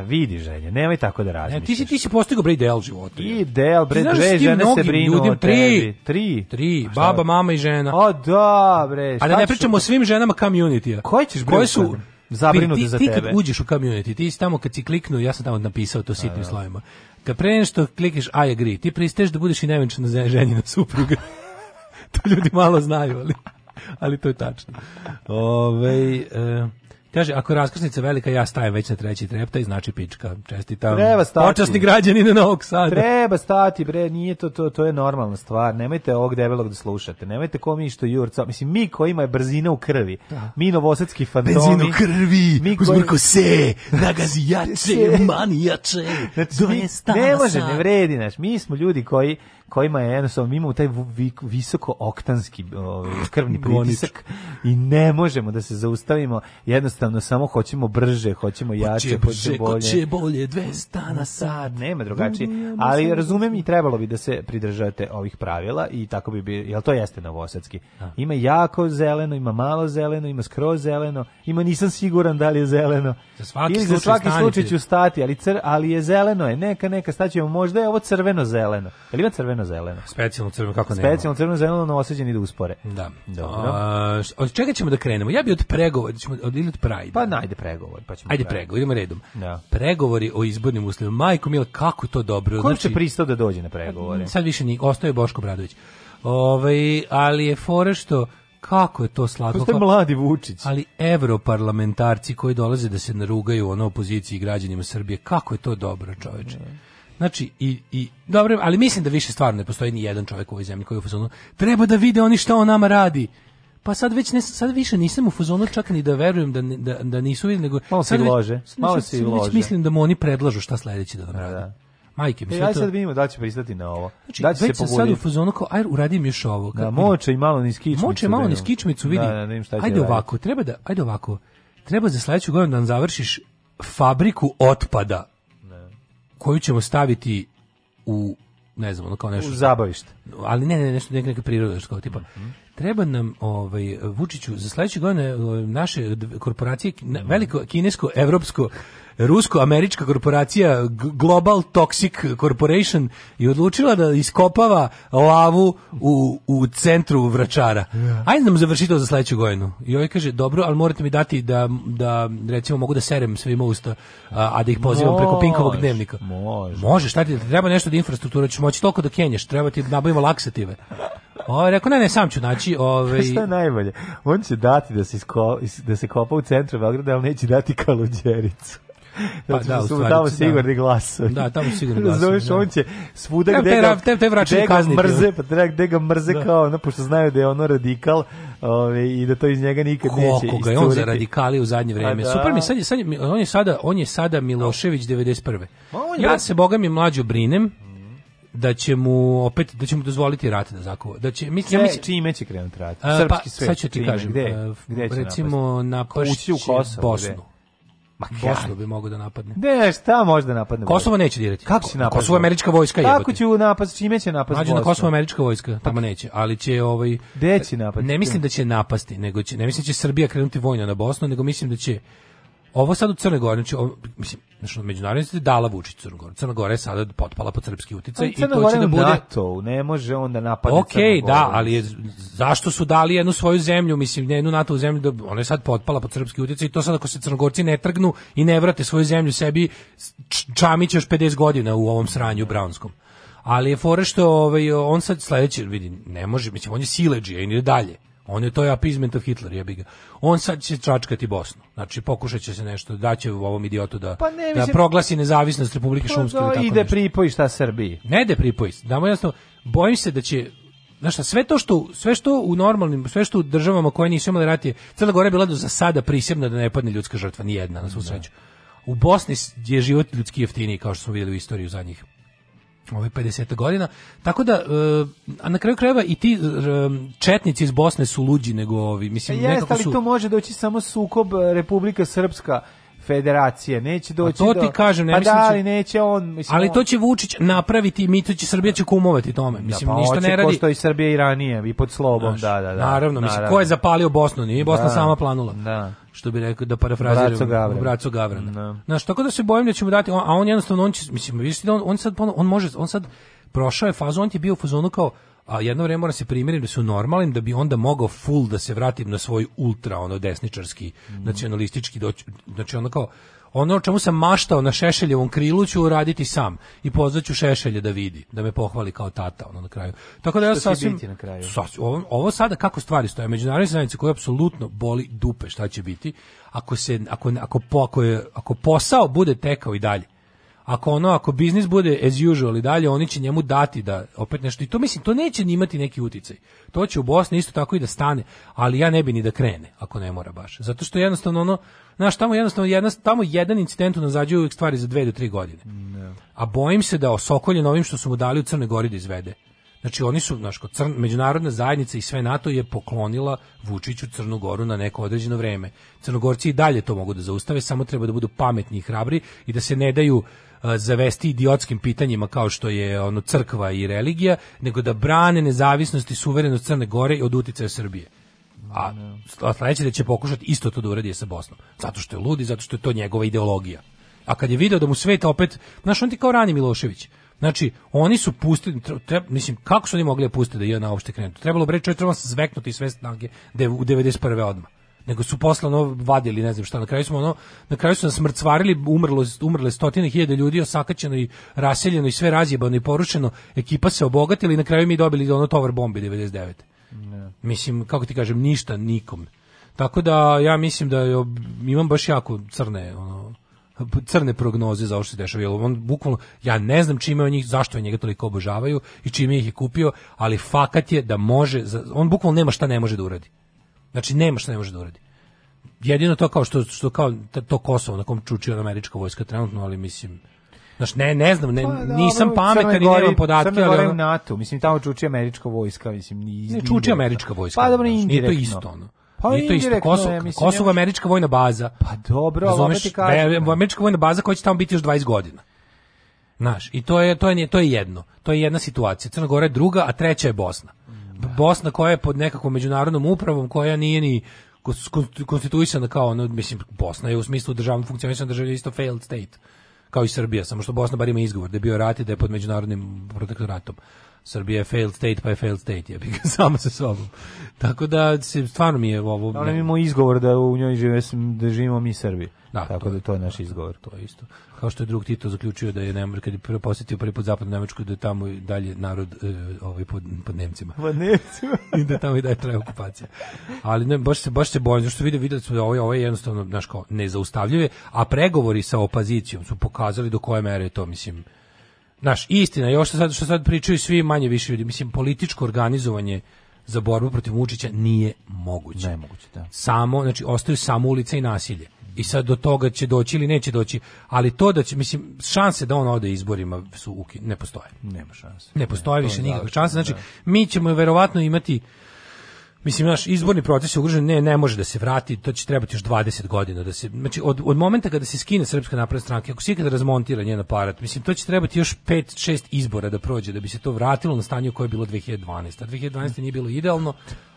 Vidi ženje, nemoj tako da razmišljaš. Ne, ti si ti si postigao bre ideal života. Ideal bre dve žene se brinu ljudi, o tebi. Tri, tri, baba, mama i žena. O da, bre. A da ne pričamo o svim ženama community-a. Koje ćeš bre? Koje su da zabrinuti ti, za tebe. Ti uđeš u community, ti si tamo kad si kliknuo, ja sam tamo napisao to sitnim da, da. slovima. Kad pre nego što klikneš I agree, ti pristaješ da budeš i nevenčana ženjena supruga. to ljudi malo znaju, ali, ali to je tačno. Ove, e, Kaže, ako je raskrsnica velika, ja stajem već na treći trepta i znači pička. Čestitam. Treba stati. Počasni građani na Novog Sada. Treba stati, bre, nije to, to, to je normalna stvar. Nemojte ovog debelog da slušate. Nemojte ko mi što jurca. Mislim, mi kojima je brzina u krvi. Da. Mi novosadski fantomi. Brzina u krvi, mi koji... uzmrko se, nagazi jače, manijače. Znači, mi, ne može, ne vredi, naš. Mi smo ljudi koji kojima je jednostavno mimo taj visoko oktanski ovaj, krvni pritisak i ne možemo da se zaustavimo, jednostavno samo hoćemo brže, hoćemo pa jače, hoće bolje. Hoće bolje 200 na sat. Nema drugačije, ali razumem i trebalo bi da se pridržate ovih pravila i tako bi bilo, jel to jeste novosadski. Da. Ima jako zeleno, ima malo zeleno, ima skroz zeleno, ima nisam siguran da li je zeleno. Za svaki Ili za svaki slučaj ću stati, ali, cr, ali je zeleno je, neka, neka, staćemo, možda je ovo crveno-zeleno. Jel ima crveno crveno zeleno. Specijalno crveno kako ne. Specijalno crveno zeleno novosađeni da uspore. Da. Dobro. A, od čega ćemo da krenemo? Ja bi od pregovora, da ćemo od ili od Pride. Pa najde pregovor, pa ćemo. Ajde pregovor, idemo redom. Da. Pregovori o izbornim uslovima. Majko Mila, kako to dobro. Ko znači, će pristao da dođe na pregovore? Sad više ni ostaje Boško Bradović. Ovaj, ali je fore što kako je to slatko. Kako mladi Vučić. Ali evroparlamentarci koji dolaze da se narugaju ono opoziciji građanima Srbije, kako je to dobro, čoveče. Ne. Znači, i, i, dobro, ali mislim da više stvarno ne postoji ni jedan čovjek u ovoj zemlji koji u fazonu, treba da vide oni šta on nama radi. Pa sad već ne, sad više nisam u fazonu čak ni da verujem da, da, da nisu vidjeli, nego... Malo sad se lože, malo sad, se sad lože. mislim da mu oni predlažu šta sledeće da nam da, radi. Da. Majke, mi e, aj sad vidimo da će pristati na ovo. Znači, da će već se sad u fazonu kao, aj uradim još ovo. Da, moče i malo niz kičmicu. Moče i malo da niz kičmicu, vidi. Da, da, šta ajde ovako, treba da, ajde ovako, treba za sledeću godinu da nam završiš fabriku otpada koju ćemo staviti u ne znam, ono kao nešto. U zabavište. Ali ne, ne, nešto neka neka priroda što kao tipa. Mm -hmm. Treba nam ovaj Vučiću za sledeće godine ovaj, naše korporacije veliko kinesko evropsko rusko-američka korporacija Global Toxic Corporation je odlučila da iskopava lavu u, u centru Vračara. Yeah. Ajde da nam završi za sledeću godinu. I ovaj kaže, dobro, ali morate mi dati da, da recimo mogu da serem svima usta, a, a da ih pozivam preko Pinkovog dnevnika. Može. Može, šta ti treba nešto da infrastruktura, ćeš moći toliko da kenješ, treba ti nabavimo laksative. O, rekao, ne, ne, sam ću naći. Ovaj... Šta je najbolje? On će dati da se, isko, da se kopa u centru Beograda, ali neće dati kaluđericu. Pa, da, pa da su, stvari, tamo da. sigurni da. glasovi. Da, tamo sigurni glas. Zoveš, da. on će svuda tem, gde ga, tem, tem gde ga mrze, pa treba gde ga mrze da. kao, ono, pošto znaju da je ono radikal, ove, i da to iz njega nikad Koliko neće iscuriti. Koliko ga je on za radikali u zadnje vreme. Da. Super mi, sad je, sad on, je sada, on je sada Milošević 91. On je ja se, boga mi, mlađo brinem, da će mu opet da će mu dozvoliti rat da zakovo Da će mislim ja mislim čime će krenuti rat. Srpski pa, svet. Pa, sad ću ti kažem. Gde, gde će recimo napasti? Pa u Kosovo, Bosnu. Gde? Ma Kosovo bi mogao da napadne. Ne, šta može da napadne? Kosovo neće dirati. Da Kako će napadne? Kosovo američka vojska je. Kako će napast? Čime će napast? Mađu na Kosovo američka vojska, pa tamo neće, ali će ovaj Gde će napasti? Ne mislim da će napasti, nego će ne mislim da će Srbija krenuti vojno na Bosnu, nego mislim da će Ovo sad u Crnoj Gori, znači, ovo, mislim, znači, međunarodno je dala Vučić Crnu Goru. Crna Gora je sada potpala pod srpski uticaj i to će da bude... NATO, ne može onda napadati Ok, da, ali je, zašto su dali jednu svoju zemlju, mislim, jednu NATO zemlju, da ona je sad potpala pod srpski uticaj i to sad ako se Crnogorci ne trgnu i ne vrate svoju zemlju sebi, čamić još 50 godina u ovom sranju brownskom ali je fore što ovaj, on sad sledeći, vidi ne može mislim on je sileđija i ide dalje On je to je appeasement of Hitler, jebi ga. On sad će čačkati Bosnu. Znači pokušaće se nešto daće u ovom idiotu da pa ne, da mislim, da proglasi nezavisnost Republike pa Šumske do, da, ili tako ide nešto. pripoji šta Srbiji. Ne ide pripoji. Damo jasno, bojim se da će Znaš šta, sve to što sve što u normalnim, sve što u državama koje nisu imale rat Crna Gora je bila do za sada prisebna da ne padne ljudska žrtva ni jedna na svu da. sreću. U Bosni je život ljudski jeftiniji kao što smo vidjeli u istoriji u zadnjih ovaj 50 godina. Tako da e, a na kraju krajeva i ti e, četnici iz Bosne su luđi nego ovi, mislim Jeste, nekako su. ali to može doći samo sukob e, Republika Srpska federacije neće pa doći to do ti kažem ne pa mislim da, da ali neće on mislim ali on... to će Vučić napraviti i mi to će Srbija će kumovati tome da, mislim da, pa, ništa ne radi postoji Srbija i ranije i pod slobom Znaš, da da da naravno, naravno ko je zapalio Bosnu nije Bosna da, sama planula da što bi rekao da parafraziram braco Gavran. Braco Gavrana. No. Da. Znaš, tako da se bojim da ćemo dati, a on jednostavno on će mislim vidite da on, on sad on može on sad prošao je fazu, on je bio u fazonu kao a jedno vreme mora se primjeriti da su normalnim da bi onda mogao full da se vratim na svoj ultra ono desničarski mm. nacionalistički doć, znači ono kao ono o čemu sam maštao na Šešeljevom krilu ću uraditi sam i pozvaću Šešelje da vidi, da me pohvali kao tata ono na kraju. Tako da ja sasvim na kraju? Sas, ovo, ovo, sada kako stvari stoje međunarodne zajednice koje apsolutno boli dupe šta će biti ako se ako ako, po, ako, je, ako posao bude tekao i dalje ako ono, ako biznis bude as usual i dalje, oni će njemu dati da opet nešto, i to mislim, to neće ni imati neki uticaj. To će u Bosni isto tako i da stane, ali ja ne bi ni da krene, ako ne mora baš. Zato što jednostavno ono, znaš, tamo jednostavno, jedna, tamo jedan incident unazađuje uvijek stvari za dve do tri godine. ne. Da. A bojim se da osokoljen novim što su mu dali u Crnoj Gori da izvede. Znači oni su, znaš, crn, međunarodna zajednica i sve NATO je poklonila Vučiću Crnu Goru na neko određeno vreme. Crnogorci i dalje to mogu da zaustave, samo treba da budu pametni i hrabri i da se ne daju zavesti idiotskim pitanjima kao što je ono crkva i religija, nego da brane nezavisnost i suverenost Crne Gore od uticaja Srbije. A, sledeće da će pokušati isto to da uradi sa Bosnom. Zato što je lud i zato što je to njegova ideologija. A kad je video da mu svet opet, znaš, on ti kao rani Milošević. Znači, oni su pustili, treba, mislim, kako su oni mogli da pustiti da je na opšte krenuti? Trebalo bre, reći, čovjek treba se zveknuti sve snage da je u 91. odmah nego su posle ono vadili, ne znam šta, na kraju smo ono, na kraju su nas mrcvarili, umrlo, umrle stotine hiljada ljudi, osakaćeno i raseljeno i sve razjebano i porušeno, ekipa se obogatila i na kraju mi dobili ono tovar bombi 99. Ne. Mislim, kako ti kažem, ništa nikom. Tako da ja mislim da je, imam baš jako crne ono, crne prognoze za ovo što se dešava. Jer on bukvalno, ja ne znam čime on njih, zašto njega toliko obožavaju i čime ih je kupio, ali fakat je da može, on bukvalno nema šta ne može da uradi. Znači nema šta ne može da uradi. Jedino to kao što što kao to Kosovo na kom čuči ona američka vojska trenutno, ali mislim Znaš, ne, ne znam, ne, pa, da, nisam pametan i nemam podatke. ali... ono... NATO, mislim, tamo čuči američka vojska, mislim, ni Ne, čuči američka vojska. Pa dobro, znaš, nije to isto, ono. Pa nije to isto, Kosovo, mislim, Kosovo je američka vojna baza. Pa dobro, Razumeš, američka vojna baza koja će tamo biti još 20 godina. Znaš, i to je, to je, to je jedno. To je jedna situacija. Crna Gora je druga, a treća je Bosna. Bosna koja je pod nekakvom međunarodnom upravom koja nije ni konstituisana kao ono, mislim, Bosna je u smislu državnog funkcionisanja države isto failed state kao i Srbija, samo što Bosna bar ima izgovor da je bio rat i da je pod međunarodnim protektoratom. Srbija je failed state, pa je failed state, ja bih sama sa sobom. Tako da se stvarno mi je ovo... Da, ali imamo izgovor da u njoj žive, da živimo mi Srbi. Da, Tako to, da to je naš izgovor. To je isto. Kao što je drug Tito zaključio da je Nemar, kad je prvo posjetio prvi put zapadnu Nemačku, da je tamo i dalje narod e, ovaj, pod, pod Nemcima. Pod Nemcima. I da tamo i dalje traje okupacija. Ali ne, baš se, baš se bojim, zašto vidio, videli smo da ovo, ovaj, ovaj, je jednostavno, znaš kao, nezaustavljive, a pregovori sa opozicijom su pokazali do koje mere to, mislim, Naš istina je što sad što sad pričaju svi manje više ljudi, mislim političko organizovanje za borbu protiv Vučića nije moguće. Ne moguće, da. Samo, znači ostaju samo ulica i nasilje. I sad do toga će doći ili neće doći, ali to da će mislim šanse da on ode izborima su uki, ne postoje. Nema šanse. Ne postoje ne, više nikakve šanse. Znači da. mi ćemo verovatno imati Mislim, naš izborni proces je ugrožen, ne, ne može da se vrati, to će trebati još 20 godina. Da se, znači, od, od momenta kada se skine Srpska napredna stranka, ako se ikada razmontira njen aparat, mislim, to će trebati još 5-6 izbora da prođe, da bi se to vratilo na stanje koje je bilo 2012. A 2012. nije bilo idealno,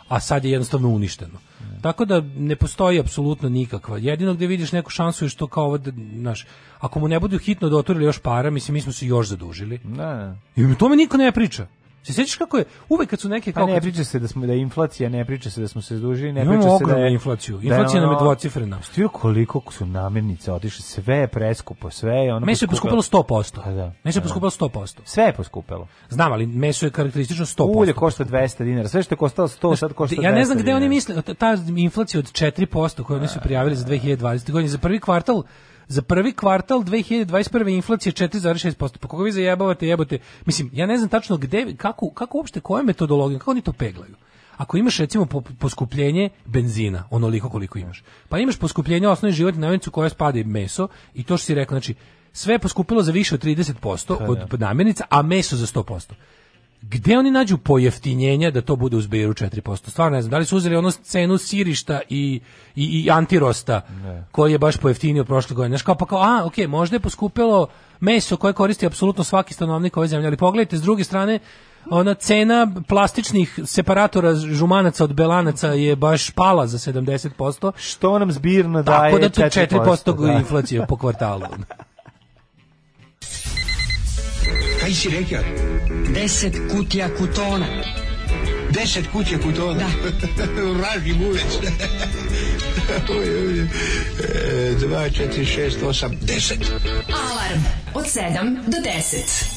a sad je jednostavno uništeno. Tako da ne postoji apsolutno nikakva. Jedino gde vidiš neku šansu je što kao ovo, znaš, ako mu ne budu hitno doturili još para, mislim, mi smo se još zadužili. Ne. I to tome niko ne priča. Se sećaš kako je uvek kad su neke kako pa ne priča se da smo da je inflacija, ne priča se da smo se zadužili, ne priča se da je inflaciju. Da inflacija nam je dvocifrena. Stvarno koliko su namirnice otišle, sve je preskupo, sve je ono. Meso je poskupelo 100%. A pa da. Meso je pa da. poskupelo 100%. Sve je poskupelo. Znam, ali meso je karakteristično 100%. Ulje košta 200 dinara, sve što je koštalo 100, sad košta 200. Ja ne znam gde oni misle, ta inflacija od 4% koju oni su prijavili za 2020. godinu za prvi kvartal Za prvi kvartal 2021. inflacija 4,6%. Pa koga vi zajebavate, jebote? Mislim, ja ne znam tačno gde, kako, kako uopšte, koje metodologije, kako oni to peglaju? Ako imaš recimo poskupljenje benzina, onoliko koliko imaš, pa imaš poskupljenje osnovne životne namirnice koja spada i meso i to što si rekao, znači sve je poskupilo za više od 30% da, od da. namirnica, a meso za 100%. Gde oni nađu pojeftinjenja da to bude uz Beiru 4%? Stvarno ne znam, da li su uzeli onu cenu sirišta i, i, i antirosta ne. koji je baš pojeftinio prošle godine. Znaš kao pa kao, a, ok, možda je poskupelo meso koje koristi apsolutno svaki stanovnik ove zemlje, ali pogledajte, s druge strane, ona cena plastičnih separatora žumanaca od belanaca je baš pala za 70%. Što nam zbirno daje Tako da tu 4%, 4 da. inflacije po kvartalu. Kaj si rekao? Deset kutija kutona. Deset kutija kutona? Da. Vraži bulec. Dva, četiri, šest, osam, deset. Alarm od sedam do deset.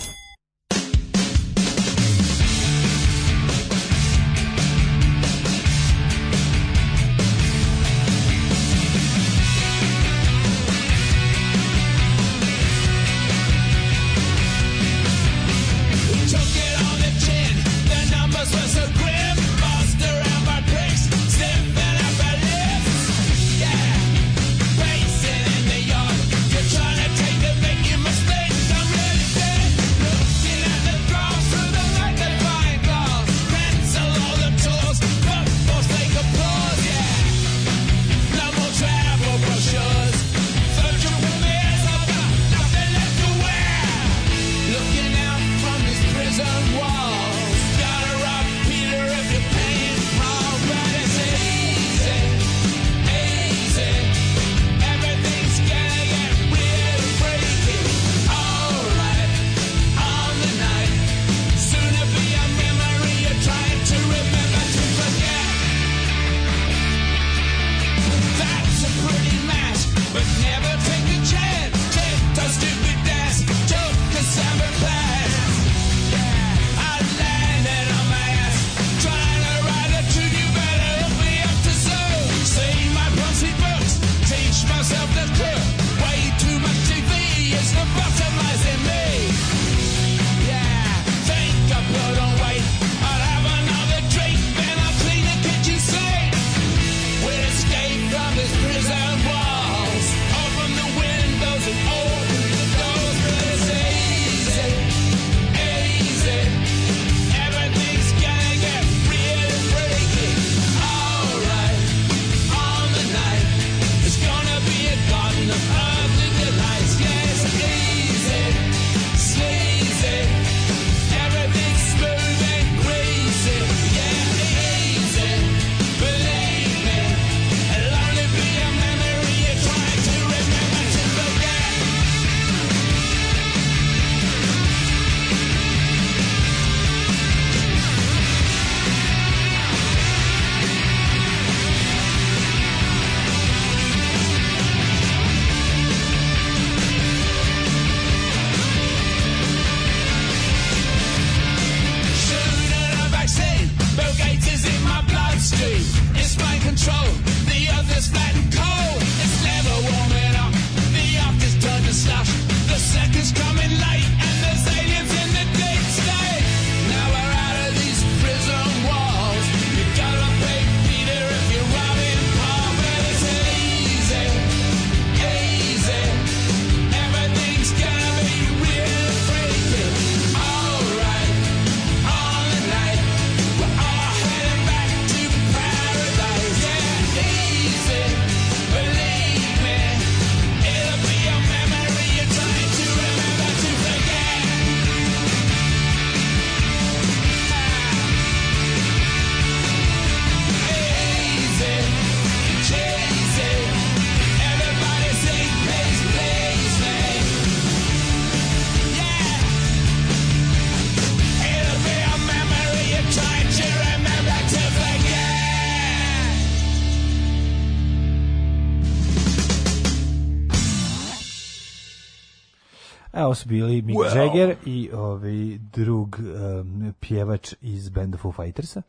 bili Mick well. Jagger i ovaj drug um, pjevač iz benda Foo Fightersa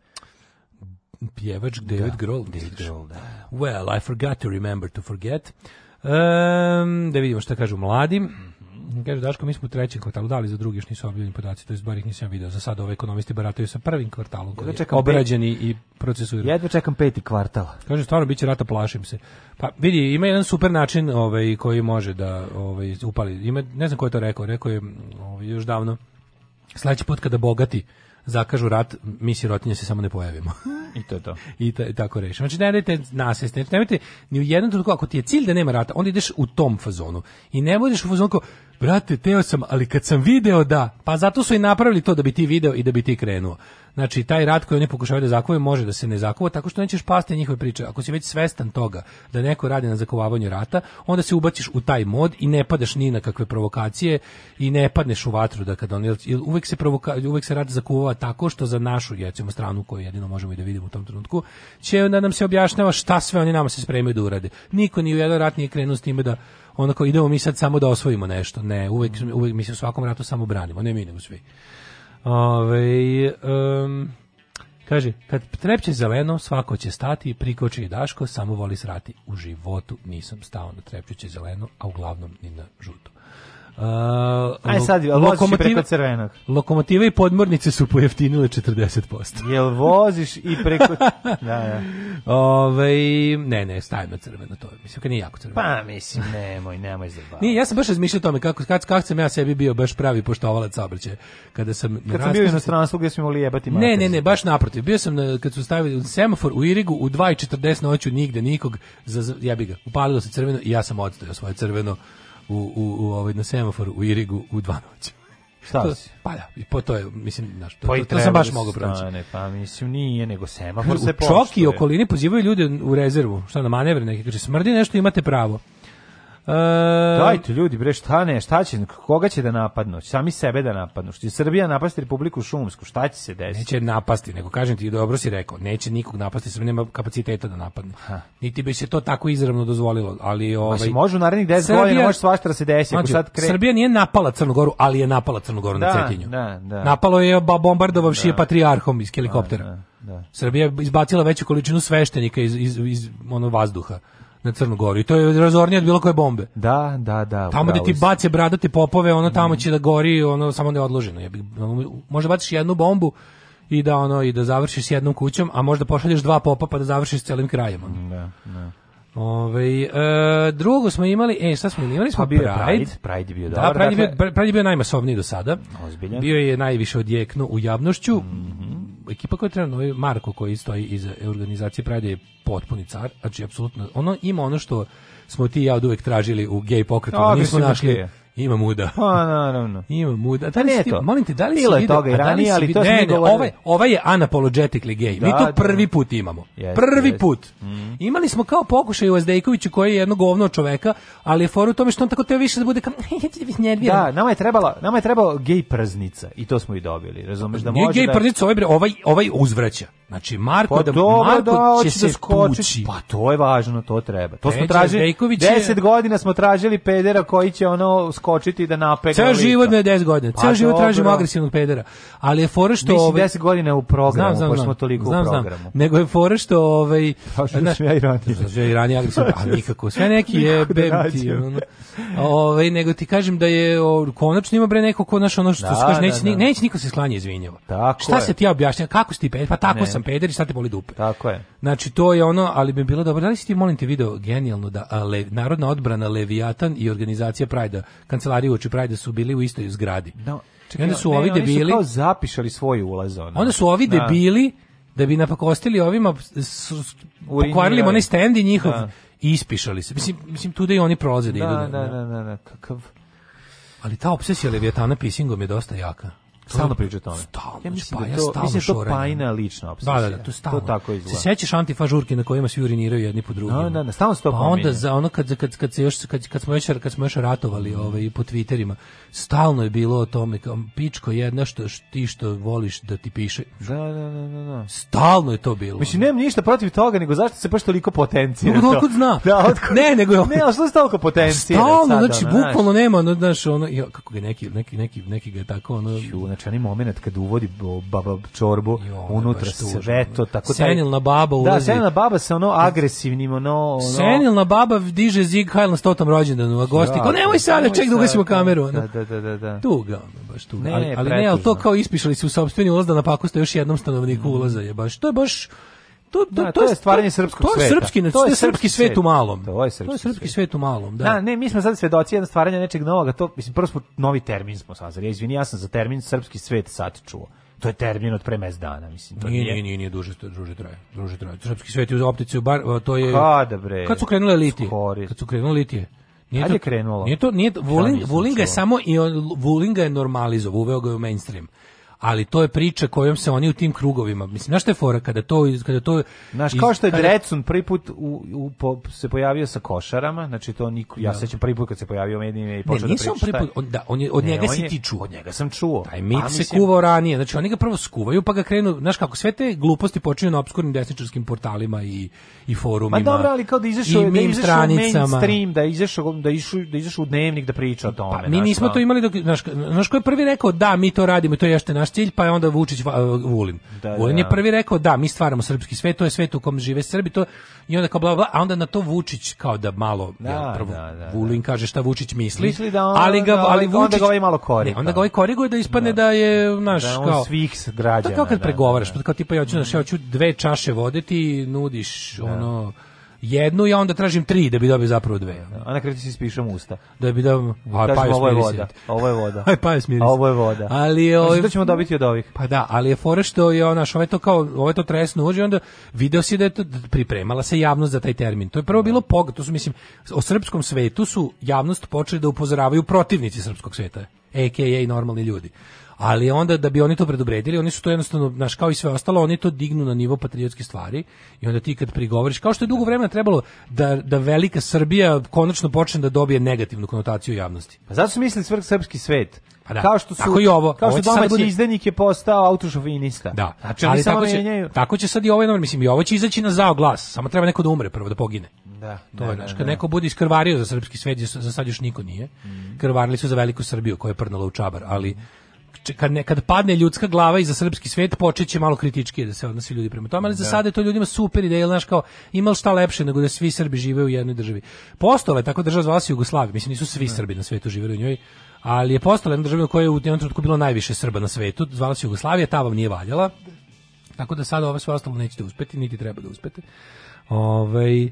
pjevač David da, Grohl. David Grohl, da. Well, I forgot to remember to forget. Um, da vidimo šta kažu mladim. Kaže Daško, mi smo u trećem kvartalu dali za drugi, još nisu objavljeni podaci, to je bar ih nisam video. Za sad ove ekonomisti barataju sa prvim kvartalom koji je obrađeni i procesuiran. Jedva čekam peti kvartal. Kaže stvarno biće rata, plašim se. Pa vidi, ima jedan super način ovaj koji može da ovaj upali. Ima ne znam ko je to rekao, rekao je ovaj, još davno. Sledeći put kada bogati zakažu rat, mi sirotinje se samo ne pojavimo. I to je to. I ta, tako rešimo. Znači, ne dajte nasjesne, znači, nemojte ni u jednom trenutku, ako ti je cilj da nema rata, onda ideš u tom fazonu. I ne budeš u fazonu kao, brate, teo sam, ali kad sam video da, pa zato su i napravili to da bi ti video i da bi ti krenuo. Znači, taj rat koji oni pokušavaju da zakuve može da se ne zakova, tako što nećeš pasti njihove priče. Ako si već svestan toga da neko radi na zakovavanju rata, onda se ubaciš u taj mod i ne padaš ni na kakve provokacije i ne padneš u vatru da kad on uvek se provoka, uvek se rat zakuvava tako što za našu recimo stranu koju jedino možemo i da vidimo u tom trenutku će onda nam se objašnjava šta sve oni nama se spremaju da urade. Niko ni u jedan rat nije krenuo s time da onako idemo mi sad samo da osvojimo nešto. Ne, uvek, uvek mi se u svakom ratu samo branimo, ne mi nego svi. Ove, um, kaže, kad trepće zeleno, svako će stati, prikoči i Daško, samo voli srati. U životu nisam stao na trepćuće zeleno, a uglavnom ni na žuto. Uh, Aj sad, lokomotiva, preko crvenog. Lokomotive i podmornice su pojeftinile 40%. Jel voziš i preko... da, da. Ove, ne, ne, stavim na crveno to. Mislim, kad nije jako crveno. Pa, mislim, nemoj, nemoj zabavati. Nije, ja sam baš razmišljao o tome kako, kako, kako sam ja sebi bio baš pravi poštovalac saobraćaja. Kada sam... Kad sam bio iz stranstvu gdje smo mogli jebati Ne, ne, ne, baš naprotiv. Bio sam, na, kad su stavili semafor u Irigu, u 2.40 noću nigde nikog, za, jebi ga, upalilo se crveno i ja sam odstavio svoje crveno u, u, u ovaj, na semaforu u Irigu u 2 noći. Šta to, si? Pa da, po to je, mislim, znaš, to, pa to, to sam baš mogao Ne, Pa mislim, nije, nego semafor se poštuje. U čoki okolini pozivaju ljude u rezervu, šta na manevre neki, kaže, smrdi nešto, imate pravo. E, Dajte ljudi bre šta ne, šta će, koga će da napadnu? Sami sebe da napadnu. Što će Srbija napasti Republiku Šumsku, šta će se desiti? Neće napasti, nego kažem ti dobro si rekao, neće nikog napasti, sve nema kapaciteta da napadne. Ha. Niti bi se to tako izravno dozvolilo, ali ovaj Ma se može u narednih 10 Srbija, godina može svašta da se desi, znači, sad kre... Srbija nije napala Crnu Goru, ali je napala Crnu Goru da, na Cetinju. Da, da. Napalo je bombardovavši je da. patrijarhom iz da, helikoptera. Da, da. da. Srbija je izbacila veću količinu sveštenika iz, iz, iz, iz ono vazduha na Crnu Goru. I to je razornije od bilo koje bombe. Da, da, da. Tamo gde ti bace bradate popove, ono tamo mhm. će da gori, ono samo ne odloženo. Ja može baciš jednu bombu i da ono i da završiš s jednom kućom, a možda pošalješ dva popa pa da završiš s celim krajem. Da, da. Ove, e, drugo smo imali, e, šta smo imali? smo pa bio Pride. Pride, bio da, dobar. Da, Pride, dakle... bio, Pride bio najmasovniji do sada. Ozbiljno. Bio je najviše odjeknu u javnošću. Mm ekipa koja trenutno ovaj Marko koji stoji iza organizacije Pride je potpuni car, znači apsolutno ono ima ono što smo ti ja od uvek tražili u gej pokretu, da nismo da našli. Je Ima muda. Pa naravno. Ima muda. Da li ne molim te, da li Bilo si vidio, toga i da ranije, ali to ne, ne, ovaj, ovaj je unapologetically gay. Da, Mi to da, da, prvi put imamo. Yes, prvi yes. put. Mm. Imali smo kao pokušaj u Azdejkoviću koji je jedno govno čoveka, ali je foru u tome što on tako teo više da bude kao, Da, nama je trebala, nama je trebao gej prznica i to smo i dobili, razumeš da može. Nije gej da... prznica, ovaj, ovaj, ovaj uzvraća. Znači Marko pa, da Marko da, će da se skočiti. Pa to je važno, to treba. To Peđa smo tražili. Dejković 10 je... godina smo tražili pedera koji će ono skočiti da napega. Ceo život je 10 godina. Ceo pa život tražimo agresivnog pedera. Ali je fora što Mislim, ovaj 10 godina u programu, znam, znam, pa smo toliko znam, u programu. Znam. Nego je fora što ovaj pa što na, ja i ranije. Znači, ja i ranije agresivno, a pa nikako. Sve neki je da bemti. Ovaj nego ti kažem da je o, konačno ima bre neko ko naš ono što da, kaže neće, da, neće niko se sklanje izvinjava. Šta se ti objašnjava? Kako si ti pa tako sam peder i sad te boli dupe. Tako je. Znači, to je ono, ali bi bilo dobro. Da li si ti, molim te, video genijalno da a, le, Narodna odbrana, Leviatan i organizacija Prajda, kancelarija uoči Prajda su bili u istoj zgradi. No, da, čekaj, onda su ne, ovi debili... Oni su kao zapišali svoj ulaz. Ono. Onda su ovi da. debili da bi napakostili ovima, s, pokvarili onaj stand i njihov da. i ispišali se. Mislim, mislim tu da i oni prolaze da, da idu. Da, da, da, da, kakav... Ali ta obsesija Leviatana pisingom je dosta jaka. Stalno priča o tome. Stalno. Ja mislim pa, da, da to, ja mislim da to pajna lična obsesija. Da, da, da, to stalno. To tako izgleda. Se sećaš antifažurki na kojima svi uriniraju jedni po drugim. Da, da, da, stalno se to pa onda za ono kad kad kad se još kad kad smo večer kad smo još ratovali mm. ovaj po Twitterima, stalno je bilo o tome kao pičko jedna što ti što voliš da ti piše. Da, da, da, da, da. Stalno je to bilo. Mislim nemam ništa protiv toga, nego zašto se baš toliko potencije. No, otkud zna? Da, otkud. Ne, nego je. Ne, a što je stalno potencije. Stalno, znači bukvalno nema, znači ono kako ga neki neki neki neki ga tako ono znači onaj moment kad uvodi baba čorbu jo, unutra sve to tako taj baba da, ulazi da senilna baba sa ono agresivnim ono, ono... senilna baba diže zig hajl na stotom rođendanu a gosti ja, da, ko nemoj sada ček da ugasimo kameru ono. da, da, da, da. da. tuga baš tuga ne, ali, ali ne ali to kao ispišali su u sopstveni ulaz da napakoste još jednom stanovniku mm. ulaza je baš to je baš to, to, da, to, to je stvaranje srpskog sveta. To je srpski, znači, to je srpski svet u malom. To je srpski, to je srpski svet. svet u malom, da. Da, ne, mi smo sad svedoci jednog stvaranja nečeg novog, to mislim prvo smo novi termin smo sazreli. Ja, izvini, ja sam za termin srpski svet sad čuo. To je termin od pre mes dana, mislim. To nije, nije, nije, nije duže, duže traje. Duže traje. Srpski svet je u optici, u bar, to je... Kada bre? Kad su krenule litije? Skori. Kad su krenule litije? Nije to, krenulo? Nije to, nije, Vuling, Vulinga je samo, i on, Vulinga je normalizov, uveo ga u mainstream ali to je priča kojom se oni u tim krugovima, mislim, znaš što je fora kada to... Kada to znaš, kao što je kada... Drecun prvi put u, u, po, se pojavio sa košarama, znači to niko, ja da. sećam prvi put kad se pojavio medijima i počeo ne, da priča. Ne, prvi put, on, da, on je, od ne, njega on si je, ti čuo. Od njega sam čuo. Taj mit pa, se mislim... kuvao ranije, znači oni ga prvo skuvaju pa ga krenu, znaš kako, sve te gluposti počinju na obskurnim desničarskim portalima i, i forumima. Ma dobro, ali kao da izašao, i da izašao mainstream, da izašao, da išu, da izašu u dnevnik da priča o pa, tome. Pa, mi nismo da. to imali, dok, znaš, znaš ko je prvi rekao, da, mi to radimo, to je ješte naš Štilj, pa je onda Vučić Vulin. Da, Vulin da, je da. prvi rekao, da, mi stvaramo srpski svet, to je svet u kom žive Srbi, to i onda kao bla, bla, a onda na to Vučić kao da malo da, jel, da, prvo, da, da, Vulin kaže šta Vučić misli, misli da on, ali ga ali Vučić onda ga ovaj malo kori. onda ga ovaj koriguje da ispadne da, je naš da kao svih građana. To kao kad pregovaraš, pa kao tipa ja ću, hoću, ja ću dve čaše voditi, nudiš ono jednu i onda tražim tri da bi dobio zapravo dve. A na kraju ti si usta. Da bi dobio... Pa, pa, ovo je voda. Ovo je voda. Aj, pa je Ovo je voda. Ali je... Da ovo... Ovaj- ćemo dobiti od ovih. Pa da, ali je fora što je ona, što je to kao, ovo je to tresno uđe, onda video si da je to, da pripremala se javnost za taj termin. To je prvo bilo pog, to su, mislim, o srpskom svetu su javnost počeli da upozoravaju protivnici srpskog sveta, a.k.a. normalni ljudi ali onda da bi oni to predobredili, oni su to jednostavno, znaš, kao i sve ostalo, oni to dignu na nivo patriotske stvari i onda ti kad prigovoriš, kao što je dugo vremena trebalo da, da velika Srbija konačno počne da dobije negativnu konotaciju javnosti. Pa zato su mislili svrh srpski svet. Pa da. Kao što su tako i ovo. Kao što domaći bude... izdenik je postao autošovinista. Da. Znači, ali tako, će, njenjaju... tako će sad i ovaj novinar, mislim, i ovo će izaći na zao glas, samo treba neko da umre prvo da pogine. Da, to da, je, znaš, da, kad da. neko bude iskrvario za srpski svet, za sad još niko nije. Mm. Krvarili su za veliku Srbiju koja je prnula u čabar, ali kad, ne, kad padne ljudska glava iza srpski svet, počeće malo kritički da se odnosi ljudi prema tome, ali za da. sada je to ljudima super ideja, znaš kao, imal šta lepše nego da svi Srbi žive u jednoj državi. Postala je tako država zvala se Jugoslavija, mislim nisu svi da. Srbi na svetu živeli u njoj, ali je postala jedna država koja je u jednom trenutku bilo najviše Srba na svetu, zvala se Jugoslavija, ta vam nije valjala, tako da sada ove sve ostalo nećete uspeti, niti treba da uspete. Ovaj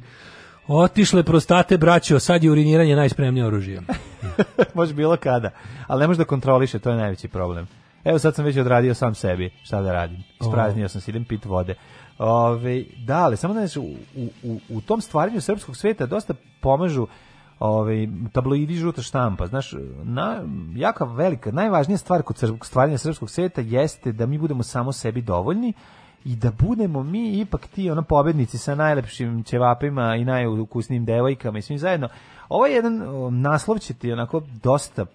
Otišle prostate, braćo, sad je uriniranje najspremnije oružje. može bilo kada, ali ne možeš da kontroliše, to je najveći problem. Evo sad sam već odradio sam sebi, šta da radim. Ispraznio sam se, idem pit vode. Ove, da, ali samo da znači, u, u, u tom stvaranju srpskog sveta dosta pomažu ovaj tabloidi žuta štampa znaš na jaka velika najvažnija stvar kod stvaranja srpskog sveta jeste da mi budemo samo sebi dovoljni i da budemo mi ipak ti ono pobednici sa najlepšim ćevapima i najukusnijim devojkama i svim zajedno. Ovo je jedan naslov će ti onako dosta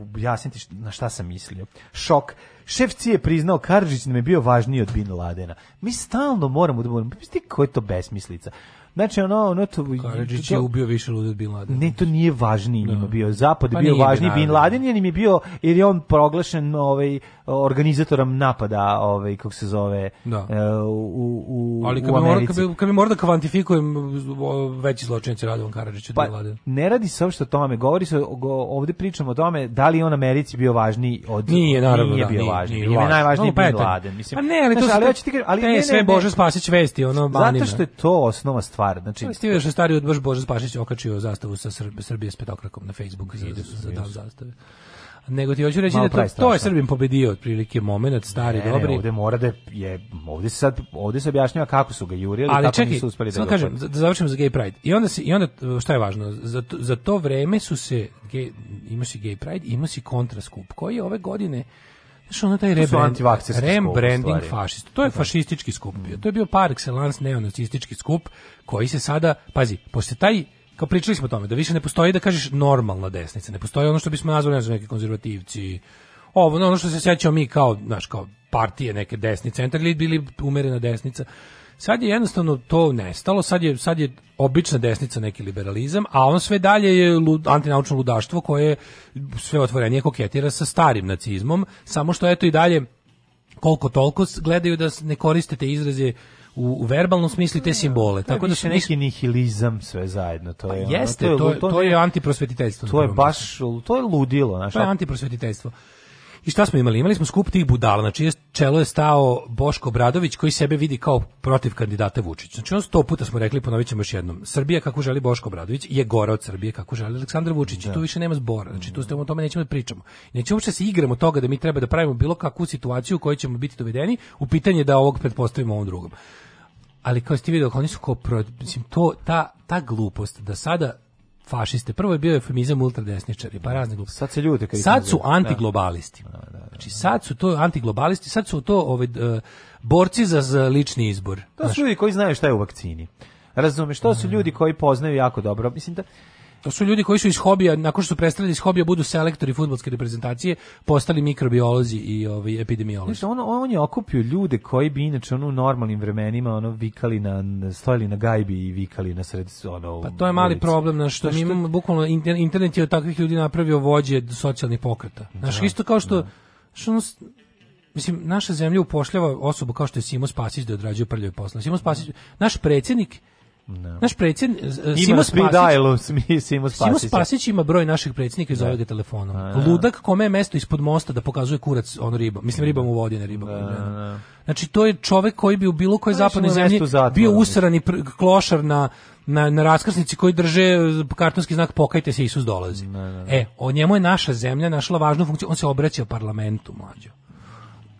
objasniti na šta sam mislio. Šok. Šef je priznao Karadžić nam je bio važniji od Bin Ladena. Mi stalno moramo da budemo, pa ti koja je to besmislica. Znači ono ono to Karadžić je ubio više ljudi od Bin Ladena. Ne, to nije važniji da. njima bio. Zapad pa je pa bio važniji Bin Laden jer im je bio jer je on proglašen ovaj organizatorom napada, ovaj kako se zove, da. E, u u Ali kad u Americi. bi, mora, kad bi, bi morao da kvantifikujem veći zločinac je Radovan Karadžić od pa, Bin Laden. Ne radi se uopšte o tome, govori se ovde pričamo o tome da li on Americi bio važniji od Nije naravno nije da, bio važniji. Nije, nije, nije najvažniji no, pa Bin Laden, mislim. Pa ne, ali to znači, ali, ali, ali ne, sve Bože Spasić vesti ono Zato što je to osnova stvari stvar. Znači, ali još da je stari od baš Bože Spašić okačio zastavu sa Srbije, Srbije s petokrakom na Facebook zidu za dan zastave nego ti hoću reći Malo da to, to je Srbim pobedio otprilike momenat stari ne, dobri. Ne, ovde mora da je ovde se sad ovde se objašnjava kako su ga jurili, Ali kako čekaj, nisu uspeli da. Ali kažem, da završimo za gay pride. I onda se i onda šta je važno, za to, za to vreme su se gay, ima si gay pride, ima si kontraskup, skup koji je ove godine Znaš, ono taj rebrand, rebranding fašista. To je da. fašistički skup bio. Mm. To je bio par excellence neonacistički skup koji se sada, pazi, posle taj kao pričali smo o tome, da više ne postoji da kažeš normalna desnica, ne postoji ono što bismo nazvali ne znam, neki konzervativci, ovo, ono što se sjećao mi kao, znaš, kao partije neke desni centar ili bili umerena desnica. Sad je jednostavno to nestalo, sad je, sad je obična desnica neki liberalizam, a on sve dalje je lud, antinaučno ludaštvo koje sve otvorenije koketira sa starim nacizmom, samo što eto i dalje koliko toliko gledaju da ne koristite izraze u verbalnom smislu te simbole. Tako da su neki nihilizam sve zajedno, to pa je. Pa Jeste, ono, to je to je, to je antiprosvetiteljstvo. To je baš to je ludilo, znači. Pa antiprosvetiteljstvo. I šta smo imali? Imali smo skup tih budala, znači čelo je stao Boško Bradović koji sebe vidi kao protiv kandidata Vučića. Znači on sto puta smo rekli, ponovit ćemo još jednom, Srbija kako želi Boško Bradović je gora od Srbije kako želi Aleksandar Vučić. Da. Tu više nema zbora, znači tu ste o tome nećemo da pričamo. Nećemo uopšte da se igramo toga da mi treba da pravimo bilo kakvu situaciju u kojoj ćemo biti dovedeni u pitanje da ovog pretpostavimo ovom drugom ali kao ste vidio, oni su kao, pro, mislim, to, ta, ta glupost da sada fašiste. Prvo je bio eufemizam ultradesničari, pa razni glupi. Sad se ljude kad Sad su da. antiglobalisti. Da, da, da, da. Znači sad su to antiglobalisti, sad su to ove ovaj, uh, borci za, za, lični izbor. To su znači. ljudi koji znaju šta je u vakcini. Razumeš, to su da. ljudi koji poznaju jako dobro. Mislim da To su ljudi koji su iz hobija, nakon što su prestali iz hobija, budu selektori futbolske reprezentacije, postali mikrobiolozi i ovaj, epidemiolozi. Znači, on, on je okupio ljude koji bi inače ono, u normalnim vremenima ono, vikali na, stojili na gajbi i vikali na sred ono, Pa to je mali ulici. problem, na što, što mi imamo, bukvalno, internet je od takvih ljudi napravio vođe socijalnih pokreta. Znaš, da, isto kao što, da. što ono, mislim, naša zemlja upošljava osobu kao što je Simo Spasić da odrađuje prljave posle. Simo Spasić, naš predsjednik No. Da. Naš predsjednik Simo da, Spasić, dajlo, Simo Spasić. Simo Spasić ima broj naših predsjednika iz da. ovog ga telefonom. Ludak kome je mesto ispod mosta da pokazuje kurac on riba. Mislim ribam u vodi, ne ribam. Da, da. Znači to je čovjek koji bi u bilo kojoj zapadnoj zemlji bio usrani klošar na na, na raskrsnici koji drže e, kartonski znak pokajte se Isus dolazi. Da, da. ne. E, o njemu je naša zemlja našla važnu funkciju, on se obraća parlamentu mlađo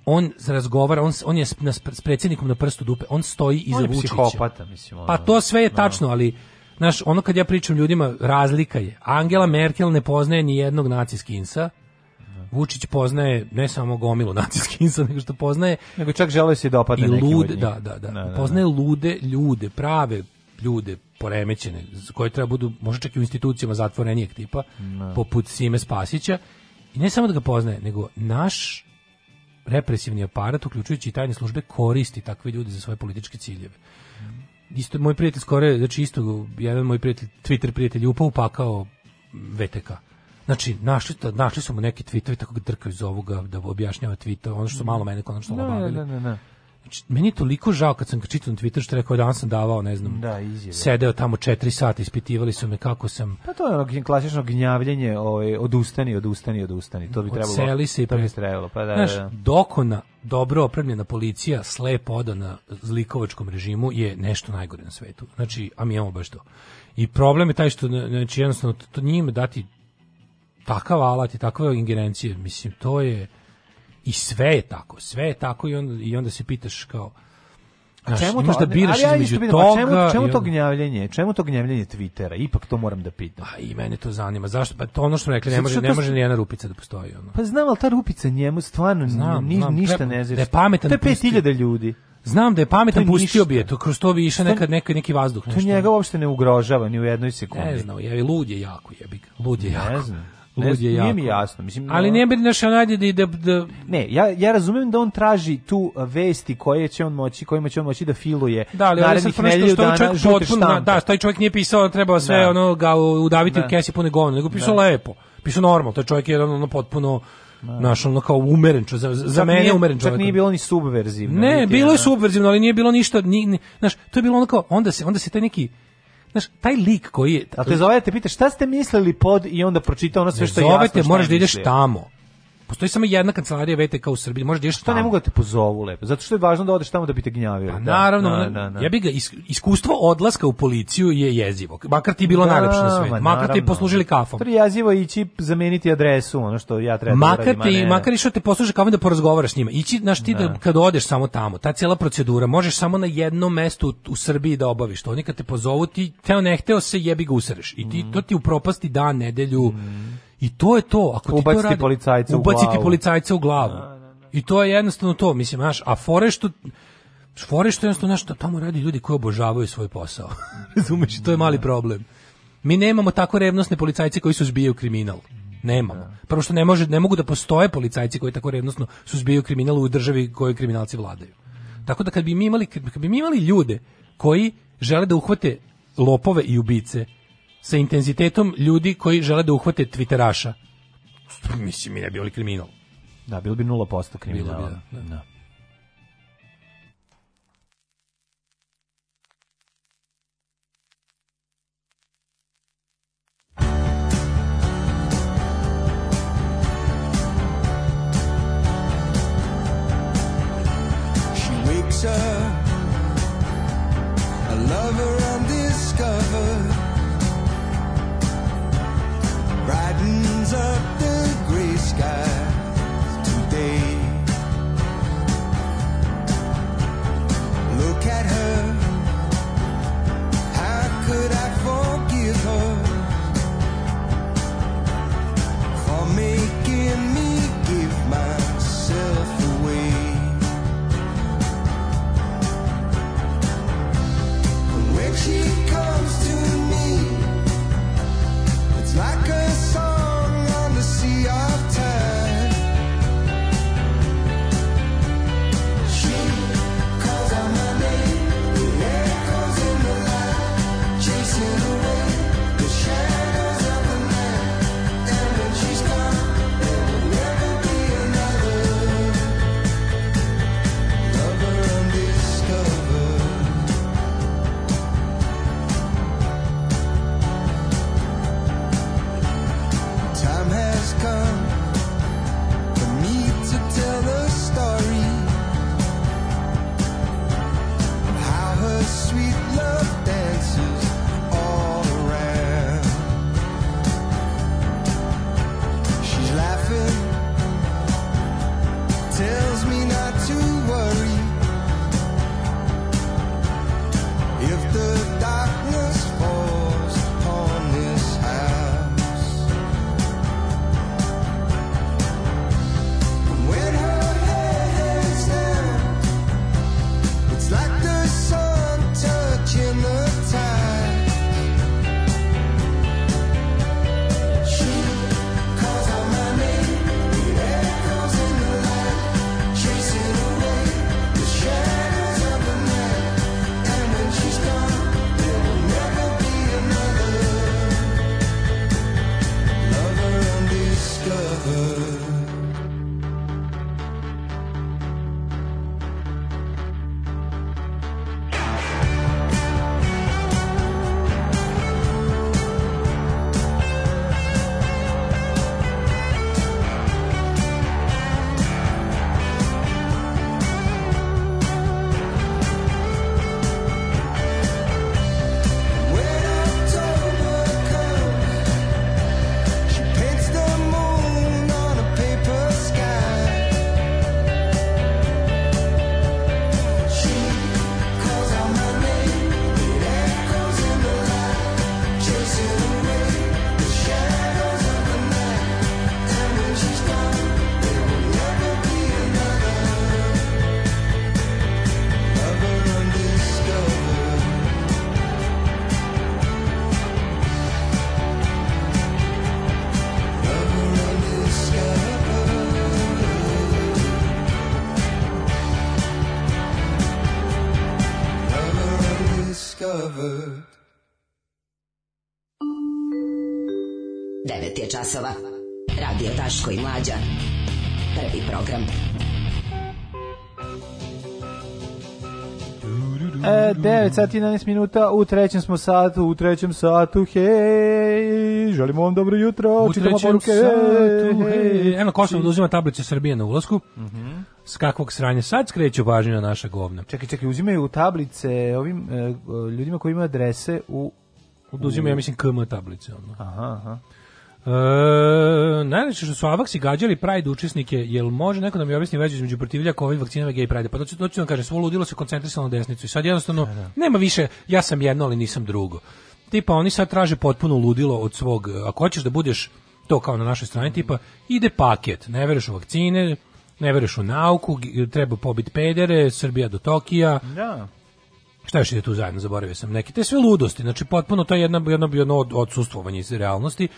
on razgovara, on, on je na, s predsjednikom na prstu dupe, on stoji iza on je Vučića. Psihopata, mislim. Pa ono, pa to sve je da. tačno, ali znaš, ono kad ja pričam ljudima, razlika je. Angela Merkel ne poznaje ni jednog naciskinsa, Vučić poznaje ne samo gomilu naciskinsa, nego što poznaje... Nego čak žele se dopadne i da lude, Da, da, da. No, da, no, poznaje lude ljude, prave ljude, poremećene, koji treba budu, možda čak i u institucijama zatvorenijeg tipa, poput Sime Spasića. I ne samo da ga poznaje, nego naš represivni aparat, uključujući i tajne službe, koristi takve ljude za svoje političke ciljeve. Isto, moj prijatelj skore, znači isto, jedan moj prijatelj, Twitter prijatelj, upao upakao VTK. Znači, našli, našli su mu neki tweetovi tako ga drkaju iz ovoga da objašnjava tweetove, ono što mhm. malo mene konačno no, obavili. Da, ne, da, ne, da, ne. Znači, meni je toliko žao kad sam ga čitao na Twitter što rekao danas sam davao, ne znam, da, izjave. sedeo tamo četiri sata, ispitivali su me kako sam... Pa to je ono klasično gnjavljenje, ovaj, odustani, odustani, odustani, to bi trebalo... Odseli se i... To pre... trebalo, pa da, Znaš, da, da. dokona, dobro opremljena policija, slep odana zlikovačkom režimu je nešto najgore na svetu. Znači, a mi imamo baš to. I problem je taj što, znači, jednostavno, to, to njima dati takav alat i takve ingerencije, mislim, to je I sve je tako, sve je tako i onda, i onda se pitaš kao, Znaš, čemu imaš to, da biraš ali između ja toga... čemu, čemu on... to gnjavljenje? Čemu to gnjavljenje Twittera? Ipak to moram da pitam. A i mene to zanima. Zašto? Pa to ono što rekli, ne može, ne može ni jedna rupica da postoji. Ono. Pa znam, ali ta rupica njemu stvarno znam, ni, znam, ništa treba, ne zira. Da, da je pametan to je 5000 ljudi. Znam da je pametan, pustio bi je to, kroz to bi išao nekad neki, neki vazduh. Nešto. To njega uopšte ne ugrožava ni u jednoj sekundi. Ne znam, je, lud je jako jebi ga. Lud je ne jako. Znam. Lud je jako. Nije mi jasno. Mislim, Ali ne bi naša nadje da, da... Ne, ja, ja razumijem da on traži tu vesti koje će on moći, kojima će on moći da filuje da, ali narednih nedelju dana žute štampe. Da, taj čovjek nije pisao, trebao sve da. ono, ga udaviti da. u kesi pune govne, nego pisao da. lepo. Pisao normal, taj čovjek je ono, ono potpuno... Da. Naš ono kao umeren čo, za, za mene nije, umeren čovjek. Čak nije bilo ni subverzivno. Ne, bilo je subverzivno, ali nije bilo ništa, ni, ni, znaš, to je bilo ono kao, onda se, onda se taj neki, znaš, taj lik koji je... A te zovete, pitaš, šta ste mislili pod i onda pročita ono sve što je jasno. Zove te, moraš da ideš tamo. Postoji samo jedna kancelarija VTK u Srbiji. možda da pa ideš tamo. ne mogu da te pozovu lepo, zato što je važno da odeš tamo da bi te gnjavili. Pa da. naravno, da, na, na, da, na. ja bih ga iskustvo odlaska u policiju je jezivo. Makar ti je bilo da, najlepše na svetu. Makar ti poslužili kafom. To je jezivo ići zameniti adresu, ono što ja treba makar da radim, ti, Makar što te posluže kafom da porazgovaraš s njima. Ići, znaš ti da kad odeš samo tamo, ta cijela procedura, možeš samo na jedno mesto u Srbiji da obaviš to. Oni kad te pozovu ti, teo ne hteo se jebi ga usereš. I ti, mm. to ti u propasti dan, nedelju, mm I to je to, ako ubaciti ti to radi, policajca ubaciti u glavu. policajca u glavu. Na, da, na, da, na. Da. I to je jednostavno to, mislim, znaš, a fore što fore što jednostavno znaš, tamo radi ljudi koji obožavaju svoj posao. Razumeš, to je mali problem. Mi nemamo tako revnosne policajce koji su zbijaju kriminal. Nemamo. Prvo što ne, može, ne mogu da postoje policajci koji tako revnosno zbijaju kriminal u državi kojoj kriminalci vladaju. Tako da kad bi mi imali, kad bi mi imali ljude koji žele da uhvate lopove i ubice, sa intenzitetom ljudi koji žele da uhvate Twitteraša. Mislim, mi ne bi bili kriminal. Da, bilo bi 0% kriminala. Bilo bi, da. da. da. She wakes časova. Radio Daško i Mlađa. Prvi program. E, 9 sati 11 minuta, u trećem smo satu, u trećem satu, hej, želimo vam dobro jutro, u čitamo poruke, satu, hej. Eno, Kosovo uzima tablice Srbije na ulazku, mm -hmm. s kakvog sranja sad skreću pažnju na naša govna. Čekaj, čekaj, uzimaju tablice ovim e, ljudima koji imaju adrese u... Oduzimaju, ja mislim, KM tablice. Ono. Aha, aha. E, najveće što su avaksi gađali Pride učesnike, jel može neko da mi objasni veđu između protivljaka ovih vakcinama i gej Pride? Pa to ću, to ću vam kažem, svo ludilo se koncentrisalo na desnicu i sad jednostavno ne, da, ne. Da. nema više, ja sam jedno, ali nisam drugo. Tipa, oni sad traže potpuno ludilo od svog, ako hoćeš da budeš to kao na našoj strani, tipa, ide paket, ne veruješ u vakcine, ne veruješ u nauku, treba pobiti pedere, Srbija do Tokija. Da. Šta još ide tu zajedno, zaboravio sam neke. Te sve ludosti, znači potpuno to je jedno, jedno, jedno odsustvovan iz realnosti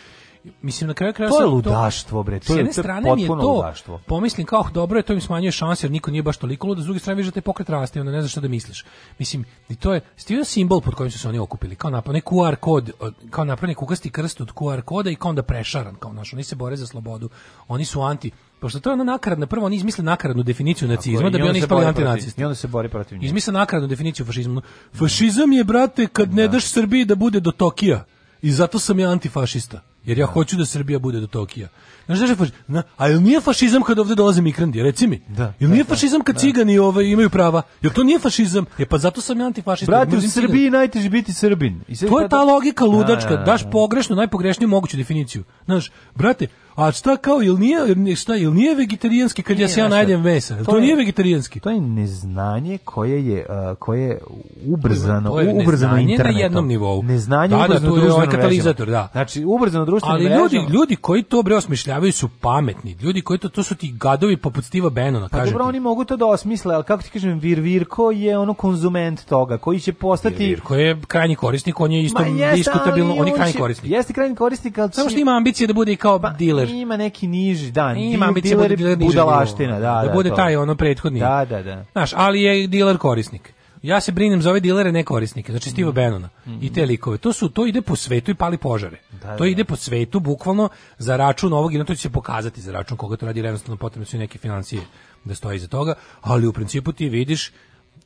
mislim na kraju kraja to je ludaštvo bre to je s strane mi je to ludaštvo. pomislim kao dobro je to im smanjuje šanse jer niko nije baš toliko lud s druge strane vidiš da pokret raste onda ne znaš šta da misliš mislim i to je stivio simbol pod kojim su se oni okupili kao napravljen QR kod kao napravljen kukasti krst od QR koda i kao onda prešaran kao naš oni se bore za slobodu oni su anti pošto to je ono nakaradno, prvo oni izmisle nakaradnu definiciju nacizma da bi oni ispali antinacisti. I onda se bori protiv njega. Izmisle nakaradnu definiciju fašizma. Fašizam je, brate, kad da. ne daš Srbiji da bude do Tokija. I zato sam ja antifašista. Jer ja hoću da Srbija bude do Tokija. Znaš da je faš... Na, a jel nije fašizam kad ovde dolaze migranti, reci mi? Da. Jel nije da, da fašizam kad da. cigani ove, ovaj imaju prava? Jel to nije fašizam? E pa zato sam ja antifašista. Brate, u Srbiji najteže biti Srbin. I to je ta logika ludačka, da. daš pogrešnu, najpogrešniju moguću definiciju. Znaš, brate, A šta kao, jel nije, šta, jel nije vegetarijanski kad nije, ja se ja najdem mesa? To, to je, nije vegetarijanski. To je neznanje koje je, uh, koje je ubrzano, to je ubrzano internetom. na jednom nivou. Neznanje da, da ubrzano da, to katalizator, da. Znači, ubrzano društveno Ali ljudi, mrežama. ljudi koji to bre osmišljavaju su pametni. Ljudi koji to, to su ti gadovi poput Stiva Benona, Pa dobro, ti. oni mogu to da osmisle, ali kako ti kažem, Vir Virko je ono konzument toga, koji će postati... Vir Virko je krajnji korisnik, on je isto Ma, diskutabilno, on je krajnji korisnik. Jeste krajnji korisnik, ali... Samo što ima ambicije da bude i kao pa, diler diler. Ima neki niži, da, ima ambicije bude diler budalaština, da, da, da bude to. taj ono prethodni. Da, da, da. Znaš, ali je dealer korisnik. Ja se brinem za ove dilere ne korisnike, znači Steve mm. Bannona mm -hmm. i te mhm. likove. To su to ide po svetu i pali požare. Da, da to da. ide po svetu bukvalno za račun ovog i to će se pokazati za račun koga to radi, jednostavno potrebne su neke financije da stoji iza toga, ali u principu ti vidiš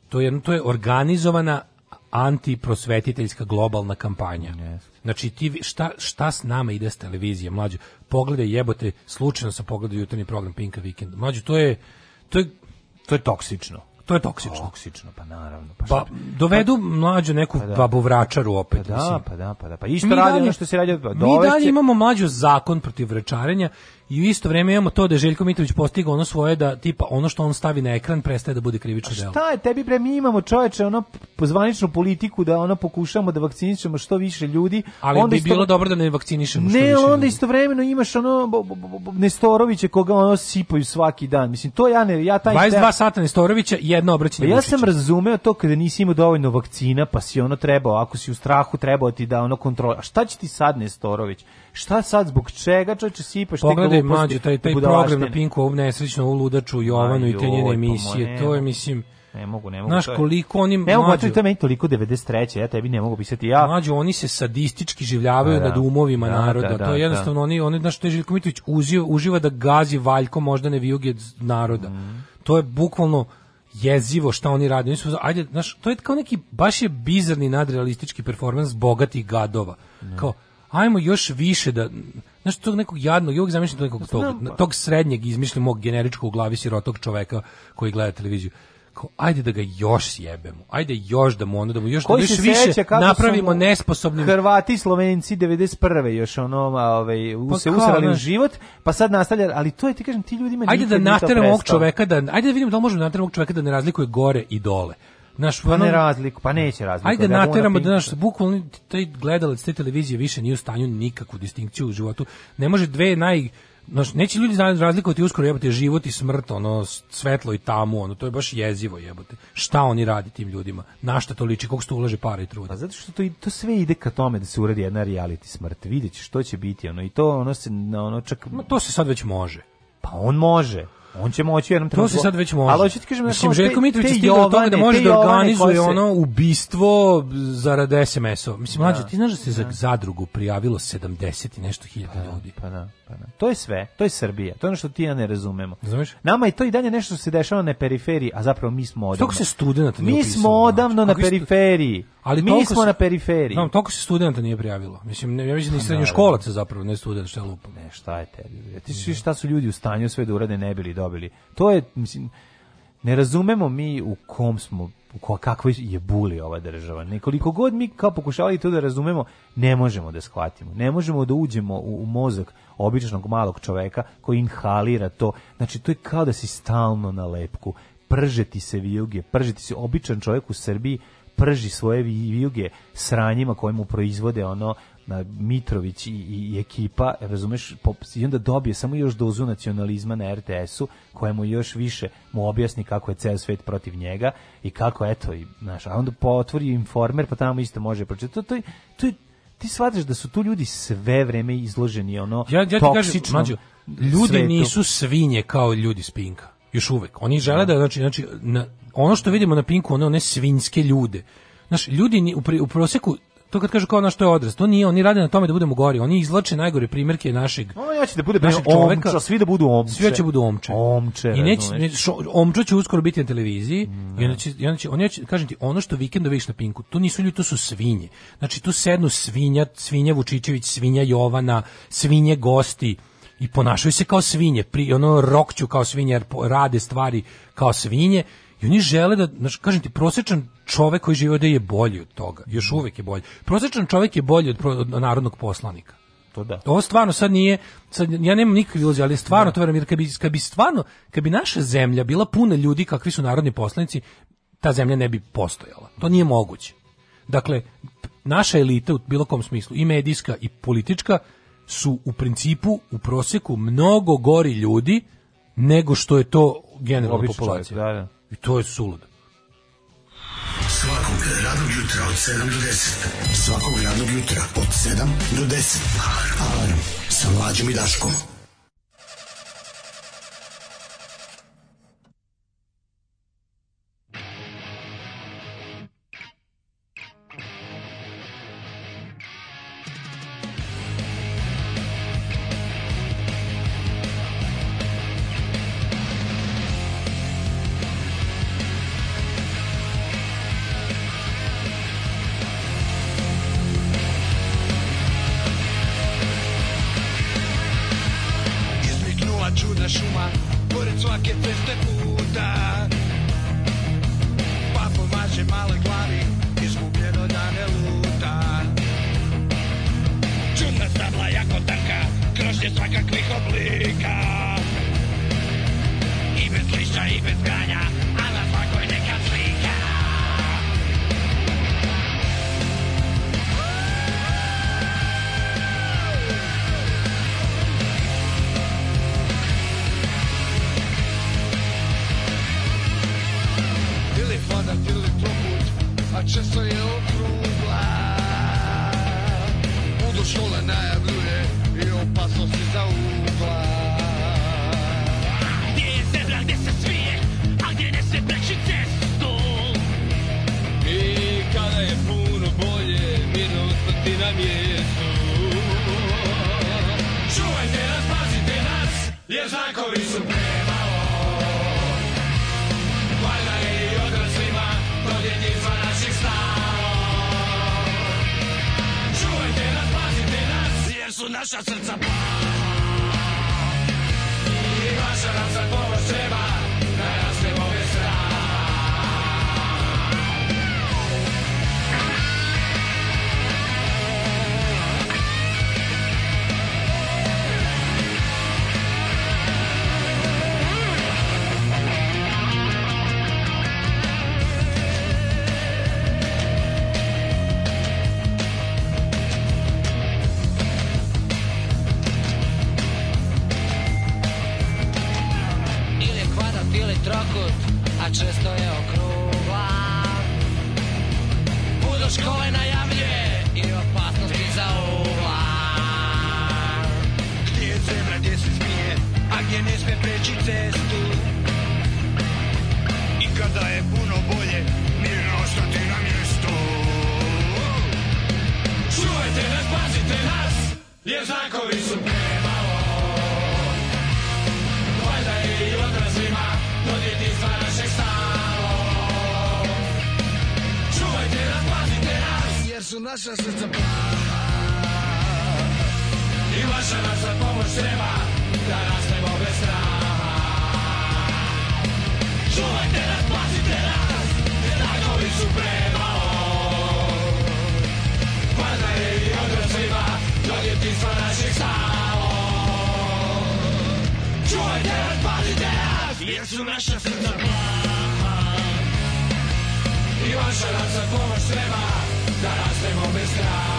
to je to je organizovana antiprosvetiteljska globalna kampanja. Yes. Znači ti šta, šta s nama ide s televizije, mlađu? Pogledaj jebote, slučajno sam pogledao jutarnji program Pinka Weekend. Mlađu, to je to je to je toksično. To je toksično. Toksično, pa naravno. Pa, pa dovedu pa, mlađu neku pa da. babu vračaru opet. Pa da, mislim. pa da, pa da. Pa isto radi ono što se radi. Pa, mi dalje imamo mlađu zakon protiv vračarenja i u isto vrijeme imamo to da je Željko Mitrović postigao ono svoje da tipa ono što on stavi na ekran prestaje da bude krivično delo. Šta je tebi bre mi imamo čoveče ono pozvaničnu politiku da ono pokušamo da vakcinišemo što više ljudi, ali onda bi isto... bilo dobro da ne vakcinišemo što ne, više. Ne, onda istovremeno imaš ono Nestorovića koga ono sipaju svaki dan. Mislim to ja ne ja taj 22 stel... sata Nestorovića jedno obraćanje. Pa ja sam razumeo to kada nisi imao dovoljno vakcina, pa si ono trebao, ako si u strahu trebao ti da ono kontrola. A šta će ti sad Nestorović? Šta sad, zbog čega čoveče sipaš Pogledaj, te gluposti? Mađo, taj, taj program na Pinku, ovu nesrećno, ovu ludaču Jovanu Aj, i te njene pa emisije, to je, mislim... Ne mogu, ne mogu. Znaš koliko oni Ne mogu, to je meni toliko 93. Ja tebi ne mogu pisati. Ja. Mlađo, oni se sadistički življavaju da, da. nad umovima da, naroda. Da, da, to je da, da. jednostavno oni oni znaš, to je Željko Mitrović uziva, uživa da gazi valjko možda ne vijuge naroda. Mm. To je bukvalno jezivo šta oni rade. Oni su, ajde, znaš, to je kao neki baš je bizarni nadrealistički performans bogatih gadova. Mm. Kao ajmo još više da znaš tog nekog jadnog, ja uvijek zamišljam nekog tog, pa. tog, srednjeg izmišljam mog generičkog u glavi sirotog čoveka koji gleda televiziju kao, ajde da ga još jebemo. Ajde još da mu ono, da mu još, da još više napravimo nesposobnim. Hrvati i Slovenci 91. još ono, ovaj, pa se usrali u život, pa sad nastavlja, ali to je, ti kažem, ti ljudi ljudima Ajde da nateramo ovog čoveka, da, ajde da vidimo da li možemo da nateramo ovog čoveka da ne razlikuje gore i dole. Naš, pa ne razliku, pa neće razliku. Ajde da nateramo da naš bukvalno taj gledalac te televizije više nije u stanju nikakvu distinkciju u životu. Ne može dve naj Znaš, neće ljudi razlikovati uskoro jebote život i smrt, ono, svetlo i tamu, ono, to je baš jezivo jebote. Šta oni radi tim ljudima? Na šta to liči? Koliko se ulaže para i truda? A pa zato što to, to sve ide ka tome da se uradi jedna reality smrt. Vidjet što će biti, ono, i to ono se, ono, čak... Ma to se sad već može. Pa on može. On će moći jednom trenutku. To se sad već može. Ali hoćete kažem da Mislim, Željko Mitrović je stigao do toga da može da organizuje se... ono ubistvo zarad SMS-a. Mislim, mlađe, da. ti znaš da se za da. zadrugu prijavilo 70 i nešto hiljada pa, ljudi. Pa da, pa da. To je sve. To je Srbija. To je ono što ti ja ne razumemo. Razumeš? Nama je to i dalje nešto što se dešava na periferiji, a zapravo mi smo odavno. Toko se studenta nije Mi smo odavno na periferiji. Ali mi smo se, na periferiji. Znam, toliko se studenta nije prijavilo. Mislim, ne, ja mislim i pa srednjoškolaca zapravo, ne studenta, je lupo. Ne, šta je tebi? Ti šta su ljudi u stanju sve da urade ne bili dobili. To je, mislim, ne razumemo mi u kom smo ko, kakvoj je buli ova država. Nekoliko god mi kao pokušavali to da razumemo, ne možemo da shvatimo. Ne možemo da uđemo u, u mozak običnog malog čoveka koji inhalira to. Znači, to je kao da si stalno na lepku. Pržeti se vijuge, pržeti se običan čovjek u Srbiji, prži svoje vijuge sranjima koje mu proizvode ono na Mitrović i, i, ekipa, razumeš, pop, i onda dobije samo još dozu nacionalizma na RTS-u, kojemu još više mu objasni kako je ceo svet protiv njega i kako, eto, i, znaš, a onda potvori informer, pa tamo isto može pročitati. To, to, je, to je, ti shvataš da su tu ljudi sve vreme izloženi ono ja, ja ti toksičnom kažem, mađu, ljudi svetu. nisu svinje kao ljudi s Pinka. Još uvek. Oni žele da. da, znači, znači na, ono što vidimo na Pinku, one, one svinjske ljude. Znaš, ljudi u, pri, u proseku to kad kažu kao ono što je odrast, to nije, oni rade na tome da budemo gori, oni izlače najgore primjerke našeg. O, ja ću da bude našeg čoveka, omča, svi da budu omče. Svi će da budu omče. Omče. I neće, ne, šo, omča će uskoro biti na televiziji mm. i onda će, i onda će, oni će, kažem ti, ono što vikendove iš na Pinku, to nisu ljudi, to su svinje. Znači tu sednu svinja, svinja Vučićević, svinja Jovana, svinje gosti i ponašaju se kao svinje, pri, ono rokću kao svinje, rade stvari kao svinje I oni žele da, znaš, kažem ti, prosječan čovek koji živi ovde je bolji od toga. Još da. uvek je bolji. Prosječan čovek je bolji od, od narodnog poslanika. To da. Ovo stvarno sad nije, sad, ja nemam nikakve iluzije, ali stvarno, da. to verujem, jer kad bi, kad bi stvarno, kad bi naša zemlja bila puna ljudi kakvi su narodni poslanici, ta zemlja ne bi postojala. To nije moguće. Dakle, naša elita u bilo kom smislu, i medijska i politička, su u principu, u proseku, mnogo gori ljudi nego što je to generalna populacija. Da, da. I to je suludo. Svakog radnog jutra od 7 do 10. Svakog radnog jutra od 7 do 10. Alarm sa mlađom i Daškom. vaša srca I vaša naša pomoć treba Da rastemo bez straha Čuvajte nas, pazite nas Znakovi su premalo Padaju i odraslima Do djetinstva naših stalo Čuvajte nas, pazite nas Jer su naša srca plaha I vaša nam za pomoć treba da rastemo bez kraja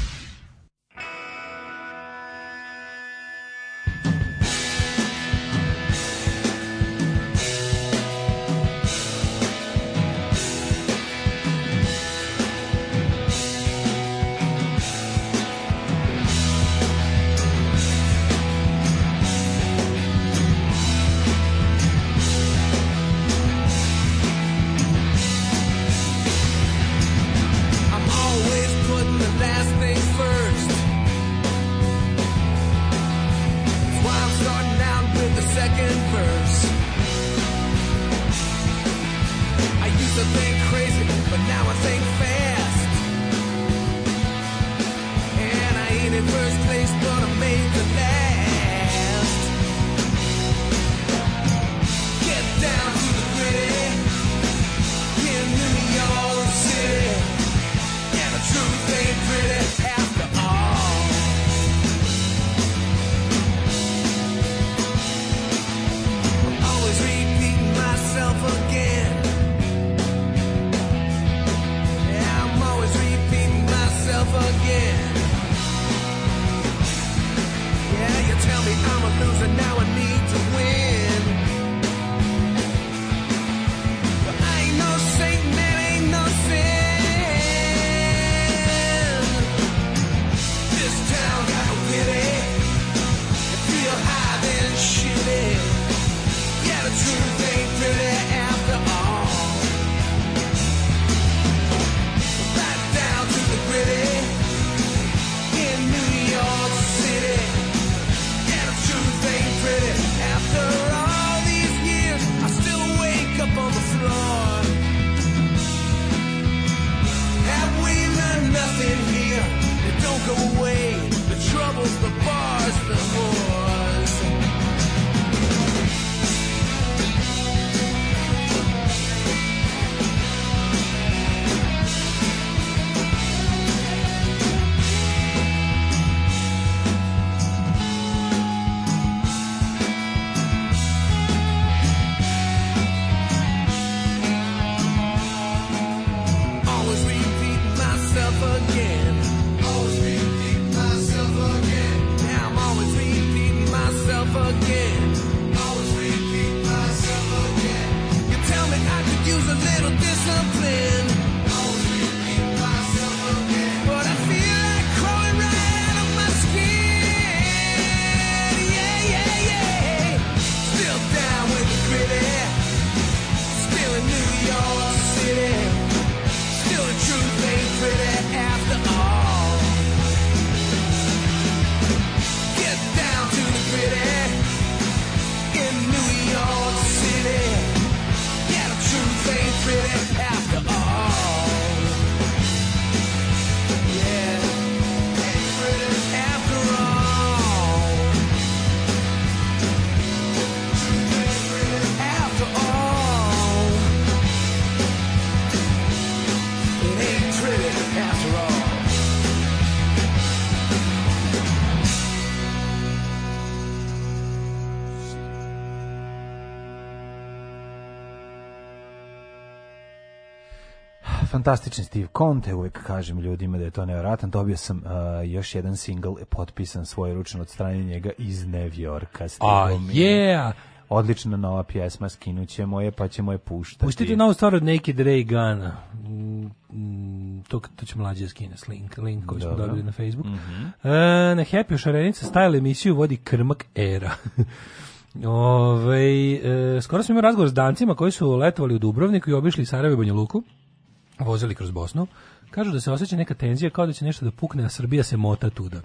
fantastični Steve Conte, uvek kažem ljudima da je to nevjerojatan. Dobio sam uh, još jedan single potpisan svojeručno od strane njega iz New Yorka. A, oh, yeah! Odlična nova pjesma, skinućemo je, pa ćemo je puštati. Puštite novu stvar od Naked Ray Gana. Mm, to, to će mlađe skine link, link koji smo dobili na Facebook. Mm -hmm. e, na Happy Šarenica style emisiju vodi Krmak Era. Ove, e, skoro smo imali razgovor s dancima koji su letovali u Dubrovniku i obišli Sarajevo i Banja Luku vozili kroz Bosnu, kažu da se osjeća neka tenzija kao da će nešto da pukne, a Srbija se mota tuda.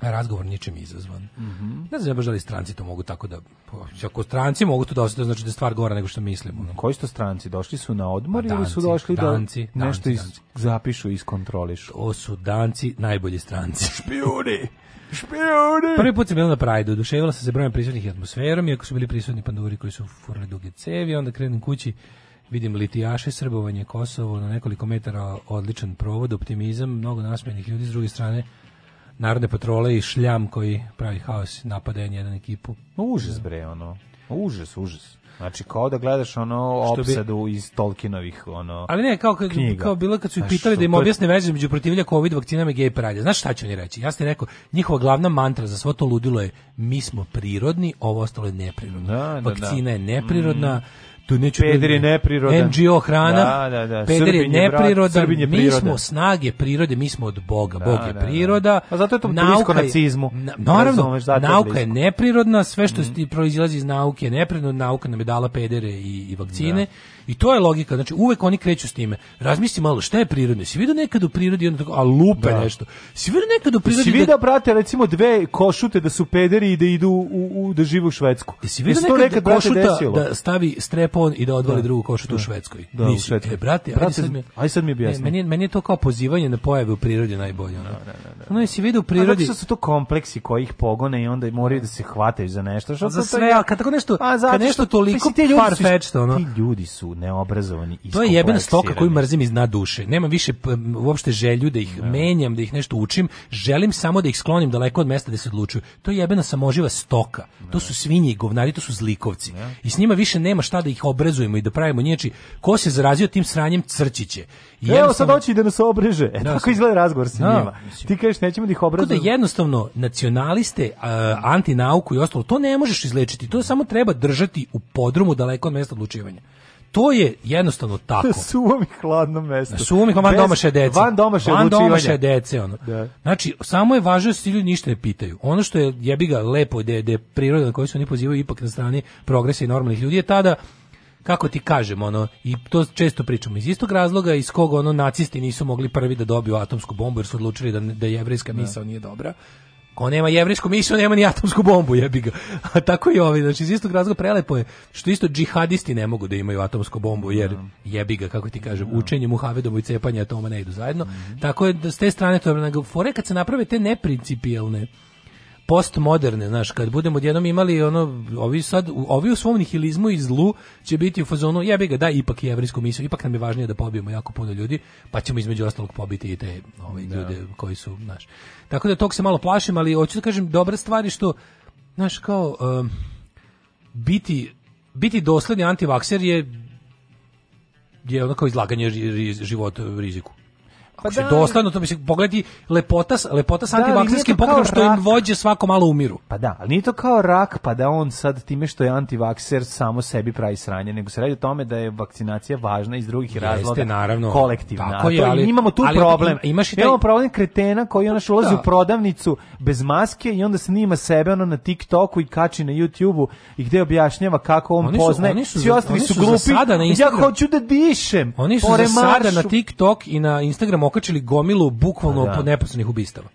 A razgovor ničem izazvan. Mm -hmm. Ne znam baš da li stranci to mogu tako da... Ako stranci mogu to da osjeti, znači da je stvar gora nego što mislimo. Mm, koji su stranci? Došli su na odmor danci, pa ili su došli da danci, da nešto danci, iz, danci. zapišu i iskontrolišu? To su danci, najbolji stranci. Špijuni! Špijuni! Prvi put sam bilo na Prajdu, oduševila sam se brojem prisutnih atmosferom, iako su bili prisutni panduri koji su furali duge cevi, onda krenem kući Vidim litijaše, srbovanje Kosovo na nekoliko metara odličan provod, optimizam, mnogo nasmenih ljudi s druge strane narodne patrole i šljam koji pravi haos napada je jedan ekipu. No, užas bre, ono. Užas, užas. Znači kao da gledaš ono opsadu bi... iz Tolkienovih ono. Ali ne, kao kad knjiga. kao bilo kad su ih pa pitali da im objasne veze između protivlja COVID vakcinama i gej paradja. Znaš šta će oni reći? Ja ste rekao, njihova glavna mantra za svo to ludilo je mi smo prirodni, ovo ostalo je neprirodno. Da, da, da. Vakcina da. je neprirodna. Mm tu neću peder je neprirodan. NGO hrana, da, da, da. peder je neprirodan, brat, mi smo snage prirode, mi smo od Boga, da, Bog je da, da. priroda. Da. A zato je to nauka nacizmu. Na, naravno, razumeš, nauka je, je neprirodna, sve što mm. proizilazi iz nauke je neprirodno, nauka nam je dala pedere i, i vakcine. Da I to je logika, znači uvek oni kreću s time. Razmisli malo, šta je prirodno? Si vidio nekad u prirodi onda tako, a lupe da. nešto. Si vidio nekad u prirodi? Si vidio, da... brate, recimo dve košute da su pederi i da idu u, u da žive u Švedskoj? Si vidio nekad, da nekad košuta desilo? da stavi strepon i da odvali da. drugu košutu da. da. u Švedskoj? Da, Nisi. u Švedskoj. E, brate, brate, aj sad mi, aj sad mi objasni. Meni, meni je to kao pozivanje na pojave u prirodi najbolje. Ono. Da, da, da, da. da. Ono, si vidio u prirodi... A zato su to kompleksi koji ih pogone i onda moraju da se hvataju za nešto. Što za sve, ali kad tako nešto, a, zato kad nešto toliko farfetched, ono. Ti ljudi su neobrazovani i To je jebena stoka koju mrzim iz duše. Nema više uopšte želju da ih no. Da. menjam, da ih nešto učim. Želim samo da ih sklonim daleko od mesta gde se odlučuju. To je jebena samoživa stoka. No. Da. To su svinje i govnari, to su zlikovci. No. Da. I s njima više nema šta da ih obrazujemo i da pravimo nječi. Ko se zarazio tim sranjem crčiće. Evo sad hoće da nas obreže. E, tako izgleda razgovor sa njima. Ti kažeš nećemo da ih obrazujemo. Da jednostavno nacionaliste, uh, antinauku i ostalo, to ne možeš izlečiti. To samo treba držati u podrumu daleko od mesta odlučivanja to je jednostavno tako. Na suvom i hladnom mestu. Na suvom i hladnom domaše dece. Van domaše Van domaše dece, ono. Da. Znači, samo je važno da se ljudi ništa ne pitaju. Ono što je jebi ga lepo, da, da je priroda na koju se oni pozivaju ipak na strani progresa i normalnih ljudi je tada kako ti kažem, ono, i to često pričamo, iz istog razloga iz kog ono nacisti nisu mogli prvi da dobiju atomsku bombu jer su odlučili da, da jevrejska misa da. nije dobra Ko nema jevrijsku misiju, nema ni atomsku bombu, jebi ga. A tako i ovi, znači iz istog razloga prelepo je što isto džihadisti ne mogu da imaju atomsku bombu, jer da. jebi ga, kako ti kažem, da. učenje Muhamedovu i cepanje atoma ne idu zajedno. Mm -hmm. Tako je da s te strane to je fore kad se naprave te neprincipijelne postmoderne, znaš, kad budemo odjednom imali ono, ovi sad, ovi u svom nihilizmu i zlu će biti u fazonu, jebi ga, da, ipak je misiju, ipak nam je važnije da pobijemo jako puno ljudi, pa ćemo između ostalog pobiti i te ove, da. ljude koji su, znaš. Tako da tog se malo plašim, ali hoću da kažem dobra stvar je što znaš kao um, biti biti dosledni antivakser je je onako izlaganje života riziku. Pa si da, dosledno to mislim pogledi lepota lepota sa da, antivakserskim pokretom što im vođe svako malo umiru. Pa da, ali nije to kao rak, pa da on sad time što je antivakser samo sebi pravi sranje, nego se radi o tome da je vakcinacija važna iz drugih Jeste, razloga, naravno, kolektivna. Tako je, ali, imamo tu ali, problem. Imaš i taj... imamo problem kretena koji ona pa ulazi da. u prodavnicu bez maske i onda snima sebe ono na TikToku i kači na YouTubeu i gde objašnjava kako on poznaje. svi ostali su, su glupi. ja hoću da dišem. Oni su sada na TikTok i na Instagram okačili gomilu bukvalno pa da. neposrednih ubistava.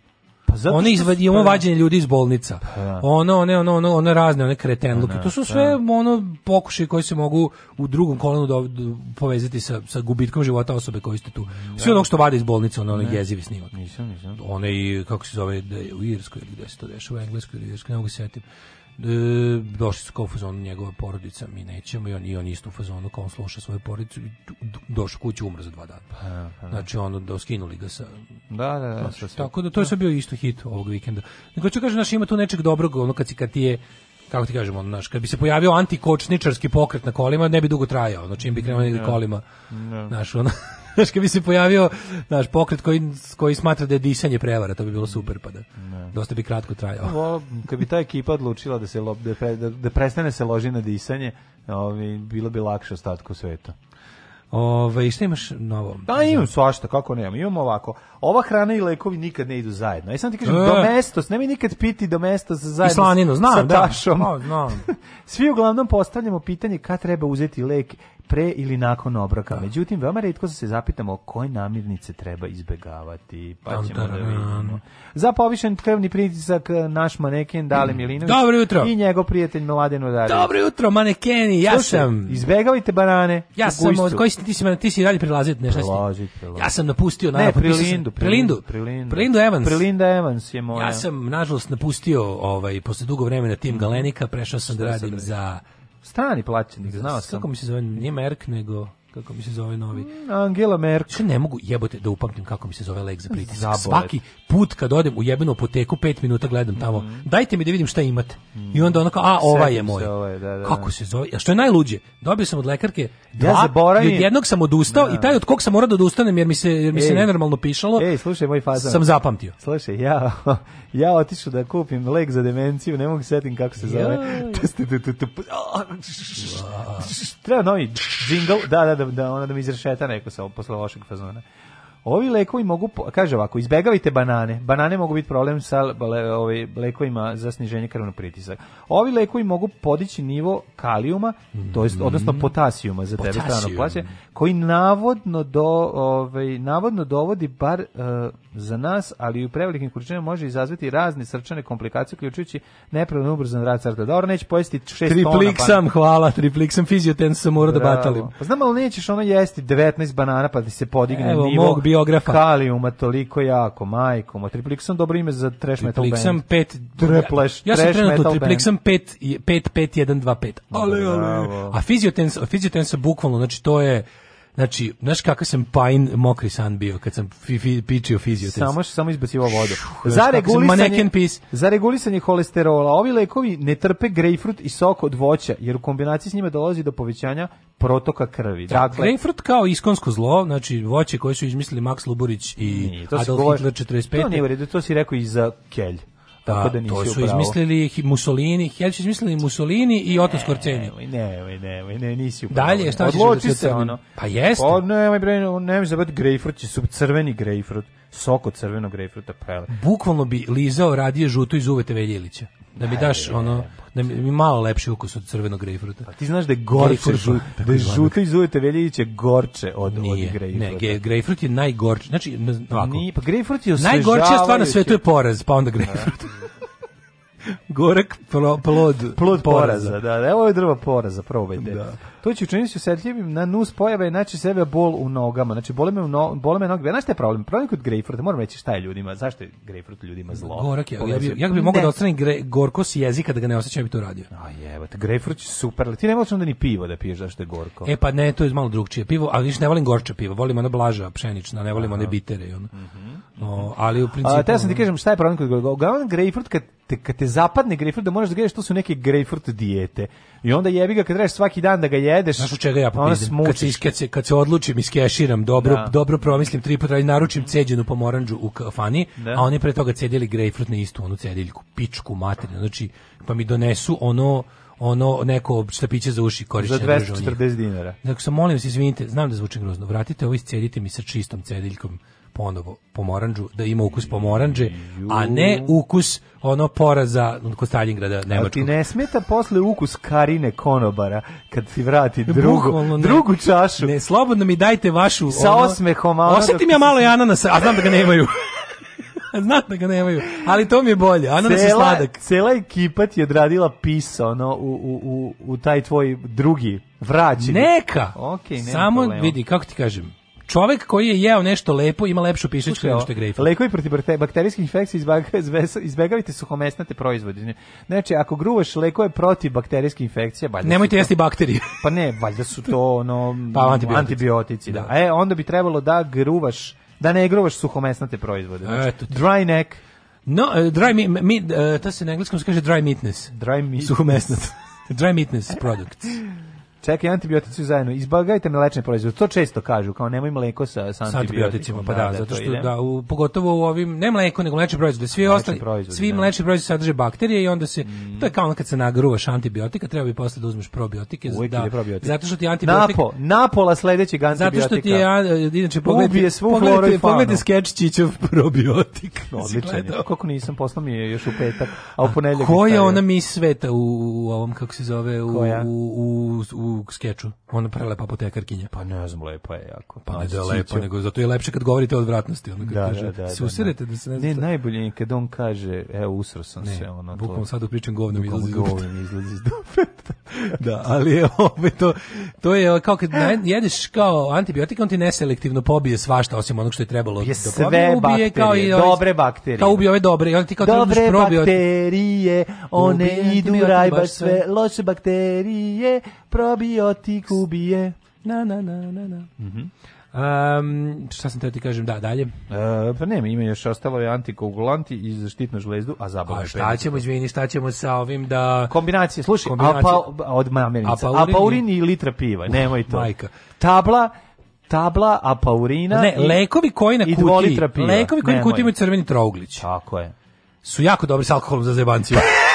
Pa zato one izvadi ono pa da. vađenje ljudi iz bolnica. Pa, da. ono, one, ono, ono, one razne, one kretenluke. Pa da, to su sve da. ono pokušaji koji se mogu u drugom kolonu do, do, povezati sa, sa gubitkom života osobe koji ste tu. Sve ono što vade iz bolnice, ono, ono jezivi snimak. Nisam, nisam. One i, kako se zove, de, u Irskoj, ili gde se to dešava, u Engleskoj ili Irskoj, ne mogu se e, došli su kao u fazonu njegova porodica, mi nećemo i on, i on isto u fazonu kao on sluša svoju porodicu i došao kući umre za dva dana. Ha, pa, ha. Pa, da. Znači ono, da skinuli ga sa... Da, da, da. Znači, sve tako da to je sve bio isto hit ovog vikenda. Nego ću da kažem, znaš, ima tu nečeg dobrog, ono kad si kad ti je kako ti kažemo, znaš, kad bi se pojavio antikočničarski pokret na kolima, ne bi dugo trajao, znači im bi krenuo mm, negdje da. kolima, znaš, ono, Znaš, kad bi se pojavio naš pokret koji, koji smatra da je disanje prevara, to bi bilo super, pa da ne. dosta bi kratko trajao. Ovo, kad bi ta ekipa odlučila da, se, lo, da, pre, da, da prestane se loži na disanje, ovi, bilo bi lakše ostatku sveta. Ove, šta imaš novo? Da, imam svašta, kako nemam. Imam ovako. Ova hrana i lekovi nikad ne idu zajedno. Ja e, sam ti kažem, e. domestos, mi nikad piti domestos zajedno I slanino, znam, sa da. tašom. Da, znam. Svi uglavnom postavljamo pitanje kad treba uzeti lek pre ili nakon obroka. Da. Međutim, veoma redko se zapitamo koje namirnice treba izbegavati. Pa da, ćemo da, da vidimo. Za povišen krvni pritisak eh, naš maneken Dale mm. Milinović Dobro jutro. i njegov prijatelj Mladen Odarević. Dobro jutro, manekeni, ja Slušaj, sam... Izbegavajte banane. Ja sam, od koji si, ti si, ti si dalje prilazit nešto. Prilazit, prilazit. Ja sam napustio, naravno, ne, prilindu, prilindu, prilindu, prilindu, Evans. Prilinda Evans je moja. Ja sam, nažalost, napustio ovaj, posle dugo vremena tim mhm. Galenika, prešao sam da radim za Strani plaćenik, znao sam. Kako mi se zove? Nije Merk, nego kako mi se zove novi Angela Merkel. ne mogu jebote da upamtim kako mi se zove lek za pritisak. Svaki put kad odem u jebenu apoteku 5 minuta gledam tamo. Mm -hmm. Dajte mi da vidim šta imate. Mm -hmm. I onda ona onako a ova je moj. Ovaj, da, da. Kako se zove? A što je najluđe? Dobio sam od lekarke dva, ja zaboravim. Od jednog sam odustao da. i taj od kog sam morao da odustanem jer mi se jer mi ej, se nenormalno pišalo. Ej, slušaj moj fazan. Sam zapamtio. Slušaj, ja ja otišao da kupim lek za demenciju, ne mogu setim kako se zove. Treba novi jingle. Da, da, Da, da, da, ona da mi izrešeta neko sa, posle lošeg fazona. Ovi lekovi mogu, kaže ovako, izbegavajte banane. Banane mogu biti problem sa ovaj, lekovima za sniženje krvnog pritisaka. Ovi lekovi mogu podići nivo kalijuma, to jest, mhm. odnosno potasijuma za tebe strano plaće, koji navodno, do, ovaj, navodno dovodi bar e, za nas, ali i u prevelikim količinama može izazvati razne srčane komplikacije, uključujući nepravno ubrzan rad srca. Dobro, neće pojesti šest triplik tona. Triplik hvala, triplik fiziotens sam morao da batalim. Pa znam, ali nećeš ono jesti 19 banana pa da se podigne Evo, nivo biografa. Kalijuma toliko jako, majkom. Triplexan dobro ime za trash metal band. Triplexan 5 Treplash, ja, ja sam trenutno 5 5 5 1 2 5. Ale, ale. A fiziotens, fiziotens bukvalno, znači to je Znači, znaš kakav sam pajin mokri san bio kad sam fi, fi, pičio fiziotest. Samo što samo izbacio vodu. Za regulisanje, za regulisanje holesterola, ovi lekovi ne trpe grejpfrut i sok od voća, jer u kombinaciji s njima dolazi do povećanja protoka krvi. Da, dakle, grejpfrut kao iskonsko zlo, znači voće koje su izmislili Max Luburić i nije, to Adolf govor... Hitler 45. To nije u to si rekao i za kelj. Da, tako da nisi to su upravo. izmislili Mussolini, Helć izmislili Mussolini i Otto Skorceni. Ne, ne, ne, ne, nisi upravo. Dalje, šta ćeš Odloči se, ono. Pa jeste. Pa ne, nemoj bre, ne mi zabati grejfrut, će su crveni grejfrut, sok od crvenog grejfruta prele. Bukvalno bi lizao radije žuto iz uvete Veljilića. Da mi daš ono da mi, mi malo lepši ukus od crvenog grejpfruta. Pa ti znaš da je gorče, žuta, da je žuta iz ujete veljiće gorče od, Nije, od grejpfruta. Ne, grejpfrut je najgorče, znači, ovako. Nije, pa grejpfrut je osvežavajući. Najgorčija stvar na svetu je poraz, pa onda grejpfrut. Da. Gorak plod, plod, plod poraza. poraza. Da, da, evo je drva poraza, probajte. Da. To će učiniti osjetljivim na nus pojave i znači naći sebe bol u nogama. Znači, bole me, no, bole me noge. Znaš šta je problem? Problem kod grejpfruta, moram reći šta je ljudima, zašto je grejpfrut ljudima zlo? Gorak je, ja bi, ja bi mogao da odstranim gre, gorko s jezika da ga ne osjećam, ja da bi to radio. A jevo, grejpfrut je super, ali ti ne možeš onda ni pivo da piješ zašto je gorko. E pa ne, to je malo drugčije pivo, ali više ne volim gorče pivo, volim ono blaža, pšenična, ne volim one bitere i ono. Mm -hmm. o, ali u principu... A, te sam ti kažem šta je problem kod gorko. Uglavnom grejpfrut kad te, kad te zapadne grejpfrut da moraš da gledaš, to su neke grejpfrut dijete. I onda jebi ga kad trebaš svaki dan da ga je jedeš. Znaš u čega ja popizdem? Kad se, kad, se, kad se odlučim, iskeširam, dobro, da. dobro promislim tri puta, naručim ceđenu pomoranđu u kafani, da. a oni pre toga cedili grejpfrut na istu onu cediljku, pičku materinu. Znači, pa mi donesu ono ono neko štapiće za uši korišćeno za 240 dinara. Dakle, sam molim se, izvinite, znam da zvuči grozno. Vratite ovo, iscedite mi sa čistom cediljkom ponovo pomoranđu, da ima ukus pomoranđe, a ne ukus ono poraza kod Staljingrada Nemačkog. A ti ne smeta posle ukus Karine Konobara kad si vrati drugu, ne, drugu čašu? Ne, slobodno mi dajte vašu... Sa ono, osmehom. Ono osetim ja malo i ananasa, a znam da ga nemaju. Znate da ga nemaju, ali to mi je bolje. Ananas je sladak. Cela ekipa ti je odradila pisa ono, u, u, u, u taj tvoj drugi vraćaj. Neka! Okay, Samo problema. vidi, kako ti kažem, čovek koji je jeo nešto lepo ima lepšu pišićku nego što je grejpfrut. Lekovi protiv bakterijskih infekcija izbegavajte suhomesnate proizvode. Znači, znači, ako gruvaš lekove protiv bakterijskih infekcija, valjda Nemojte jesti bakterije. pa ne, valjda su to ono pa, antibiotici. antibiotici da. da. E, onda bi trebalo da gruvaš, da ne gruvaš suhomesnate proizvode. Znači, dry neck, No, uh, dry meat, meat uh, e, to se na engleskom se kaže dry meatness. Dry meat. Suhomesnat. dry meatness products. Čekaj, antibiotici zajedno. Izbagajte me mlečne proizvode. To često kažu, kao nemoj mleko sa, sa antibioticima. pa da, da, da zato što da, u, pogotovo u ovim ne mleko, nego mlečne proizvode. Svi mlečni ostali, proizvodi, svi da. mlečni proizvodi sadrže bakterije i onda se mm. to je kao kad se nagruvaš antibiotika, treba bi posle da uzmeš probiotike, Uvijek da. Probiotik. Zato što ti antibiotik Napo, napola sledećeg antibiotika. Zato što ti je e, inače pogledaj svu floru i Pogledaj skeč Čićev probiotik. Odlično. Kako nisam poslao mi je još u petak, a u ponedeljak. Koja ona mi sveta u, u ovom kako se zove u, u, u u skeču. Ona prelepa apotekarkinja. Pa ne znam, lepa je jako. Pa ne da je lepa, nego zato je lepše kad govorite o odvratnosti. Ono kad da, kaže, da, da, da susirete da, da. se ne znam. Ne, najbolje je kad on kaže, evo, usro sam ne, se. Ono, bukvalno sad upričam govnom izlazi iz dupeta. Govnom izlazi iz dupeta. da, ali je ove, to, to je kao kad jedeš kao antibiotik, on ti neselektivno pobije svašta, osim onog što je trebalo. Je sve da pobije, ubije, kao i ove, dobre bakterije. Kao ubije ove dobre. I on ti kao dobre bakterije, one idu rajbaš sve, loše bakterije, probiotiku ubije. Na, na, na, na, na. Mm -hmm. Um, šta sam ti kažem, da, dalje. E, pa nema, ima još ostalo je antikoagulanti i zaštitnu žlezdu, a zabavno. A šta penica. ćemo, izvini, šta ćemo sa ovim da... Kombinacije, slušaj, kombinacije, apa, pa- od mamenica, apaurin i litra piva, nemoj to. Majka. Tabla, tabla, apaurina ne, i, lekovi koji na kutiji, lekovi koji na kutiji imaju crveni trouglić. Tako je. Su jako dobri sa alkoholom za zebanciju.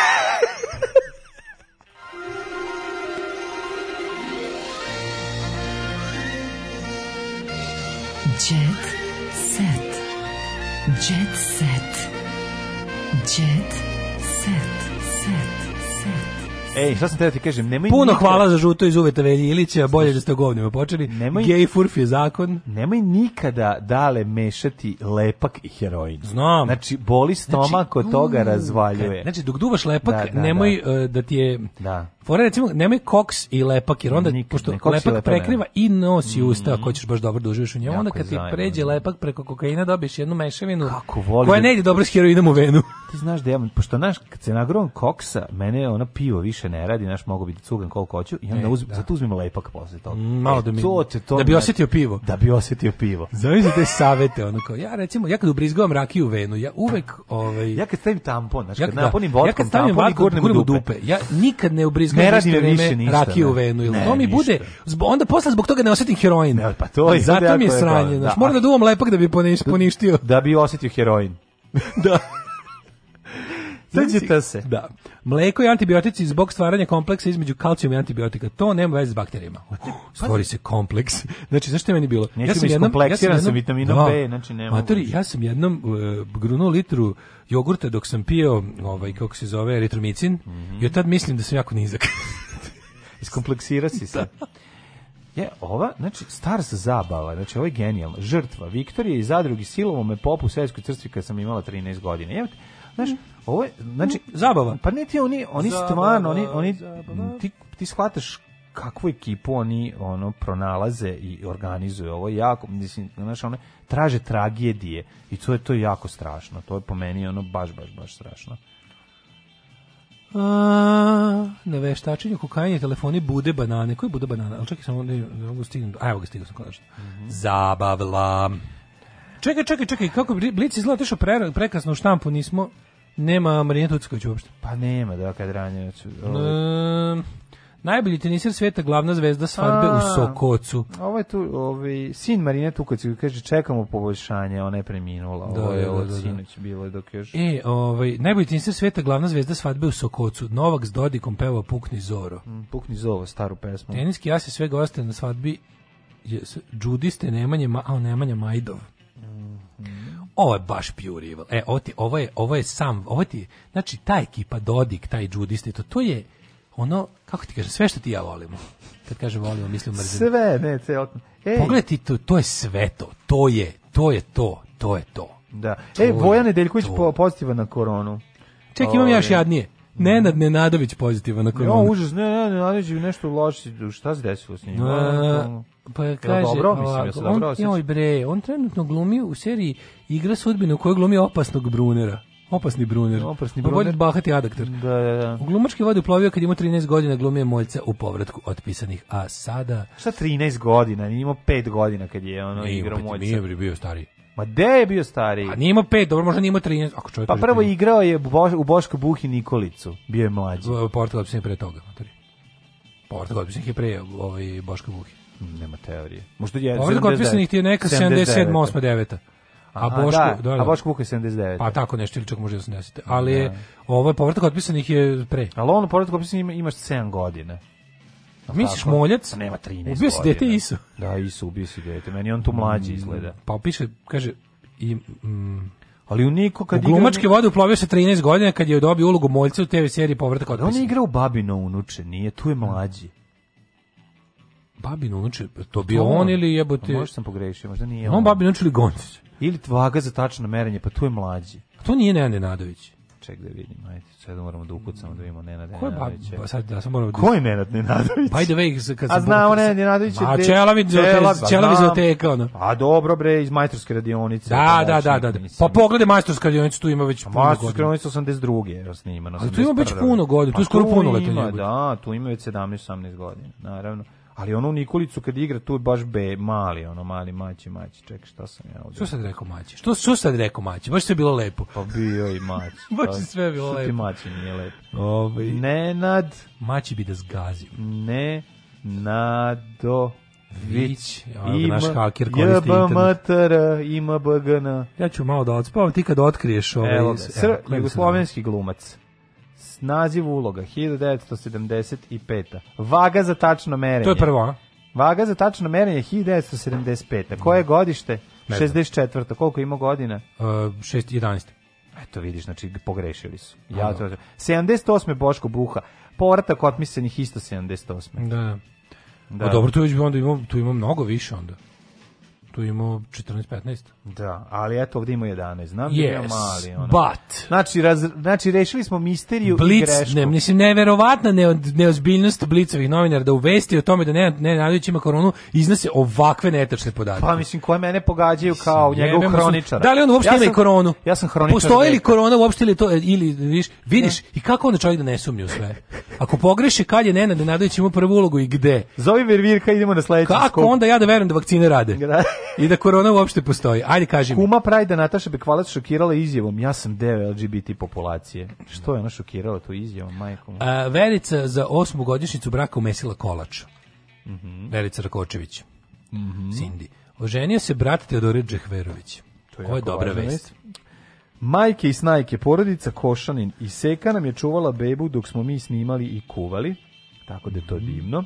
Ej, šta sam teo da ti kažem, nemoj Puno nikad... hvala za žuto iz uveta Velji Ilića, bolje da ste o govnima počeli. Nemoj... Gej furf je zakon. Nemoj nikada dale mešati lepak i heroin. Znam. Znači, boli stomak znači, od toga mm, razvaljuje. Znači, dok duvaš lepak, da, da, nemoj da. Uh, da ti je... Da Fora recimo nemoj koks i lepak jer onda Nikad, pošto ne, lepak prekriva nema. i nos i usta ako mhm. ćeš baš dobro da uživaš u njemu onda kad ti pređe da. lepak preko kokaina dobiješ jednu mešavinu Kako voli koja da- ne ide dobro s heroinom u venu. Ti znaš da ja pošto znaš, kad se nagrom koksa mene ono pivo više ne radi naš mogu biti cugan koliko hoću i onda e, uz, da. zato uzmem lepak posle toga. Mm, malo e, da mi to, te, to da bi osjetio pivo. Da bi osjetio pivo. Zamislite savete ono kao ja recimo ja kad ubrizgavam rakiju u venu ja uvek ovaj ja kad stavim tampon znači kad da. naponim vodkom ja kad stavim tampon, vatkom, gurnem u dupe. Ja nikad ne ubrizgavam ne radi me više ništa. Raki u venu ili to mi bude onda posle zbog toga ne osetim heroin. Ne, pa to je zato mi je sranje, znači moram da duvam lepak da bi da poništio. Da bi osetio heroin. da. Tuđite se. Da. Mleko i antibiotici zbog stvaranja kompleksa između kalcijuma i antibiotika. To nema veze s bakterijama. Uh, stvori se kompleks. Znači, znaš što je meni bilo? Neću ja sam jednom, kompleksiran ja sam vitaminom no, da. B, znači nema. Matori, ja sam jednom uh, grunuo litru jogurta dok sam pio, ovaj, kako se zove, eritromicin, mm -hmm. i od tad mislim da sam jako nizak. Iskompleksira si se. Da. Je, ova, znači, star Stars zabava, znači, ovo je genijalno, žrtva, Viktorija i zadrugi silovo me popu u Svetskoj crstvi kad sam imala 13 godina. Jebate, znaš, mm Ovo je, znači, mm, zabava. Pa ne ti oni, oni zabava, stvarno, oni, oni, ti, ti shvataš kakvu ekipu oni ono pronalaze i organizuju ovo jako mislim znaš one traže tragedije i to je to jako strašno to je po meni ono baš baš baš strašno a, na veštačenju kokain telefoni bude banane. Koji bude banana? Ali čekaj samo, ne, ne mogu da stignem. A, evo ga stigao sam konačno. Mm -hmm. Zabavla. Čekaj, čekaj, čekaj, kako blici izgleda tešao pre, prekasno u štampu, nismo... Nema Marina Tucković uopšte. Pa nema, da, kad ranije. Ovaj. E, najbolji teniser sveta, glavna zvezda svadbe u Sokocu. Ovo je tu, ovaj, sin Marine Tuković kaže čekamo poboljšanje, ona je preminula. Da, ovo je od da, da, sinoć bilo dok još... E, ovaj, najbolji teniser sveta, glavna zvezda svadbe u Sokocu. Novak s Dodikom peva Pukni Zoro. Mm, Pukni Zoro, staru pesmu. Teniski jas je sve goste na svadbi Judiste Nemanje, Ma, a Nemanja Majdov ovo je baš pure evil. E, ovo, ti, ovo, je, ovo je sam, ovo ti, znači, ta ekipa Dodik, taj Judis, to, to je ono, kako ti kažem, sve što ti ja volimo. Kad kažem volimo, mislim mrzim. Sve, ne, celotno. Ej. Pogledaj ti to, to je sve to, to je, to je to, to je to. Da. To Ej, Vojan Nedeljković pozitivan na koronu. Ček, imam još ovaj. jadnije. Nenad Nenadović pozitivan na koronu. Jo, užas, ne, ne, Nenadović je nešto loše, šta se desilo s njim? E, Pa kaže, dobro, mislim, ja se dobro osjećam. Joj bre, on trenutno glumi u seriji Igra sudbine u kojoj glumi opasnog Brunera. Opasni Bruner. Opasni Bruner. Bolje bahati adaktor. Da, da, da. U glumački vodi uplovio kad ima 13 godina glumio Moljca u povratku otpisanih. A sada... Šta 13 godina? Nije imao 5 godina kad je ono nije, igrao Moljca. Nije bio stariji. Ma de je bio stariji? A nije imao 5, dobro, možda nije imao 13. Ako čovjek pa prvo 13. igrao je u Boško Buhi Nikolicu. Bio je mlađi. Portal Opsin pre toga. Portal Opsin je pre ovaj, Boško Buhi. Nema teorije. Možda je Ovdje kod ti je neka 77, 8, 9. A Boško, da, da, da. a Boško Vuk je 79. Pa tako nešto ili čak možda 80. Ali da. je, ovo ovaj je povratak otpisanih je pre. Ali ono povratak otpisanih ima, imaš 7 godina. A Misliš tako? Moljac? A nema 13 Ubio si dete Isu. Da, Isu, ubio si dete. Meni on tu mlađi mm, izgleda. Pa piše, kaže, i, mm, ali u Niko kad u glumačke igra... vode uplovio se 13 godina kad je dobio ulogu Moljca u TV seriji Povratak otpisanih. On igra u Babino unuče, nije, tu je mlađi. Babin unuče, to bio on, on ili jebote... Možda sam pogrešio, možda nije on. On Babin unuče ili Goncić. Ili tvaga za tačno merenje, pa tu je mlađi. A to nije Nenad Nenadović. Ček da vidim, ajde, sad da moramo da ukucamo da vidimo Nenad Nenadović. Ko je sad da sam morao... Da- Ko je Nenad Nenadović? By the way, kad sam... A znamo Nenad Nenadović... A Čelavi Zoteka, pa ono. A dobro bre, iz majstorske radionice. Da, pa da, da, da, da. Pa pogledaj majstorska radionica, tu ima već puno godina. Majstorska radionica 82. je snimano. Ali tu ima već puno godina, tu je skoro pa puno letenja. Da, tu ima već 17-18 godina, naravno ali ono Nikolicu kad igra tu baš be mali, ono mali mači mači Ček, šta sam ja ovdje? Što sad rekao mači Što su sad rekao mači Baš sve bilo lepo. Pa bio i mači baš je pa, sve bilo lepo. Što ti mači nije lepo? Ovaj Nenad mači bi da zgazim. Ne Nado Vić, da ima, naš haker koristi jeba matara, ima bagana. Ja ću malo da odspavam, ti kad otkriješ ovaj... Evo, sr, jugoslovenski glumac naziv uloga 1975. Vaga za tačno merenje. To je prvo, ona. Vaga za tačno merenje 1975. Koje godište? 64. Koliko ima godina? Uh, 6, 11. Eto vidiš, znači pogrešili su. Ja to, 78. Boško Buha. Povratak otmisanih isto 78. Da. Da. A dobro, tu, onda imao, tu ima mnogo više onda tu imao 14-15. Da, ali eto ovdje imao 11. Znam yes, da je mali. Ono. but... Znači, raz, znači, rešili smo misteriju Blitz, i grešku. Ne, mislim, neverovatna ne, neozbiljnost Blicovih novinara da uvesti o tome da ne, ne Nadović ima koronu iznose ovakve netačne podatke. Pa, mislim, koje mene pogađaju kao njegov hroničar. Da li on uopšte ja ima i koronu? Ja sam hroničar. Postoji li korona uopšte ili to, ili, viš, vidiš, ne. Da. i kako onda čovjek da ne sumnju sve? Ako pogreši kad je Nenad da Nadović imao prvu ulogu i gde? Zovi Virvirka, idemo na sledeću Kako skup. onda ja da verujem da vakcine rade? Da. I da korona uopšte postoji. Ajde, kaži mi. Kuma Prajda Nataša Bekvalac šokirala izjavom ja sam deo LGBT populacije. Što je ona šokirala tu izjavom, majko? A, Verica za osmu godišnicu braka umesila kolač. Mm Verica Rakočević. Mm Cindy. Oženio se brat Teodore Džehverović. To je, Ovo je dobra vest. Majke i snajke, porodica Košanin i Seka nam je čuvala bebu dok smo mi snimali i kuvali. Tako da je to mhm. divno.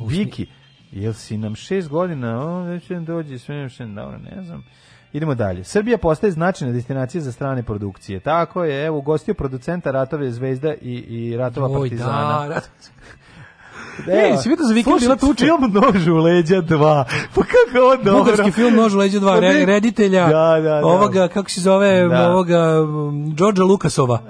Viki, Jel si nam šest godina, o, već nam da dođe, sve nam še, dobro, ne znam. Idemo dalje. Srbija postaje značajna destinacija za strane produkcije. Tako je, evo, gostio producenta Ratove zvezda i, i Ratova Joj, da, partizana. Da, rat... Ej, si vidio za da vikend bila tuča? film Nož u leđa 2. Pa kako on dobro. Bugarski film Nož u leđa 2, pa Re, reditelja da, da, da. ovoga, kako se zove, da. ovoga, Đorđa Lukasova.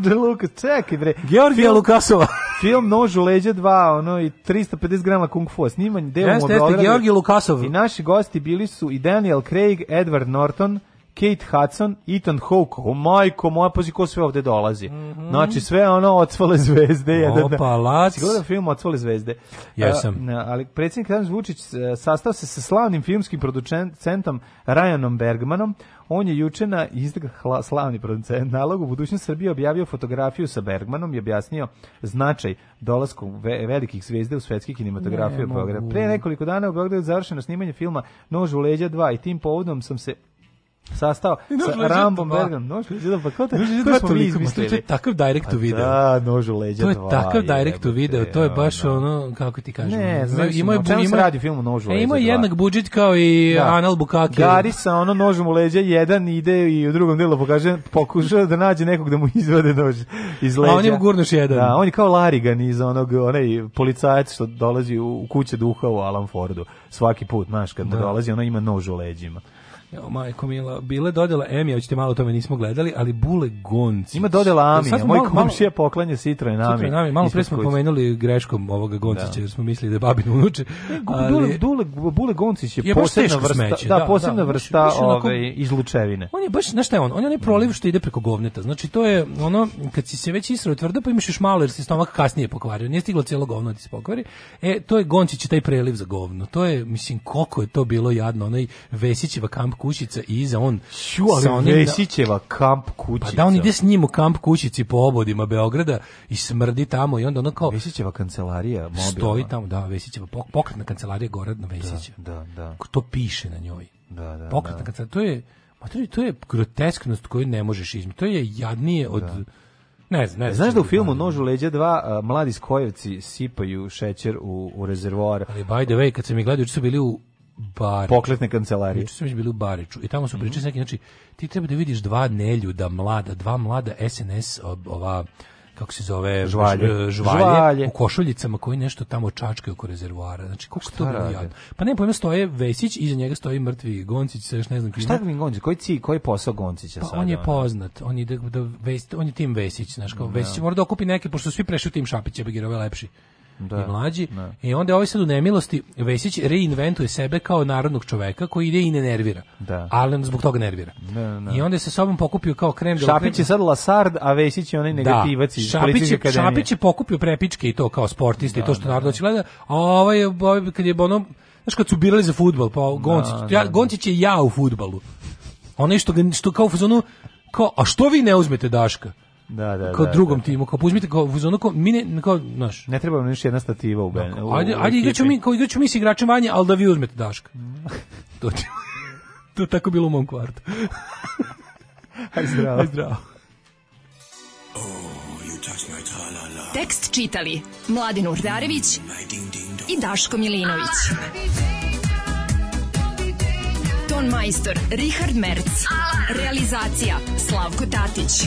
Đorđa Lukas, čekaj bre. Georgija film... Lukasova. film Nož u leđe 2, ono i 350 grama kung fu snimanje, deo Jeste, jeste, Georgi Lukasov. I naši gosti bili su i Daniel Craig, Edward Norton, Kate Hudson, Ethan Hawke, o majko moja, pazi ko sve ovde dolazi. Mm -hmm. Znači sve ono odsvale zvezde. Jedan, Opa, lac. Gledam film odsvale zvezde. Jesam. A, ali predsjednik Adam Vučić e, sastao se sa slavnim filmskim producentom Ryanom Bergmanom, On je juče na izdak slavni producent nalogu budućnost Srbije objavio fotografiju sa Bergmanom i objasnio značaj dolaskom ve velikih zvezde u svetski kinematografiju ne, Pre nekoliko dana u Beogradu je završeno snimanje filma Nož u leđa 2 i tim povodom sam se sastao sa Rambom da. Bergom. Nož leđa dva. Da, pa kako to? Nož smo To je takav direct to pa video. Da, nož u leđa To je takav direct video. To je baš da. ono, kako ti kažem. Ne, znaš, ima, čemu ima, se radi film nož u e, leđa Ima jednak budžet kao i da. Anal Bukaki. Gari sa ono nožom u leđa jedan ide i u drugom delu pokaže, pokuša da nađe nekog da mu izvade nož iz leđa. A on je mu gurnuš jedan. Da, on je kao Larigan iz onog, onaj policajac što dolazi u kuće duha u Alan Fordu. Svaki put, znaš, kad mu dolazi, ono ima nož u leđima. Jo, majko mila, bile dodela Emija, hoćete malo tome nismo gledali, ali Bule Gonci. Ima dodela Amija, moj komšija poklanje Sitra i Nami. Sitra i Nami, malo pre smo pomenuli greškom ovoga Goncića, da. jer smo mislili da je babin unuče. Ali... Bule, Bule Goncić je, je posebna vrsta, smeće, da, da, posebna da, vrsta baš, onako, ove, ovaj, izlučevine. On je baš, znaš šta je on, on je onaj proliv što ide preko govneta, znači to je ono, kad si se već israo tvrdo, pa imaš još malo jer si stomak kasnije pokvario, nije stiglo cijelo govno da ti se pokvari, e, to je Goncić taj preliv za govno, to je, mislim, koliko je to bilo jadno, onaj Vesićeva kamp kućica i iza on Šu, ali sa onim, Vesićeva kamp kućica. Pa da on ide s njim u kamp kućici po obodima Beograda i smrdi tamo i onda ono kao Vesićeva kancelarija mobilna. Stoji tamo, da, Vesićeva pokretna kancelarija Goradna Vesićeva. Da, da, Ko to piše na njoj. Da, da. Pokretna da. kancelarija, to je to je grotesknost koju ne možeš izmisliti. To je jadnije od da. Ne znam, ne znam. Znaš da u filmu Nožu leđa 2 mladi skojevci sipaju šećer u, u rezervoar. Ali by the way, kad sam ih gledao, su bili u Bari. Pokletne kancelarije. Juče sam već bili u Bariću i tamo su mhm. pričali mm -hmm. neki, znači, ti treba da vidiš dva neljuda mlada, dva mlada SNS ova kako se zove e, žvalje, žvalje, žvalje. u košuljicama koji nešto tamo čačkaju oko rezervoara. Znači kako pa to bilo da jadno. Pa ne pojma stoje Vesić iza njega stoji mrtvi Goncić, sve još ne znam kako. Šta je Goncić? Koji ci, koji posao Goncića pa sad? on je poznat. On je da, da on je tim Vesić, znači kao da. Vesić mora da okupi neke pošto svi prešli tim Šapića, bi ovaj lepši da, i mlađi. Da. I e, onda je ovaj sad u nemilosti, Vesić reinventuje sebe kao narodnog čoveka koji ide i ne nervira. Da. Ali zbog toga nervira. Da, da. I onda je se sobom pokupio kao krem. Šapić je sad Lasard, a Vesić je onaj da. negativac da. iz Šapić je, Šapić je pokupio prepičke i to kao sportiste i da, to što da, narod hoće gleda. A ovaj, ovaj, kad je ono, znaš kad su birali za futbal, pa Goncić, ja, Goncić je ja u futbalu. Onaj što, što kao u fazonu, kao, a što vi ne uzmete Daška? Da, da, da. kao da, drugom da. timu, kao uzmite kao uzmano kao mi ne kao naš. Ne treba nam ništa jedna stativa u Ben. Hajde, ajde, ajde igraćemo mi, kao igraćemo mi s igračem Vanje, al da vi uzmete daška. to ti, to tako bilo u mom kvartu. Aj zdravo. Aj zdravo. Oh, Tekst čitali Mladin Urdarević i Daško Milinović. Ton majstor Richard Merc. Realizacija Slavko Tatić.